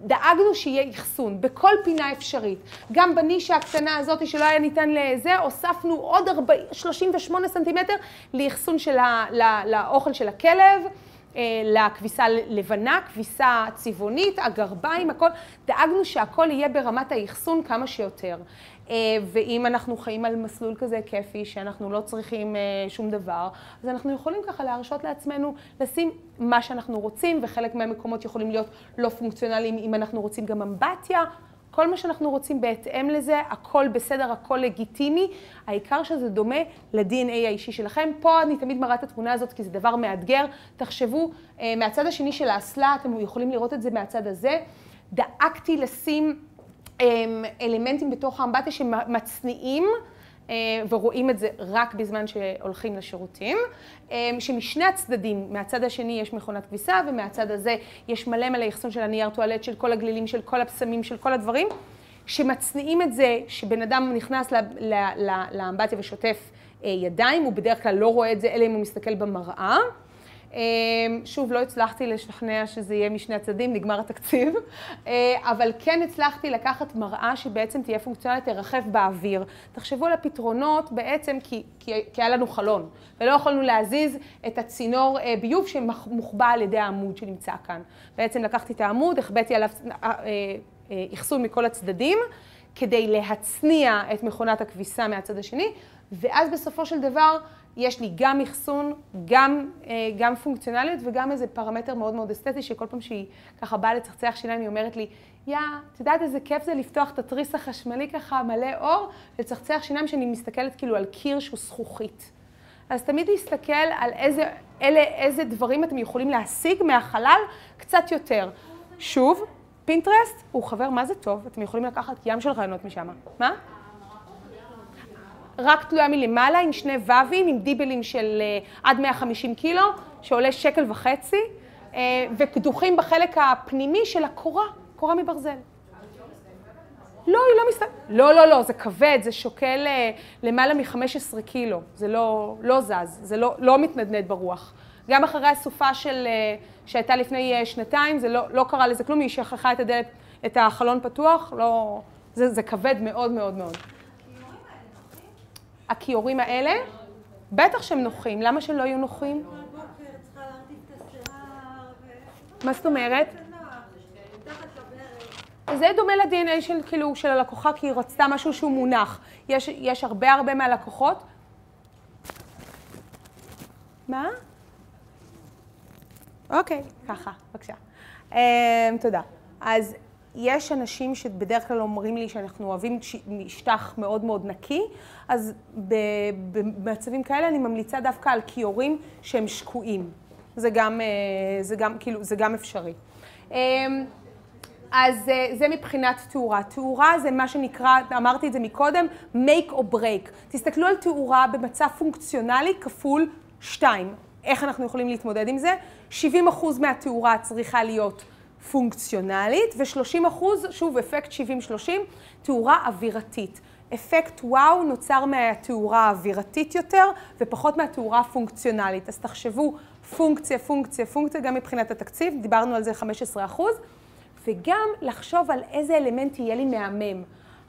Speaker 1: דאגנו שיהיה אחסון, בכל פינה אפשרית. גם בנישה הקטנה הזאת שלא היה ניתן לזה, הוספנו עוד 40, 38 סנטימטר לאחסון של ה, לא, לאוכל של הכלב. אה, לכביסה לבנה, כביסה צבעונית, הגרביים, הכל. דאגנו שהכל יהיה ברמת האחסון כמה שיותר. אה, ואם אנחנו חיים על מסלול כזה כיפי, שאנחנו לא צריכים אה, שום דבר, אז אנחנו יכולים ככה להרשות לעצמנו לשים מה שאנחנו רוצים, וחלק מהמקומות יכולים להיות לא פונקציונליים אם אנחנו רוצים גם אמבטיה. כל מה שאנחנו רוצים בהתאם לזה, הכל בסדר, הכל לגיטימי, העיקר שזה דומה ל-DNA האישי שלכם. פה אני תמיד מראה את התמונה הזאת כי זה דבר מאתגר. תחשבו, אה, מהצד השני של האסלה, אתם יכולים לראות את זה מהצד הזה. דאגתי לשים אלמנטים בתוך האמבטיה שמצניעים. אה, ורואים את זה רק בזמן שהולכים לשירותים, אה, שמשני הצדדים, מהצד השני יש מכונת כביסה ומהצד הזה יש מלא מלא אחסון של הנייר טואלט, של כל הגלילים, של כל הבשמים, של כל הדברים, שמצניעים את זה, שבן אדם נכנס לאמבטיה ושוטף אה, ידיים, הוא בדרך כלל לא רואה את זה, אלא אם הוא מסתכל במראה. אמ, שוב, לא הצלחתי לשכנע שזה יהיה משני הצדדים, נגמר התקציב, אה, אבל כן הצלחתי לקחת מראה שבעצם תהיה פונקציונלית, תרחב באוויר. תחשבו על הפתרונות בעצם כי, כי, כי היה לנו חלון, ולא יכולנו להזיז את הצינור אה, ביוב שמוחבא על ידי העמוד שנמצא כאן. בעצם לקחתי את העמוד, החבאתי עליו אה, אחסון מכל הצדדים, כדי להצניע את מכונת הכביסה מהצד השני, ואז בסופו של דבר יש לי גם אחסון, גם, אה, גם פונקציונליות וגם איזה פרמטר מאוד מאוד אסתטי, שכל פעם שהיא ככה באה לצחצח שיניים, היא אומרת לי, יא, את יודעת איזה כיף זה לפתוח את התריס החשמלי ככה מלא אור, לצחצח שיניים שאני מסתכלת כאילו על קיר שהוא זכוכית. אז תמיד להסתכל על איזה, אלה, איזה דברים אתם יכולים להשיג מהחלל קצת יותר. שוב, פינטרסט הוא חבר מה זה טוב, אתם יכולים לקחת ים של רעיונות משם. מה? רק תלויה מלמעלה עם שני ו"ים, עם דיבלים של uh, עד 150 קילו, שעולה שקל וחצי, uh, וקדוחים בחלק הפנימי של הקורה, קורה מברזל. לא, היא לא מסתכלת. לא, לא, לא, זה כבד, זה שוקל uh, למעלה מ-15 קילו. זה לא, לא זז, זה לא, לא מתנדנד ברוח. גם אחרי הסופה של, שהייתה לפני שנתיים, זה לא, לא קרה לזה כלום, היא שכחה את הדלת, את החלון פתוח, לא, זה, זה כבד מאוד מאוד מאוד. הכיורים האלה, בטח שהם נוחים, למה שהם לא יהיו נוחים? מה זאת אומרת?
Speaker 5: זה
Speaker 1: דומה ל-DNA של, כאילו, של הלקוחה, כי היא רצתה משהו שהוא מונח. יש, יש הרבה הרבה מהלקוחות. מה? אוקיי, ככה, בבקשה. Um, תודה. אז יש אנשים שבדרך כלל אומרים לי שאנחנו אוהבים משטח מאוד מאוד נקי, אז במצבים כאלה אני ממליצה דווקא על כיורים שהם שקועים. זה גם, אה, זה גם, כאילו, זה גם אפשרי. אמ, אז אה, זה מבחינת תאורה. תאורה זה מה שנקרא, אמרתי את זה מקודם, make or break. תסתכלו על תאורה במצב פונקציונלי כפול 2. איך אנחנו יכולים להתמודד עם זה? 70% מהתאורה צריכה להיות פונקציונלית, ו-30%, שוב, אפקט 70-30, תאורה אווירתית. אפקט וואו נוצר מהתאורה האווירתית יותר, ופחות מהתאורה הפונקציונלית. אז תחשבו, פונקציה, פונקציה, פונקציה, גם מבחינת התקציב, דיברנו על זה 15%, וגם לחשוב על איזה אלמנט יהיה לי מהמם.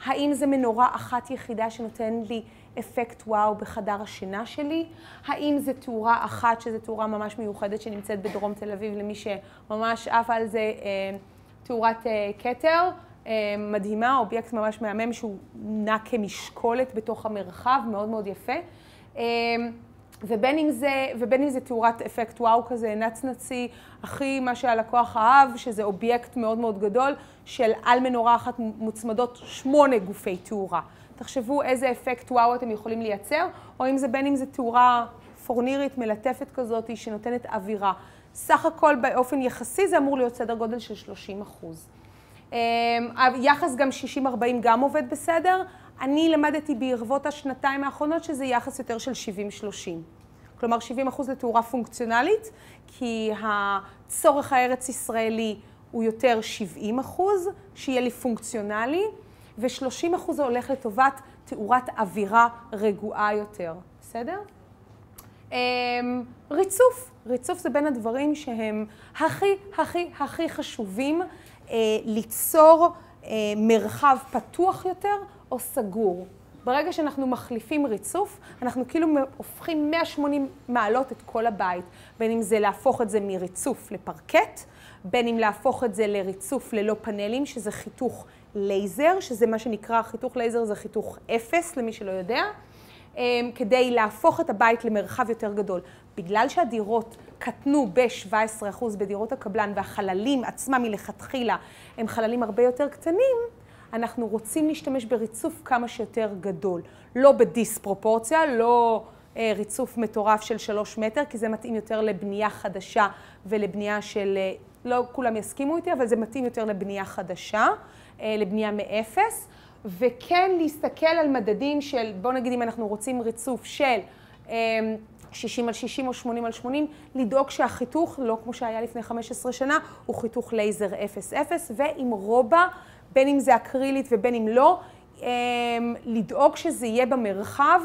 Speaker 1: האם זה מנורה אחת יחידה שנותן לי אפקט וואו בחדר השינה שלי? האם זה תאורה אחת, שזו תאורה ממש מיוחדת שנמצאת בדרום תל אביב, למי שממש עפה על זה, אה, תאורת אה, כתר, אה, מדהימה, אובייקט ממש מהמם שהוא נע כמשקולת בתוך המרחב, מאוד מאוד יפה. אה, ובין אם זה, ובין אם זה תאורת אפקט וואו כזה נצנצי, הכי מה שהלקוח אהב, שזה אובייקט מאוד מאוד גדול, של על מנורה אחת מוצמדות שמונה גופי תאורה. תחשבו איזה אפקט וואו אתם יכולים לייצר, או אם זה בין אם זה תאורה פורנירית מלטפת כזאת שנותנת אווירה. סך הכל באופן יחסי זה אמור להיות סדר גודל של 30 אחוז. היחס גם 60-40 גם עובד בסדר. אני למדתי בערבות השנתיים האחרונות שזה יחס יותר של 70-30. כלומר 70 אחוז לתאורה פונקציונלית, כי הצורך הארץ ישראלי הוא יותר 70 אחוז, שיהיה לי פונקציונלי, ו-30 אחוז זה הולך לטובת תאורת אווירה רגועה יותר. בסדר? אמ, ריצוף. ריצוף זה בין הדברים שהם הכי, הכי, הכי חשובים אה, ליצור אה, מרחב פתוח יותר או סגור. ברגע שאנחנו מחליפים ריצוף, אנחנו כאילו הופכים 180 מעלות את כל הבית. בין אם זה להפוך את זה מריצוף לפרקט, בין אם להפוך את זה לריצוף ללא פאנלים, שזה חיתוך לייזר, שזה מה שנקרא, חיתוך לייזר זה חיתוך אפס, למי שלא יודע, אמ, כדי להפוך את הבית למרחב יותר גדול. בגלל שהדירות קטנו ב-17% בדירות הקבלן והחללים עצמם מלכתחילה הם חללים הרבה יותר קטנים, אנחנו רוצים להשתמש בריצוף כמה שיותר גדול. לא בדיספרופורציה, לא אה, ריצוף מטורף של שלוש מטר, כי זה מתאים יותר לבנייה חדשה ולבנייה של, אה, לא כולם יסכימו איתי, אבל זה מתאים יותר לבנייה חדשה, אה, לבנייה מאפס. וכן להסתכל על מדדים של, בוא נגיד אם אנחנו רוצים ריצוף של 60 על 60 או 80 על 80, לדאוג שהחיתוך, לא כמו שהיה לפני 15 שנה, הוא חיתוך לייזר 0-0, ועם רובה, בין אם זה אקרילית ובין אם לא, לדאוג שזה יהיה במרחב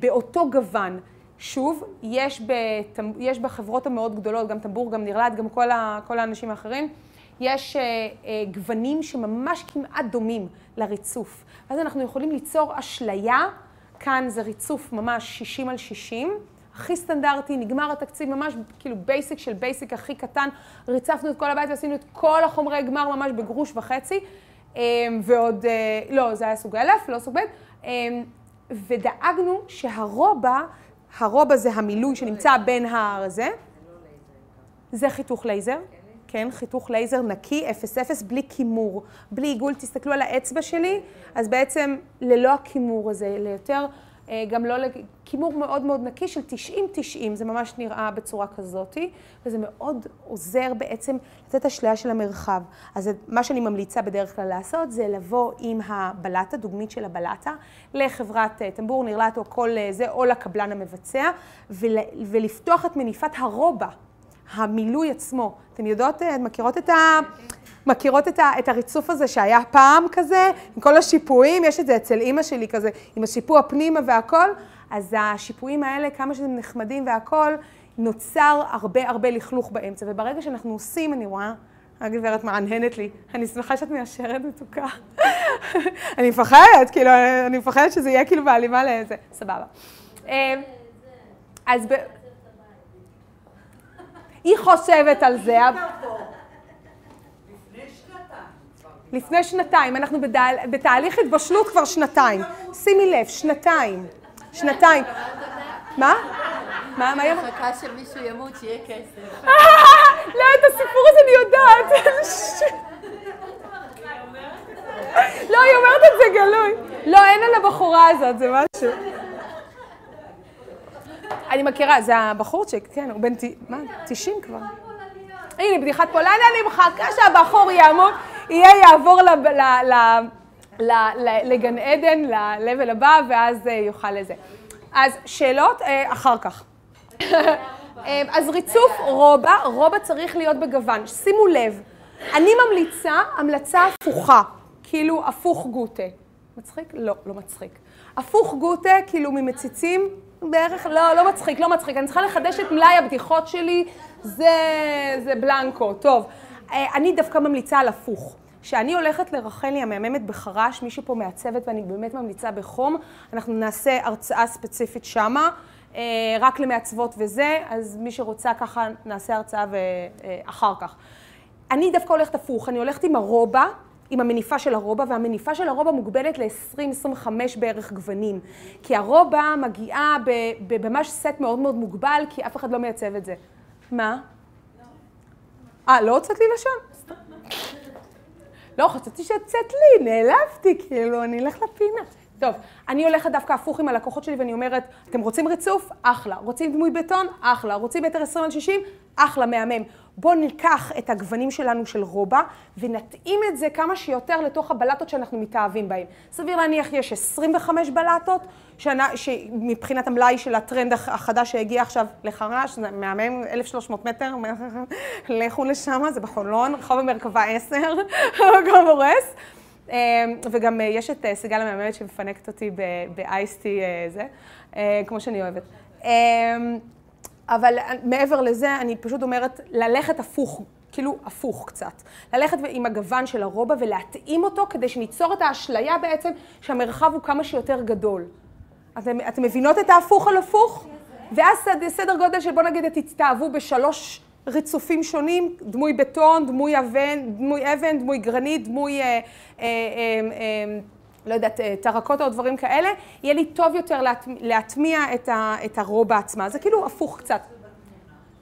Speaker 1: באותו גוון. שוב, יש, בטמ- יש בחברות המאוד גדולות, גם טמבור, גם נרלט, גם כל, ה, כל האנשים האחרים, יש אה, אה, גוונים שממש כמעט דומים לריצוף. אז אנחנו יכולים ליצור אשליה, כאן זה ריצוף ממש 60 על 60, הכי סטנדרטי, נגמר התקציב ממש כאילו basic של basic הכי קטן, ריצפנו את כל הבית ועשינו את כל החומרי גמר ממש בגרוש וחצי, אה, ועוד, לא, זה היה סוג אלף, לא סוג ב', ודאגנו שהרובה, הרובה זה המילוי שנמצא בין הזה, זה חיתוך לייזר, כן, חיתוך לייזר נקי, 0-0, בלי קימור, בלי עיגול. תסתכלו על האצבע שלי, אז בעצם ללא הכימור הזה, ליותר, אה, גם לא, כימור מאוד מאוד נקי של 90-90, זה ממש נראה בצורה כזאתי, וזה מאוד עוזר בעצם לתת אשליה של המרחב. אז מה שאני ממליצה בדרך כלל לעשות, זה לבוא עם הבלטה, דוגמית של הבלטה, לחברת אה, טמבור, נרלט או כל אה, זה, או לקבלן המבצע, ול, ולפתוח את מניפת הרובע. המילוי עצמו. אתן יודעות, אה, מכירות את ה... מכירות את, ה, את הריצוף הזה שהיה פעם כזה, עם כל השיפועים, יש את זה אצל אימא שלי כזה, עם השיפוע פנימה והכל, אז השיפועים האלה, כמה שהם נחמדים והכל, נוצר הרבה הרבה לכלוך באמצע, וברגע שאנחנו עושים, אני רואה, הגברת מהנהנת לי, אני שמחה שאת מאשרת מתוקה. אני מפחדת, כאילו, אני מפחדת שזה יהיה כאילו בהלימה לאיזה, סבבה. אה, אז ב... היא חושבת על זה. לפני שנתיים, אנחנו בתהל- בתהליך התבשלות כבר שנתיים. שימי לב, שנתיים. שנתיים. מה? מה, מה אמרה?
Speaker 5: מחכה שמישהו ימות, שיהיה כסף.
Speaker 1: לא, את הסיפור הזה אני יודעת. לא, היא אומרת את זה גלוי. לא, אין על הבחורה הזאת, זה משהו. אני מכירה, זה הבחורצ'יק, כן, הוא בן ת... מה? 90 כבר. הנה, בדיחת פולניה, אני מחכה שהבחור יעמוד, יהיה יעבור לגן עדן, ל-level הבא, ואז אה, יוכל לזה. אז שאלות אה, אחר כך. אה, אז ריצוף רובע, רובע צריך להיות בגוון. שימו לב, אני ממליצה המלצה הפוכה, כאילו הפוך גוטה. מצחיק? לא, לא מצחיק. הפוך גוטה, כאילו ממציצים, בערך, לא, לא מצחיק, לא מצחיק. אני צריכה לחדש את מלאי הבדיחות שלי, זה, זה בלנקו. טוב, אה, אני דווקא ממליצה על הפוך. כשאני הולכת לרחלי המהממת בחרש, מישהו פה מהצוות ואני באמת ממליצה בחום, אנחנו נעשה הרצאה ספציפית שמה, אה, רק למעצבות וזה, אז מי שרוצה ככה נעשה הרצאה ואחר כך. אני דווקא הולכת הפוך, אני הולכת עם הרובע, עם המניפה של הרובע, והמניפה של הרובע מוגבלת ל-20-25 בערך גוונים. כי הרובע מגיעה בממש סט מאוד מאוד מוגבל, כי אף אחד לא מייצב את זה. מה? אה, לא הוצאת לי לשון? לא, חשבתי שהוצאת לי, נעלבתי, כאילו, אני אלך לפינה. טוב, אני הולכת דווקא הפוך עם הלקוחות שלי ואני אומרת, אתם רוצים ריצוף? אחלה. רוצים דמוי בטון? אחלה. רוצים מטר 20 על 60? אחלה, מהמם. בואו ניקח את הגוונים שלנו של רובע ונתאים את זה כמה שיותר לתוך הבלטות שאנחנו מתאהבים בהן. סביר להניח יש 25 בלטות, שנה, שמבחינת המלאי של הטרנד הח- החדש שהגיע עכשיו לחרש, זה מהמם, 1,300 מטר, לכו לשם, זה בחולון, רחוב המרכבה 10, מקום הורס. אמ, וגם אה, יש את אה, סיגל המהממת שמפנקת אותי באייסטי זה, אה, כמו שאני אוהבת. אבל מעבר לזה, אני פשוט אומרת ללכת הפוך, כאילו הפוך קצת. ללכת עם הגוון של הרובע ולהתאים אותו כדי שניצור את האשליה בעצם שהמרחב הוא כמה שיותר גדול. אתם, אתם מבינות את ההפוך על הפוך? ואז סד- סדר גודל של בוא נגיד תתאהבו בשלוש ריצופים שונים, דמוי בטון, דמוי אבן, דמוי אבן, דמוי גרנית, דמוי, אה, אה, אה, אה, לא יודעת, אה, טרקוטה או דברים כאלה, יהיה לי טוב יותר להטמיע, את, ה, את הרובע עצמה. זה כאילו הפוך קצת.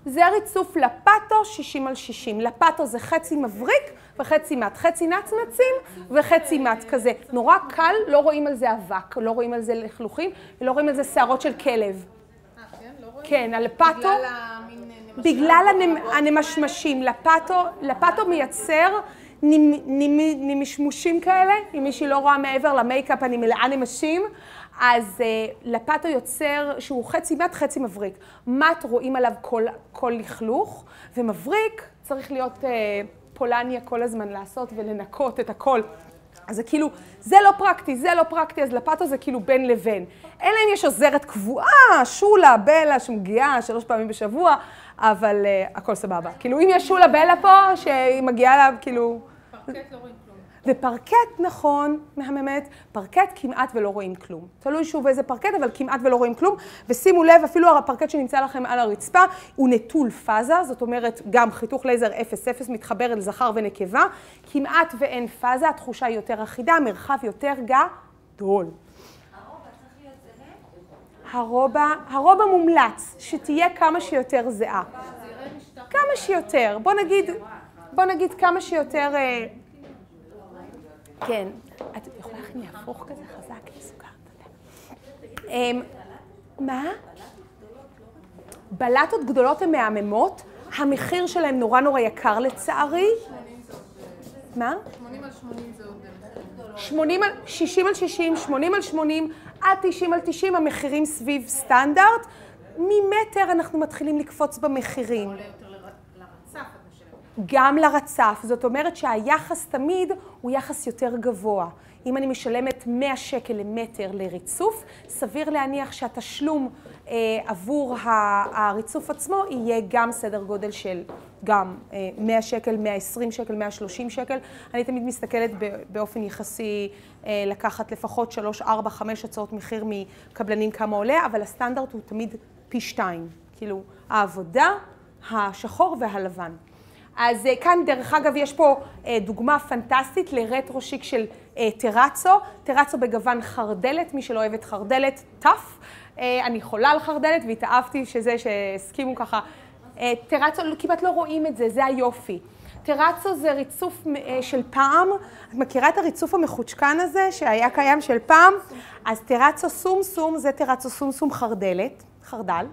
Speaker 1: זה ריצוף לפטו 60 על 60. לפטו זה חצי מבריק וחצי מת. חצי נצנצים וחצי מת כזה. נורא קל, לא רואים על זה אבק, לא רואים על זה לכלוכים, ולא רואים על זה שערות של כלב.
Speaker 2: אה, כן? לא?
Speaker 1: כן, על פטו,
Speaker 2: בגלל
Speaker 1: הנמשמשים. לפטו, מייצר נמשמושים כאלה, אם מישהי לא רואה מעבר למייקאפ, אני מלאה נמשים. אז אה, לפטו יוצר שהוא חצי מת, חצי מבריק. מת רואים עליו כל, כל לכלוך, ומבריק צריך להיות אה, פולניה כל הזמן לעשות ולנקות את הכל. אז זה כאילו, זה לא פרקטי, זה לא פרקטי, אז לפטו זה כאילו בין לבין. אלא אם יש עוזרת קבועה, שולה, בלה, שמגיעה שלוש פעמים בשבוע, אבל אה, הכל סבבה. כאילו, אם יש שולה בלה פה, שהיא מגיעה אליו, כאילו...
Speaker 2: פרקט לא רואים כלום.
Speaker 1: ופרקט, נכון, מהממת, פרקט כמעט ולא רואים כלום. תלוי שוב איזה פרקט, אבל כמעט ולא רואים כלום. ושימו לב, אפילו הפרקט שנמצא לכם על הרצפה, הוא נטול פאזה, זאת אומרת, גם חיתוך לייזר 0-0 מתחבר אל זכר ונקבה. כמעט ואין פאזה, התחושה היא יותר אחידה, מרחב יותר גדול. הרובע, הרובע מומלץ, שתהיה כמה שיותר זהה. כמה שיותר. בוא נגיד, בוא נגיד כמה שיותר... אה, כן. את יכולה להכין לי הפוך כזה חזק עם סוכר, תודה. אמ, מה? בלטות גדולות הן מהממות, המחיר שלהן נורא נורא יקר לצערי. מה?
Speaker 2: 80 על 80 זה עוד...
Speaker 1: 80 על, 60 על 60, 80 על 80, עד 90 על 90, המחירים סביב סטנדרט. ממטר אנחנו מתחילים לקפוץ במחירים. גם לרצף, זאת אומרת שהיחס תמיד הוא יחס יותר גבוה. אם אני משלמת 100 שקל למטר לריצוף, סביר להניח שהתשלום אה, עבור הריצוף עצמו יהיה גם סדר גודל של גם אה, 100 שקל, 120 שקל, 130 שקל. אני תמיד מסתכלת באופן יחסי אה, לקחת לפחות 3, 4, 5 הצעות מחיר מקבלנים כמה עולה, אבל הסטנדרט הוא תמיד פי שתיים. כאילו, העבודה, השחור והלבן. אז אה, כאן, דרך אגב, יש פה אה, דוגמה פנטסטית לרטרו שיק של אה, טרצו. טרצו בגוון חרדלת, מי שלא אוהבת חרדלת, טף. אה, אני חולה על חרדלת והתאהבתי שזה שהסכימו ככה. אה, טרצו, כמעט לא רואים את זה, זה היופי. טרצו זה ריצוף אה, של פעם. את מכירה את הריצוף המחוצ'קן הזה שהיה קיים של פעם? אז טרצו סום סום זה טרצו סום סום חרדלת, חרדל.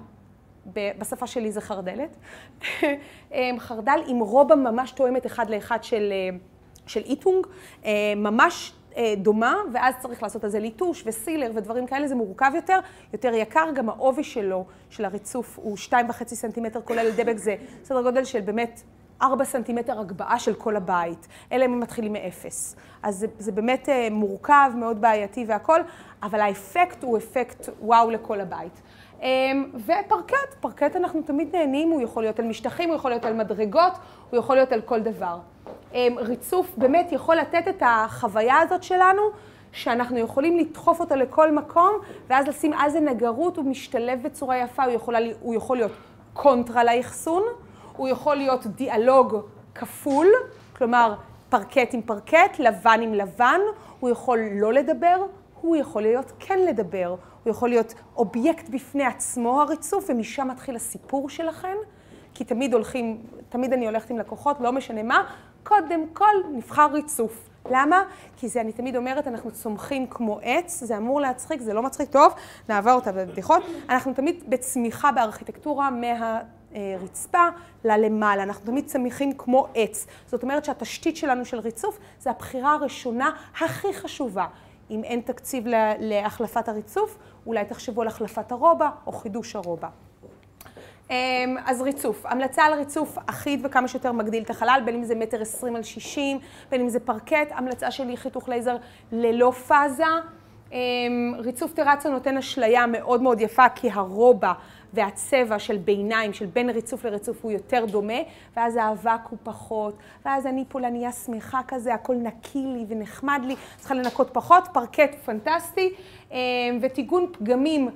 Speaker 1: בשפה שלי זה חרדלת. אמ, חרדל עם רובה ממש תואמת אחד לאחד של, אה, של איטונג, אה, ממש אה, דומה, ואז צריך לעשות על זה ליטוש וסילר ודברים כאלה, זה מורכב יותר, יותר יקר, גם העובי שלו, של הריצוף, הוא 2.5 סנטימטר, כולל דבק, זה סדר גודל של באמת 4 סנטימטר הגבהה של כל הבית, אם הם מתחילים מאפס. אז זה, זה באמת אה, מורכב, מאוד בעייתי והכל, אבל האפקט הוא אפקט וואו לכל הבית. אמ, ופרקט, פרקט אנחנו תמיד נהנים, הוא יכול להיות על משטחים, הוא יכול להיות על מדרגות, הוא יכול להיות על כל דבר. אמ, ריצוף באמת יכול לתת את החוויה הזאת שלנו, שאנחנו יכולים לדחוף אותו לכל מקום, ואז לשים על זה נגרות, הוא משתלב בצורה יפה, הוא יכול, הוא יכול להיות קונטרה לאחסון, הוא יכול להיות דיאלוג כפול, כלומר פרקט עם פרקט, לבן עם לבן, הוא יכול לא לדבר, הוא יכול להיות כן לדבר, הוא יכול להיות אובייקט בפני עצמו הריצוף, ומשם מתחיל הסיפור שלכם, כי תמיד הולכים, תמיד אני הולכת עם לקוחות, לא משנה מה, קודם כל נבחר ריצוף. למה? כי זה, אני תמיד אומרת, אנחנו צומחים כמו עץ, זה אמור להצחיק, זה לא מצחיק טוב, נעבור אותה בבדיחות. אנחנו תמיד בצמיחה בארכיטקטורה מהרצפה ללמעלה, אנחנו תמיד צמיחים כמו עץ. זאת אומרת שהתשתית שלנו של ריצוף זה הבחירה הראשונה הכי חשובה. אם אין תקציב לה- להחלפת הריצוף, אולי תחשבו על החלפת הרובע או חידוש הרובע. אמ, אז ריצוף, המלצה על ריצוף אחיד וכמה שיותר מגדיל את החלל, בין אם זה מטר עשרים על שישים, בין אם זה פרקט, המלצה שלי חיתוך לייזר ללא פאזה. אמ, ריצוף טרצו נותן אשליה מאוד מאוד יפה, כי הרובה והצבע של ביניים, של בין ריצוף לריצוף הוא יותר דומה, ואז האבק הוא פחות, ואז אני פולניה שמחה כזה, הכל נקי לי ונחמד לי, צריכה לנקות פחות, פרקט פנטסטי, אמ, וטיגון פגמים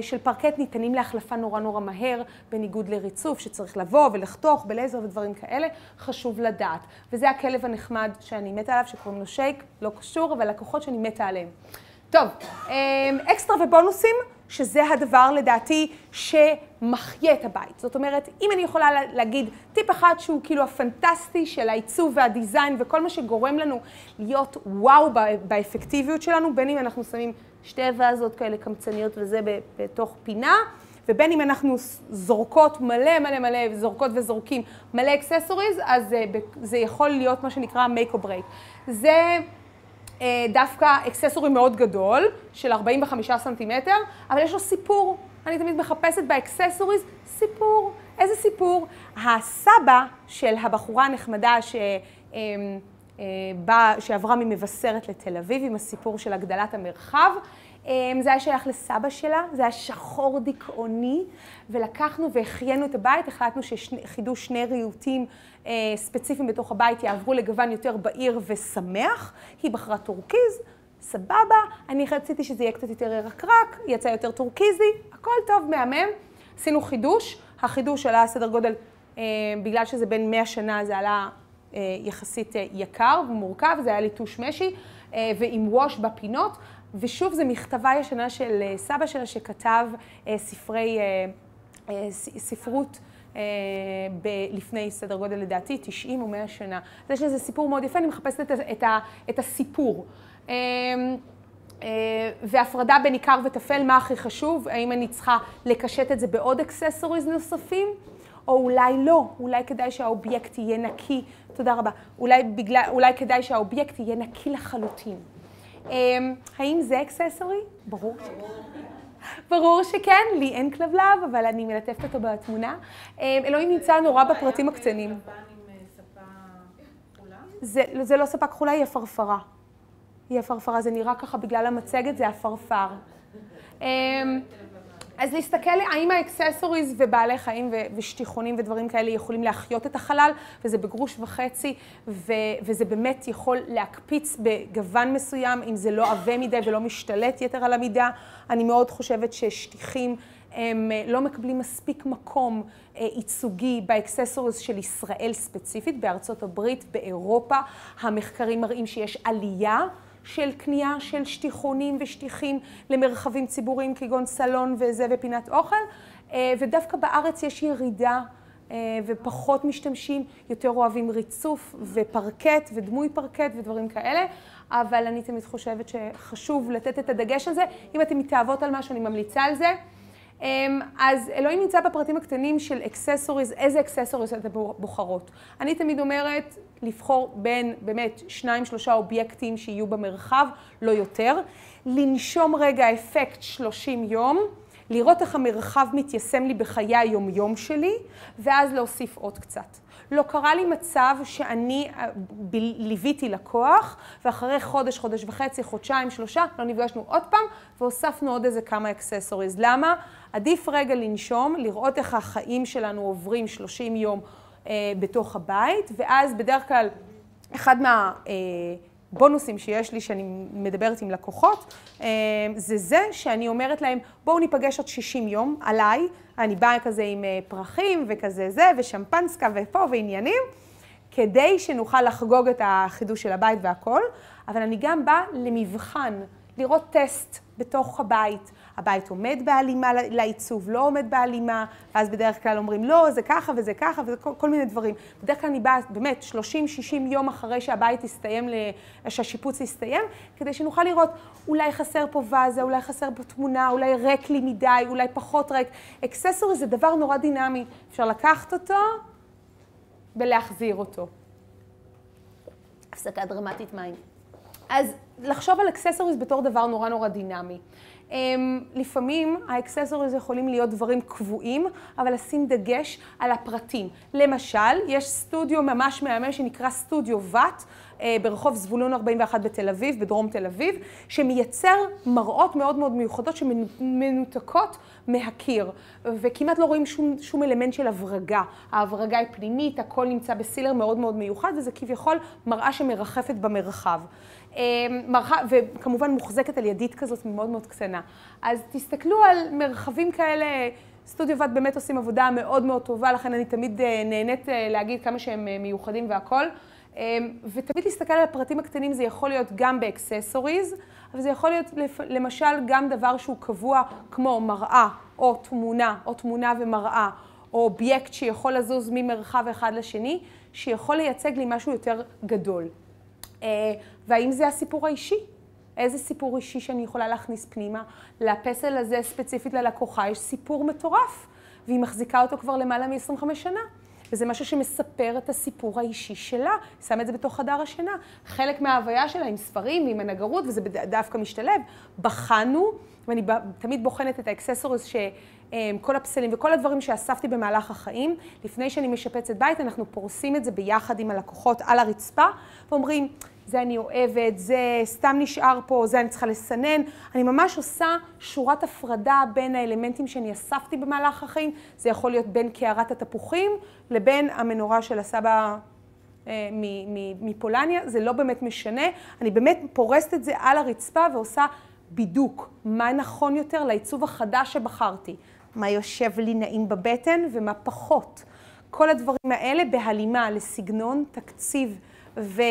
Speaker 1: של פרקט ניתנים להחלפה נורא נורא מהר, בניגוד לריצוף שצריך לבוא ולחתוך בלייזר ודברים כאלה, חשוב לדעת. וזה הכלב הנחמד שאני מתה עליו, שקוראים לו שייק, לא קשור, אבל לקוחות שאני מתה עליהם. טוב, אמ, אקסטרה ובונוסים, שזה הדבר לדעתי שמחיה את הבית. זאת אומרת, אם אני יכולה לה- להגיד טיפ אחד שהוא כאילו הפנטסטי של העיצוב והדיזיין וכל מה שגורם לנו להיות וואו באפקטיביות שלנו, בין אם אנחנו שמים שתי ואזות כאלה קמצניות וזה בתוך פינה, ובין אם אנחנו זורקות מלא מלא מלא, זורקות וזורקים מלא accessories, אז אה, ב- זה יכול להיות מה שנקרא make or break. זה אה, דווקא accessory מאוד גדול, של 45 סנטימטר, אבל יש לו סיפור. אני תמיד מחפשת ב accessories סיפור. איזה סיפור? הסבא של הבחורה הנחמדה ש... אה, בא, שעברה ממבשרת לתל אביב עם הסיפור של הגדלת המרחב. אה, זה היה שייך לסבא שלה, זה היה שחור דיכאוני, ולקחנו והחיינו את הבית, החלטנו שחידוש שני ריהוטים אה, ספציפיים בתוך הבית יעברו לגוון יותר בהיר ושמח. היא בחרה טורקיז, סבבה, אני רציתי שזה יהיה קצת יותר ירקרק, יצא יותר טורקיזי, הכל טוב, מהמם. עשינו חידוש, החידוש עלה סדר גודל, אה, בגלל שזה בין 100 שנה זה עלה יחסית אה, יקר ומורכב, זה היה לי טוש משי אה, ועם ווש בפינות, ושוב זה מכתבה ישנה של אה, סבא שלה שכתב אה, ספרי, אה, אה, ספרות אה, ב- לפני סדר גודל לדעתי 90 או 100 שנה. אז יש לזה סיפור מאוד יפה, אני מחפשת את, את, את הסיפור. אה, אה, והפרדה בין עיקר וטפל, מה הכי חשוב? האם אני צריכה לקשט את זה בעוד אקססוריז נוספים? או אולי לא, אולי כדאי שהאובייקט יהיה נקי, תודה רבה, אולי, בגלל, אולי כדאי שהאובייקט יהיה נקי לחלוטין. אה, האם זה אקססורי? ברור. ברור שכן, לי אין כלבלב, אבל אני מלטפת אותו בתמונה. אה, אלוהים נמצא נורא בפרטים הקטנים. זה, זה לא ספה כחולה, היא עפרפרה. היא עפרפרה, זה נראה ככה בגלל המצגת, זה עפרפר. אז להסתכל האם האקססוריז ובעלי חיים ו- ושטיחונים ודברים כאלה יכולים להחיות את החלל, וזה בגרוש וחצי, ו- וזה באמת יכול להקפיץ בגוון מסוים, אם זה לא עבה מדי ולא משתלט יתר על המידה. אני מאוד חושבת ששטיחים הם אה, לא מקבלים מספיק מקום אה, ייצוגי באקססוריז של ישראל ספציפית, בארצות הברית, באירופה. המחקרים מראים שיש עלייה. של קנייה של שטיחונים ושטיחים למרחבים ציבוריים כגון סלון וזה ופינת אוכל, אה, ודווקא בארץ יש ירידה אה, ופחות משתמשים, יותר אוהבים ריצוף ופרקט ודמוי פרקט ודברים כאלה, אבל אני תמיד חושבת שחשוב לתת את הדגש על זה. אם אתן מתאהבות על משהו, אני ממליצה על זה. אמ, אז אלוהים נמצא בפרטים הקטנים של אקססוריז, איזה אקססוריז אתן בוחרות. אני תמיד אומרת לבחור בין באמת שניים, שלושה אובייקטים שיהיו במרחב, לא יותר. לנשום רגע אפקט 30 יום, לראות איך המרחב מתיישם לי בחיי היומיום שלי, ואז להוסיף עוד קצת. לא קרה לי מצב שאני אה, ליוויתי לקוח, ואחרי חודש, חודש וחצי, חודשיים, שלושה, לא נפגשנו עוד פעם, והוספנו עוד איזה כמה אקססוריז. למה? עדיף רגע לנשום, לראות איך החיים שלנו עוברים 30 יום אה, בתוך הבית, ואז בדרך כלל, אחד מה... אה, בונוסים שיש לי שאני מדברת עם לקוחות, אה, זה זה שאני אומרת להם, בואו ניפגש עוד 60 יום עליי, אני באה כזה עם אה, פרחים וכזה זה, ושמפנסקה ופה ועניינים, כדי שנוכל לחגוג את החידוש של הבית והכל, אבל אני גם באה למבחן, לראות טסט בתוך הבית. הבית עומד בהלימה לעיצוב, לא עומד בהלימה, ואז בדרך כלל אומרים, לא, זה ככה וזה ככה, וזה כל, כל מיני דברים. בדרך כלל אני באה באמת 30-60 יום אחרי שהבית יסתיים, שהשיפוץ יסתיים, כדי שנוכל לראות, אולי חסר פה ואזה, אולי חסר פה תמונה, אולי ריק לי מדי, אולי פחות ריק. אקססורי זה דבר נורא דינמי, אפשר לקחת אותו ולהחזיר אותו. הפסקה דרמטית מים. אז לחשוב על אקססוריז בתור דבר נורא נורא דינמי. אמ, לפעמים האקססוריז יכולים להיות דברים קבועים, אבל לשים דגש על הפרטים. למשל, יש סטודיו ממש מהמם שנקרא סטודיו ואט, אה, ברחוב זבולון 41 בתל אביב, בדרום תל אביב, שמייצר מראות מאוד מאוד מיוחדות שמנותקות מהקיר, וכמעט לא רואים שום, שום אלמנט של הברגה. ההברגה היא פנימית, הכל נמצא בסילר מאוד מאוד מיוחד, וזה כביכול מראה שמרחפת במרחב. מרחב, וכמובן מוחזקת על ידית כזאת מאוד מאוד קטנה. אז תסתכלו על מרחבים כאלה, סטודיו ואט באמת עושים עבודה מאוד מאוד טובה, לכן אני תמיד נהנית להגיד כמה שהם מיוחדים והכול. ותמיד להסתכל על הפרטים הקטנים, זה יכול להיות גם באקססוריז, אבל זה יכול להיות למשל גם דבר שהוא קבוע כמו מראה או תמונה, או תמונה ומראה, או אובייקט שיכול לזוז ממרחב אחד לשני, שיכול לייצג לי משהו יותר גדול. והאם זה הסיפור האישי? איזה סיפור אישי שאני יכולה להכניס פנימה? לפסל הזה ספציפית ללקוחה יש סיפור מטורף, והיא מחזיקה אותו כבר למעלה מ-25 שנה. וזה משהו שמספר את הסיפור האישי שלה, שם את זה בתוך חדר השינה. חלק מההוויה שלה עם ספרים ועם הנגרות, וזה דווקא משתלב. בחנו, ואני תמיד בוחנת את האקססוריז אמ, כל הפסלים וכל הדברים שאספתי במהלך החיים, לפני שאני משפצת בית, אנחנו פורסים את זה ביחד עם הלקוחות על הרצפה, ואומרים, זה אני אוהבת, זה סתם נשאר פה, זה אני צריכה לסנן. אני ממש עושה שורת הפרדה בין האלמנטים שאני אספתי במהלך החיים. זה יכול להיות בין קערת התפוחים לבין המנורה של הסבא אה, מפולניה, זה לא באמת משנה. אני באמת פורסת את זה על הרצפה ועושה בידוק, מה נכון יותר לעיצוב החדש שבחרתי, מה יושב לי נעים בבטן ומה פחות. כל הדברים האלה בהלימה לסגנון, תקציב ו...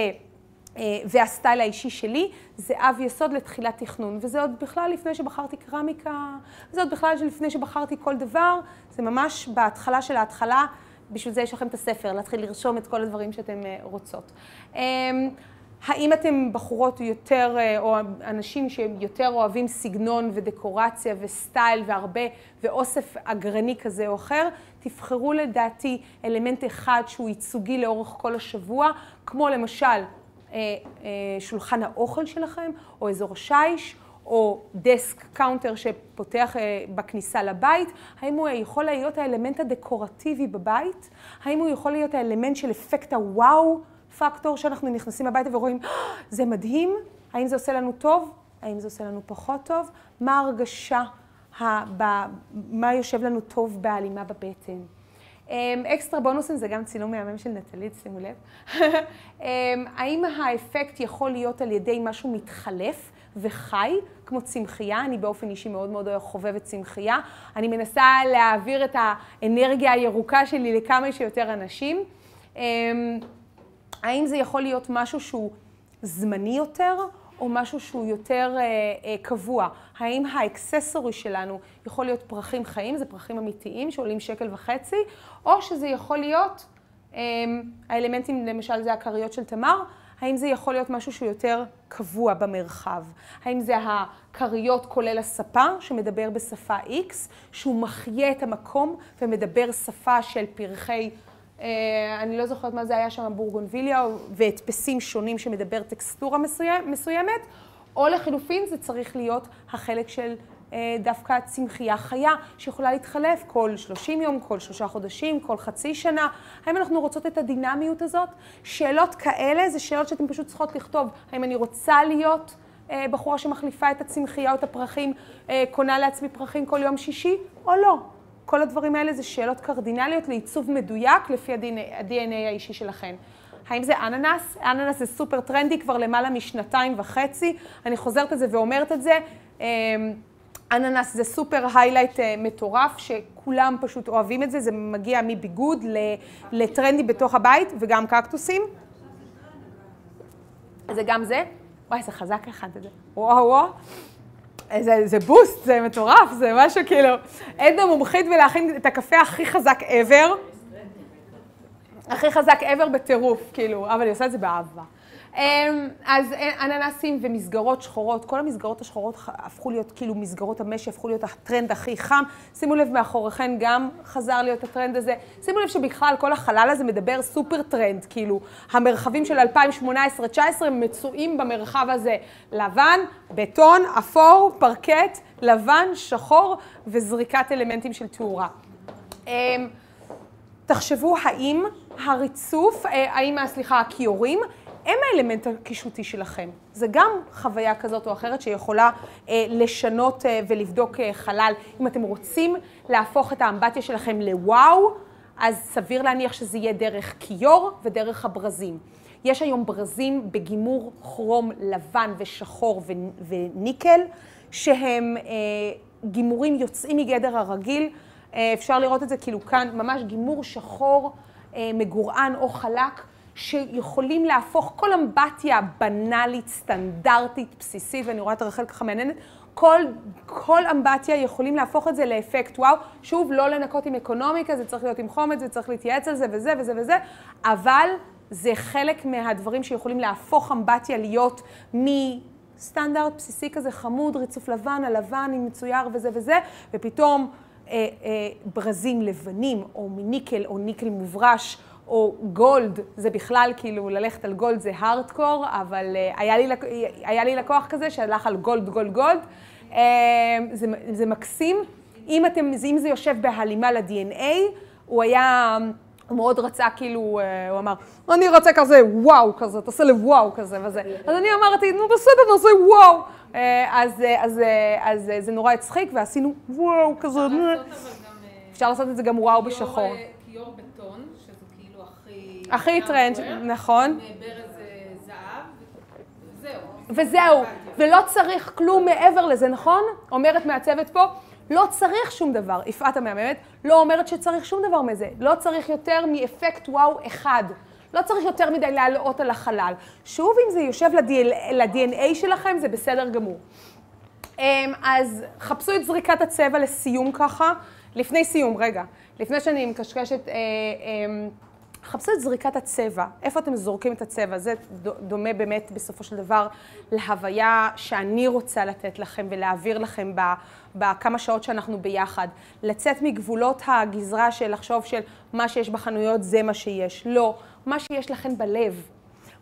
Speaker 1: אה, והסטייל האישי שלי, זה אב יסוד לתחילת תכנון. וזה עוד בכלל לפני שבחרתי קרמיקה, זה עוד בכלל לפני שבחרתי כל דבר, זה ממש בהתחלה של ההתחלה, בשביל זה יש לכם את הספר, להתחיל לרשום את כל הדברים שאתם אה, רוצות. אמ, האם אתם בחורות יותר, אה, או אנשים שיותר אוהבים סגנון ודקורציה וסטייל והרבה, ואוסף אגרני כזה או אחר, תבחרו לדעתי אלמנט אחד שהוא ייצוגי לאורך כל השבוע, כמו למשל שולחן האוכל שלכם, או אזור השיש, או desk counter שפותח אה, בכניסה לבית, האם הוא יכול להיות האלמנט הדקורטיבי בבית? האם הוא יכול להיות האלמנט של אפקט הוואו פקטור שאנחנו נכנסים הביתה ורואים, "אה, זה מדהים? האם זה עושה לנו טוב? האם זה עושה לנו פחות טוב? מה ההרגשה, מה יושב לנו טוב בהלימה בבטן? אמ, אקסטרה בונוסים זה גם צילום מהמם של נטלית, שימו לב. אמ, האם האפקט יכול להיות על ידי משהו מתחלף וחי, כמו צמחייה? אני באופן אישי מאוד מאוד חובבת צמחייה. אני מנסה להעביר את האנרגיה הירוקה שלי לכמה שיותר אנשים. אמ, האם זה יכול להיות משהו שהוא זמני יותר, או משהו שהוא יותר אה, אה, קבוע? האם האקססורי שלנו יכול להיות פרחים חיים, זה פרחים אמיתיים שעולים שקל וחצי, או שזה יכול להיות, אה, האלמנטים, למשל זה הכריות של תמר, האם זה יכול להיות משהו שהוא יותר קבוע במרחב? האם זה הכריות כולל הספה, שמדבר בשפה X, שהוא מחיה את המקום ומדבר שפה של פרחי... אה, אני לא זוכרת מה זה היה שם, בורגונביליה, והדפסים שונים שמדבר טקסטורה מסוים, מסוימת, או לחילופין זה צריך להיות החלק של אה, דווקא צמחייה חיה, שיכולה להתחלף כל 30 יום, כל שלושה חודשים, כל חצי שנה. האם אנחנו רוצות את הדינמיות הזאת? שאלות כאלה זה שאלות שאתן פשוט צריכות לכתוב. האם אני רוצה להיות אה, בחורה שמחליפה את הצמחייה או את הפרחים, אה, קונה לעצמי פרחים כל יום שישי, או לא? כל הדברים האלה זה שאלות קרדינליות לעיצוב מדויק לפי ה-DNA האישי שלכם. האם זה אננס? אננס זה סופר טרנדי כבר למעלה משנתיים וחצי. אני חוזרת על זה ואומרת את זה. אמ, אננס זה סופר highlight אה, מטורף, שכולם פשוט אוהבים את זה. זה מגיע מביגוד לטרנדי בתוך הבית, וגם קקטוסים. זה גם זה. וואי, זה חזק אחד את זה. וואו וואו. זה, זה בוסט, זה מטורף, זה משהו כאילו... עדנה מומחית בלהכין את הקפה הכי חזק ever. הכי חזק ever בטירוף, כאילו, אבל היא עושה את זה באהבה. אמ, אז אננסים ומסגרות שחורות, כל המסגרות השחורות הפכו להיות כאילו מסגרות המשי, הפכו להיות הטרנד הכי חם. שימו לב, מאחוריכן גם חזר להיות הטרנד הזה. שימו לב שבכלל כל החלל הזה מדבר סופר טרנד, כאילו, המרחבים של 2018-2019 מצויים במרחב הזה. לבן, בטון, אפור, פרקט, לבן, שחור וזריקת אלמנטים של תאורה. אמ, תחשבו האם הריצוף, אה, האם, סליחה, הכיורים, הם האלמנט הקישוטי שלכם. זה גם חוויה כזאת או אחרת שיכולה אה, לשנות אה, ולבדוק אה, חלל. אם אתם רוצים להפוך את האמבטיה שלכם לוואו, אז סביר להניח שזה יהיה דרך כיור ודרך הברזים. יש היום ברזים בגימור כרום לבן ושחור ו- וניקל, שהם אה, גימורים יוצאים מגדר הרגיל. אה, אפשר לראות את זה כאילו כאן, ממש גימור שחור, אה, מגורען או חלק. שיכולים להפוך כל אמבטיה בנאלית, סטנדרטית, בסיסית, ואני רואה את רחל ככה מעניינת, כל, כל אמבטיה יכולים להפוך את זה לאפקט וואו. שוב, לא לנקות עם אקונומיקה, זה צריך להיות עם חומץ, זה צריך להתייעץ על זה וזה וזה וזה, אבל זה חלק מהדברים שיכולים להפוך אמבטיה להיות מסטנדרט בסיסי כזה חמוד, ריצוף לבן, הלבן עם מצויר וזה וזה, ופתאום אה, אה, ברזים לבנים, או מניקל, או ניקל מוברש, או גולד, זה בכלל כאילו ללכת על גולד זה הארדקור, אבל uh, היה, לי, היה לי לקוח כזה שהלך על גולד, גולד, גולד. Uh, זה, זה מקסים. אם, אתם, אם זה יושב בהלימה ל-DNA, הוא היה, הוא מאוד רצה כאילו, אה, הוא אמר, אני רוצה כזה וואו כזה, תעשה לי וואו כזה וזה. אז אני אמרתי, נו בסדר, נעשה וואו. אה, אז, אה, אז, אה, אז אה, זה נורא הצחיק ועשינו וואו כזה.
Speaker 2: אפשר לעשות. אה,
Speaker 1: את זה גם וואו בשחור.
Speaker 2: אה, כיור בטון, שזה כאילו הכי...
Speaker 1: טרנד, נכון.
Speaker 2: אה, אה, וזהו.
Speaker 1: ולא צריך כלום מעבר לזה, נכון? אומרת מעצבת פה, לא צריך שום דבר. יפעת המהממת לא אומרת שצריך שום דבר מזה. לא צריך יותר מאפקט וואו אחד. לא צריך יותר מדי להלאות על החלל. שוב, אם זה יושב ל-DNA שלכם, זה בסדר גמור. אמ, אז חפשו את זריקת הצבע לסיום ככה. לפני סיום, רגע, לפני שאני מקשקשת, אה, אמ, חפשו את זריקת הצבע. איפה אתם זורקים את הצבע? זה דומה באמת בסופו של דבר להוויה שאני רוצה לתת לכם ולהעביר לכם בכמה שעות שאנחנו ביחד. לצאת מגבולות הגזרה של לחשוב של מה שיש בחנויות זה מה שיש. לא, מה שיש לכם בלב.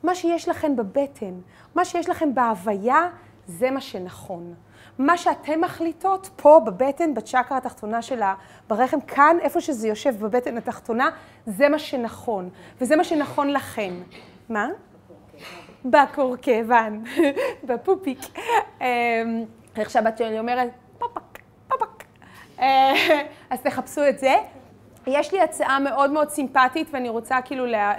Speaker 1: מה שיש לכם בבטן, מה שיש לכם בהוויה, זה מה שנכון. מה שאתן מחליטות פה בבטן, בצ'קרה התחתונה שלה, ברחם, כאן, איפה שזה יושב בבטן התחתונה, זה מה שנכון. וזה מה שנכון לכם. מה? בקורקבן, בפופיק. אמ, איך שהבת שלי אומרת, פפק, פפק. אה, אז תחפשו את זה. יש לי הצעה מאוד מאוד סימפטית, ואני רוצה כאילו לה, אה,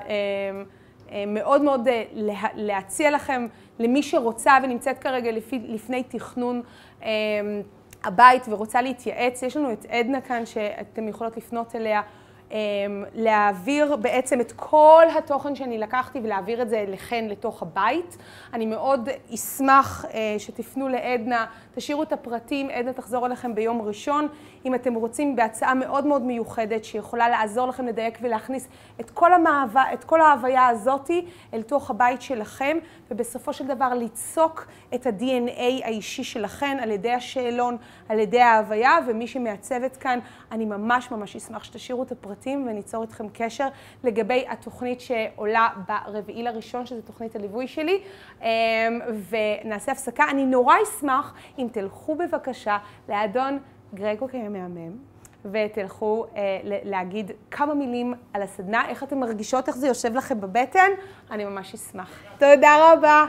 Speaker 1: אה, מאוד מאוד אה, לה, להציע לכם, למי שרוצה ונמצאת כרגע לפי, לפני תכנון הבית ורוצה להתייעץ, יש לנו את עדנה כאן שאתם יכולות לפנות אליה. אה, להעביר בעצם את כל התוכן שאני לקחתי ולהעביר את זה אליכן לתוך הבית. אני מאוד אשמח אה, שתפנו לעדנה, תשאירו את הפרטים, עדנה תחזור אליכם ביום ראשון. אם אתם רוצים בהצעה מאוד מאוד מיוחדת שיכולה לעזור לכם לדייק ולהכניס את כל, המאהבה, את כל ההוויה הזאתי אל תוך הבית שלכם, ובסופו של דבר ליצוק את ה-DNA האישי שלכם על ידי השאלון, על ידי ההוויה, ומי שמעצבת כאן, אני ממש ממש אשמח שתשאירו את הפרטים וניצור איתכם קשר לגבי התוכנית שעולה ברביעי לראשון, שזו תוכנית הליווי שלי, אמ, ונעשה הפסקה. אני נורא אשמח אם תלכו בבקשה לאדון גרגו כמהמם. ותלכו אה, להגיד כמה מילים על הסדנה, איך אתן מרגישות, איך זה יושב לכם בבטן, אני ממש אשמח. תודה רבה.